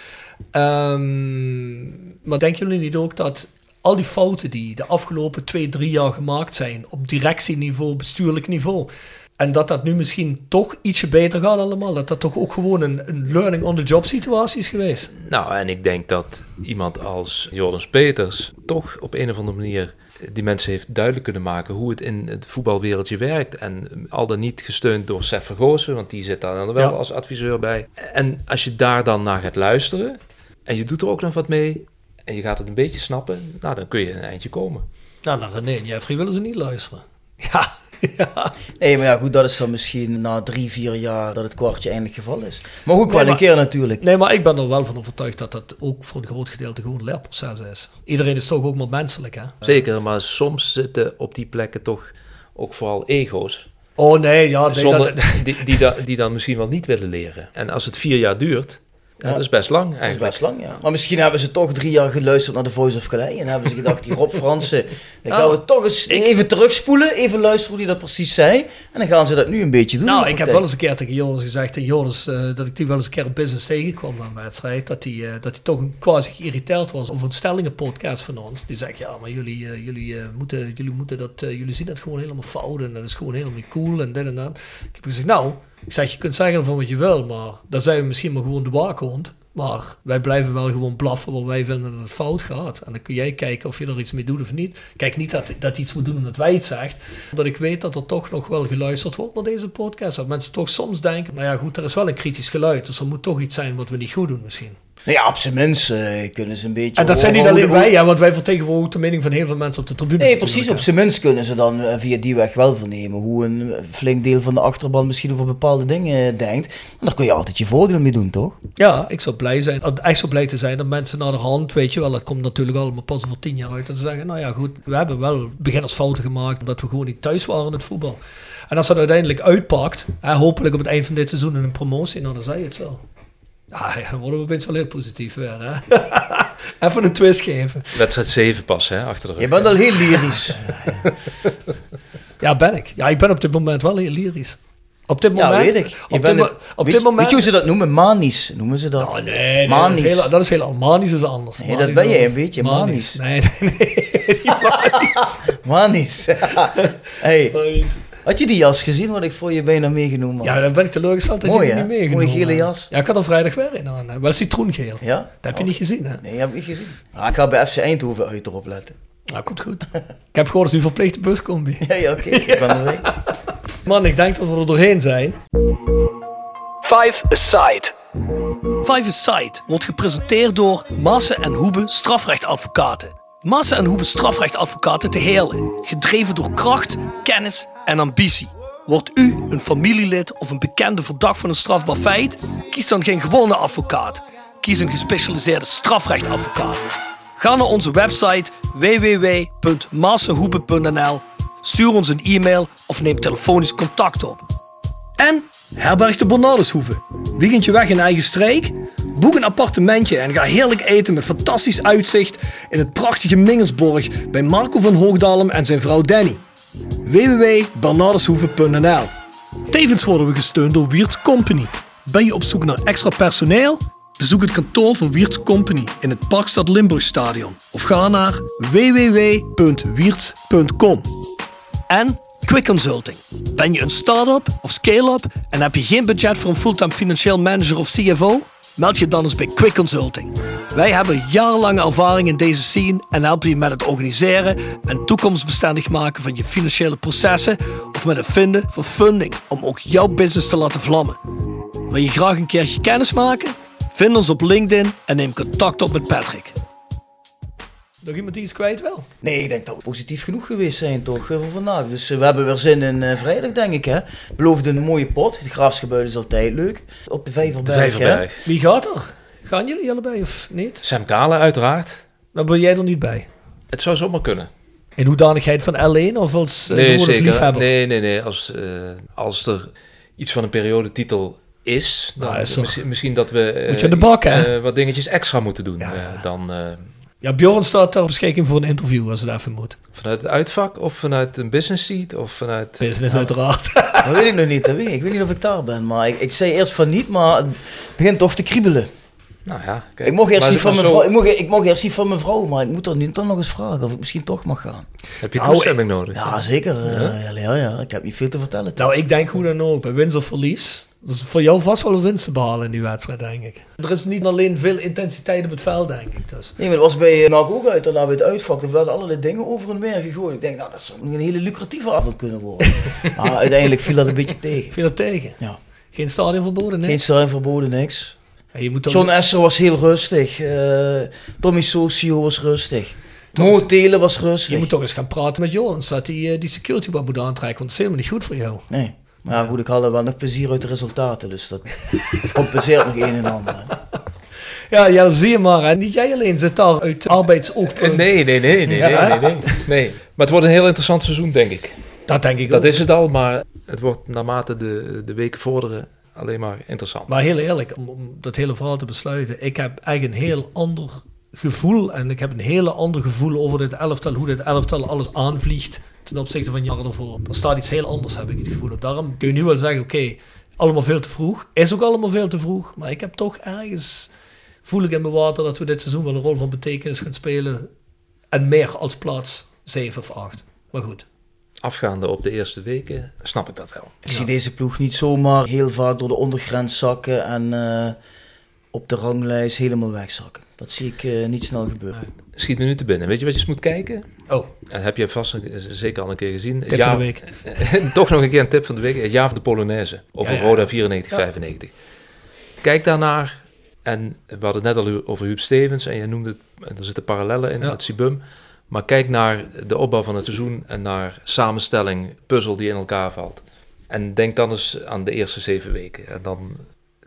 Ehm, maar denken jullie niet ook dat al die fouten die de afgelopen twee, drie jaar gemaakt zijn, op directieniveau, bestuurlijk niveau, en dat dat nu misschien toch ietsje beter gaat allemaal, dat dat toch ook gewoon een, een learning on the job situatie is geweest? Nou, en ik denk dat iemand als Joris Peters toch op een of andere manier die mensen heeft duidelijk kunnen maken hoe het in het voetbalwereldje werkt. En al dan niet gesteund door Sef Vergozen, want die zit daar dan wel Ja. als adviseur bij. En als je daar dan naar gaat luisteren en je doet er ook nog wat mee en je gaat het een beetje snappen, nou dan kun je een eindje komen. Nou, naar René en Jeffrey willen ze niet luisteren. <laughs> Ja, ja. Nee, maar ja, goed, dat is dan misschien na drie, vier jaar dat het kwartje eindelijk gevallen is. Maar Nee, wel een keer natuurlijk. Nee, maar ik ben er wel van overtuigd dat dat ook voor een groot gedeelte gewoon een leerproces is. Iedereen is toch ook maar menselijk, hè? Zeker, maar soms zitten op die plekken toch ook vooral ego's. Oh nee, ja, nee, Zonder, dat, <laughs> die, die, da- die dan misschien wel niet willen leren. En als het vier jaar duurt, ja, Ja. dat is best lang Dat is eigenlijk. best lang, ja. Maar misschien hebben ze toch drie jaar geluisterd naar de Voice of Calais. En hebben ze gedacht, die Rob <laughs> Fransen, dan gaan we toch eens even terugspoelen. Even luisteren hoe hij dat precies zei. En dan gaan ze dat nu een beetje doen. nou, ik heb wel eens een keer tegen Jonas gezegd, en Jonas, eh, dat ik die wel eens een keer op business tegenkwam na een wedstrijd, dat hij, eh, dat hij toch een quasi geïrriteerd was over een stellingenpodcast van ons. Die zegt, ja, maar jullie, eh, jullie, eh, moeten, jullie, moeten dat, eh, jullie zien dat gewoon helemaal fout en dat is gewoon helemaal niet cool en dit en dat. Ik heb gezegd, nou, ik zeg, je kunt zeggen van wat je wil, maar dan zijn we misschien maar gewoon de waakhond. Maar wij blijven wel gewoon blaffen waar wij vinden dat het fout gaat. En dan kun jij kijken of je er iets mee doet of niet. Kijk, niet dat, dat iets moet doen omdat wij het zegt. Omdat ik weet dat er toch nog wel geluisterd wordt naar deze podcast. Dat mensen toch soms denken, nou ja goed, er is wel een kritisch geluid. Dus er moet toch iets zijn wat we niet goed doen misschien. Nou ja, op zijn minst eh, kunnen ze een beetje... En dat zijn niet alleen wij, ja, want wij vertegenwoordigen de mening van heel veel mensen op de tribune. Nee, precies. Op zijn minst kunnen ze dan eh, via die weg wel vernemen hoe een eh, flink deel van de achterban misschien over bepaalde dingen denkt. En daar kun je altijd je voordeel mee doen, toch? Ja, ik zou blij zijn, echt zo blij te zijn dat mensen naar de hand, weet je wel, dat komt natuurlijk allemaal pas over tien jaar uit, dat ze zeggen, nou ja goed, we hebben wel beginnersfouten gemaakt omdat we gewoon niet thuis waren in het voetbal. En als dat uiteindelijk uitpakt, hè, hopelijk op het eind van dit seizoen in een promotie, nou dan zei je het zo. Ja, ja, <laughs> dan worden we opeens wel heel positief weer, hè. <laughs> Even een twist geven. Wedstrijd 7 pas, hè, achter de rug. Je bent al heel lyrisch. <laughs> Ja, ben ik. Ja, ik ben op dit moment wel heel lyrisch. Op dit ja, moment... weet ik. Je Op, dit, een- mo- op weet, dit moment... weet je hoe ze dat noemen? Manisch noemen ze dat. Oh, nee, nee, Manisch. Dat, is heel, dat is heel manisch is anders. Nee, dat ben anders. een beetje, manisch. Nee, nee, nee. manisch. Manisch. hey, Manisch. Had je die jas gezien wat ik voor je bijna meegenomen had? Ja, dan ben ik teleurgesteld dat Mooi, je die hè? niet meegenomen Mooie gele jas. Ja, ik had er vrijdag weer in aan. Wel citroengeel. Ja? Dat heb je Oh. niet gezien, hè? Nee, heb ik niet gezien. Ah, ik ga bij FC Eindhoven uit erop letten. Nou, komt goed. <laughs> ik heb gehoord dat ze een verplichte buscombi. <laughs> Ja, ja oké. Ik ben er mee. <laughs> Man, ik denk dat we er doorheen zijn. Five Aside. Five Aside wordt gepresenteerd door Massen en Hoebe strafrechtadvocaten. Massen en Hoebe strafrechtadvocaten te Heerlen. Gedreven door kracht, kennis en ambitie. Wordt u een familielid of een bekende verdacht van een strafbaar feit? Kies dan geen gewone advocaat. Kies een gespecialiseerde strafrechtadvocaat. Ga naar onze website www.massenhoebe.nl, stuur ons een e-mail of neem telefonisch contact op. En herberg de Bernardeshoeve. Weekendje weg in eigen streek? Boek een appartementje en ga heerlijk eten met fantastisch uitzicht in het prachtige Mingersborg bij Marco van Hoogdalem en zijn vrouw Danny. www.bernardeshoeve.nl Tevens worden we gesteund door Wiert's Company. Ben je op zoek naar extra personeel? Bezoek het kantoor van Wiert's Company in het Parkstad Limburgstadion of ga naar www.wierts.com. En Quick Consulting. Ben je een start-up of scale-up en heb je geen budget voor een fulltime financieel manager of CFO? Meld je dan eens bij Quick Consulting. Wij hebben jarenlange ervaring in deze scene en helpen je met het organiseren en toekomstbestendig maken van je financiële processen of met het vinden van funding om ook jouw business te laten vlammen. Wil je graag een keertje kennis maken? Vind ons op LinkedIn en neem contact op met Patrick. Nog iemand die iets kwijt wil? Nee, ik denk dat we positief genoeg geweest zijn toch eh, voor vandaag. Dus eh, we hebben weer zin in eh, vrijdag denk ik hè. Beloofde een mooie pot. De Graafsgebuil is altijd leuk. Op de Vijverberg. De Vijverberg. hè. Wie gaat er? Gaan jullie allebei of niet? Sam Kalen uiteraard. Dan ben jij er niet bij. Het zou zomaar kunnen. In hoedanigheid van L1 of als uh, nee, zeker. liefhebber? Nee, nee, nee. Als, eh, als er iets van een periodetitel is, dan Nou, is misschien, misschien dat we eh, Moet je aan de bak, hè? wat dingetjes extra moeten doen. Ja. Dan eh, Ja, Bjorn staat ter beschikking voor een interview als het even moet. vanuit het uitvak of vanuit een business seat of vanuit... Business uiteraard. <laughs> Dat weet ik nog niet. Dat weet ik. ik weet niet of ik daar ben. Maar ik, ik zei eerst van niet, maar het begint toch te kriebelen. Nou ja, kijk. Ik mocht eerst niet van mijn zo- vrouw. Ik mocht, ik mocht eerst niet van mijn vrouw, maar ik moet er nu toch nog eens vragen of ik misschien toch mag gaan. Heb je Nou, toestemming nodig? Ja, zeker. eh, ja, ja, ja. Ik heb niet veel te vertellen. nou, ik denk hoe dan ook, bij winst of verlies. Dat is voor jou vast wel een winst te behalen in die wedstrijd, denk ik. Er is niet alleen veel intensiteit op het veld, denk ik. Dus. Nee, maar dat was bij NAC ook uit. Daarna bij het uitvak. Er werden allerlei dingen over en weer gegooid. Ik denk, nou, dat zou nog een hele lucratieve avond kunnen worden. <laughs> maar uiteindelijk viel dat een beetje tegen. Viel dat tegen? Ja. Geen stadion verboden, nee? Geen stelling verboden, niks. Ja, je moet toch John Esser was heel rustig. eh, Tommy Socio was rustig. Mo Telen was rustig. je moet toch eens gaan praten met Jorens, dat die, eh, die security wat moet aantrekken, want dat is helemaal niet goed voor jou. Nee. Maar ja, goed, ik haalde wel nog plezier uit de resultaten. Dus dat, dat compenseert nog een en ander. <laughs> Ja, ja, dat zie je maar. Hè. Niet jij alleen zit daar uit arbeidsoogpunt. Eh, Nee, nee, nee, nee, nee, Ja. nee, nee, nee. Maar het wordt een heel interessant seizoen, denk ik. Dat denk ik Dat ook. is het al, maar het wordt naarmate de, de weken vorderen alleen maar interessant. Maar heel eerlijk, om, dat hele verhaal te besluiten. Ik heb eigenlijk een heel ander gevoel. En ik heb een hele ander gevoel over dit elftal. Hoe dit elftal alles aanvliegt ten opzichte van jaren ervoor. Er staat iets heel anders, heb ik het gevoel. Daarom kun je nu wel zeggen, oké, allemaal veel te vroeg. Is ook allemaal veel te vroeg. Maar ik heb toch ergens, voel ik in mijn water, dat we dit seizoen wel een rol van betekenis gaan spelen. En meer als plaats 7 of 8. Maar goed. Afgaande op de eerste weken snap ik dat wel. Ik zie deze ploeg niet zomaar heel vaak door de ondergrens zakken en eh, op de ranglijst helemaal wegzakken. Dat zie ik eh, niet snel gebeuren. Schiet me nu te binnen. Weet je wat je eens moet kijken? Oh, Dat heb je vast een- zeker al een keer gezien. Tip jaar- van de week. <laughs> Toch nog een keer een tip van de week. Het jaar van de Polonaise. Over Ja, ja. Roda 94-95. Kijk daarnaar. En we hadden het net al over Huub Stevens. En je noemde het, en er zitten parallellen in Ja. het Sibum. Maar kijk naar de opbouw van het seizoen. En naar samenstelling, puzzel die in elkaar valt. En denk dan eens aan de eerste zeven weken. En dan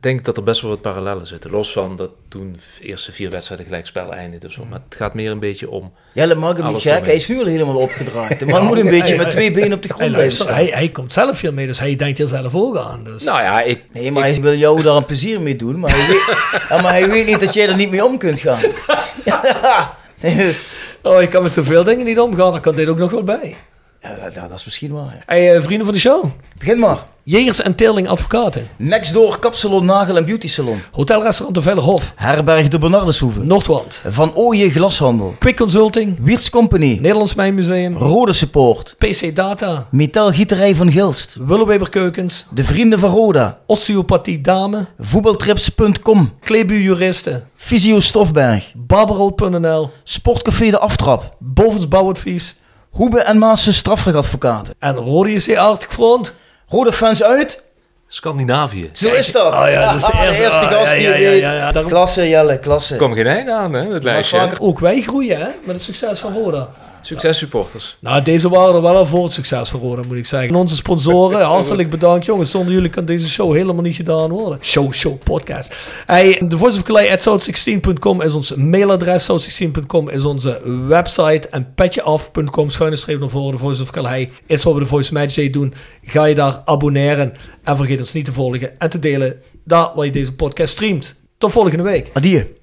denk ik dat er best wel wat parallellen zitten. Los van dat toen de eerste vier wedstrijden gelijkspel eindigde. of Zo. Maar het gaat meer een beetje om... Jelle ermee. hij is nu al helemaal opgedraaid. De man moet een beetje met twee benen op de grond blijven staan. hij, hij komt zelf hier mee, dus hij denkt hier zelf ook aan. Dus. Nou ja, ik, Nee, maar hij wil jou daar een plezier mee doen, maar hij weet, <laughs> maar hij weet niet dat jij er niet mee om kunt gaan. <laughs> <laughs> Ja, <laughs> Oh, ik kan met zoveel dingen niet omgaan, dan kan dit ook nog wel bij. Ja, dat, dat is misschien waar. Hey, eh, vrienden van de show. Begin maar. Jegers en Teerling Advocaten. Next door Kapsalon Nagel en Beauty Salon. Hotelrestaurant de Vellerhof. Herberg de Bernardeshoeve. Noordwand. Van Ooyen Glashandel. Quick Consulting. Wiertz Company. Nederlands Mijnmuseum. Rode Support. PC Data. Metaalgieterij van Gilst. Willeweber Keukens. De Vrienden van Roda. Osteopathie Dame. Voetbaltrips.com. Klebu Juristen. Fysio Stofberg. Barbarood.nl. Sportcafé De Aftrap. Bovens Bouwadvies. Hoebe en Maassen strafrechtadvocaten. En Rode JC Arctic Front. Rode fans uit. Scandinavië. Zo is dat. Oh ja, dat is de <laughs> eerste, ah, gast ja, die ja, ja, weet. ja, ja, daarom- Klasse Jelle, klasse. Er kwam geen einde aan, hè, het lijstje. Ook wij groeien hè, met het succes van Roda. Succes supporters. Nou, deze waren er wel al voor het succes Roda, moet ik zeggen. En onze sponsoren, hartelijk bedankt jongens. Zonder jullie kan deze show helemaal niet gedaan worden. Show, show, podcast. Hey, the Voice of Calais at south16.com is ons mailadres. South16.com is onze website. En petjeaf.com, schuine streep naar voren. The Voice of Calais is wat we de Voice Match Day doen. Ga je daar abonneren. En vergeet ons niet te volgen en te delen daar waar je deze podcast streamt. Tot volgende week. Adieu.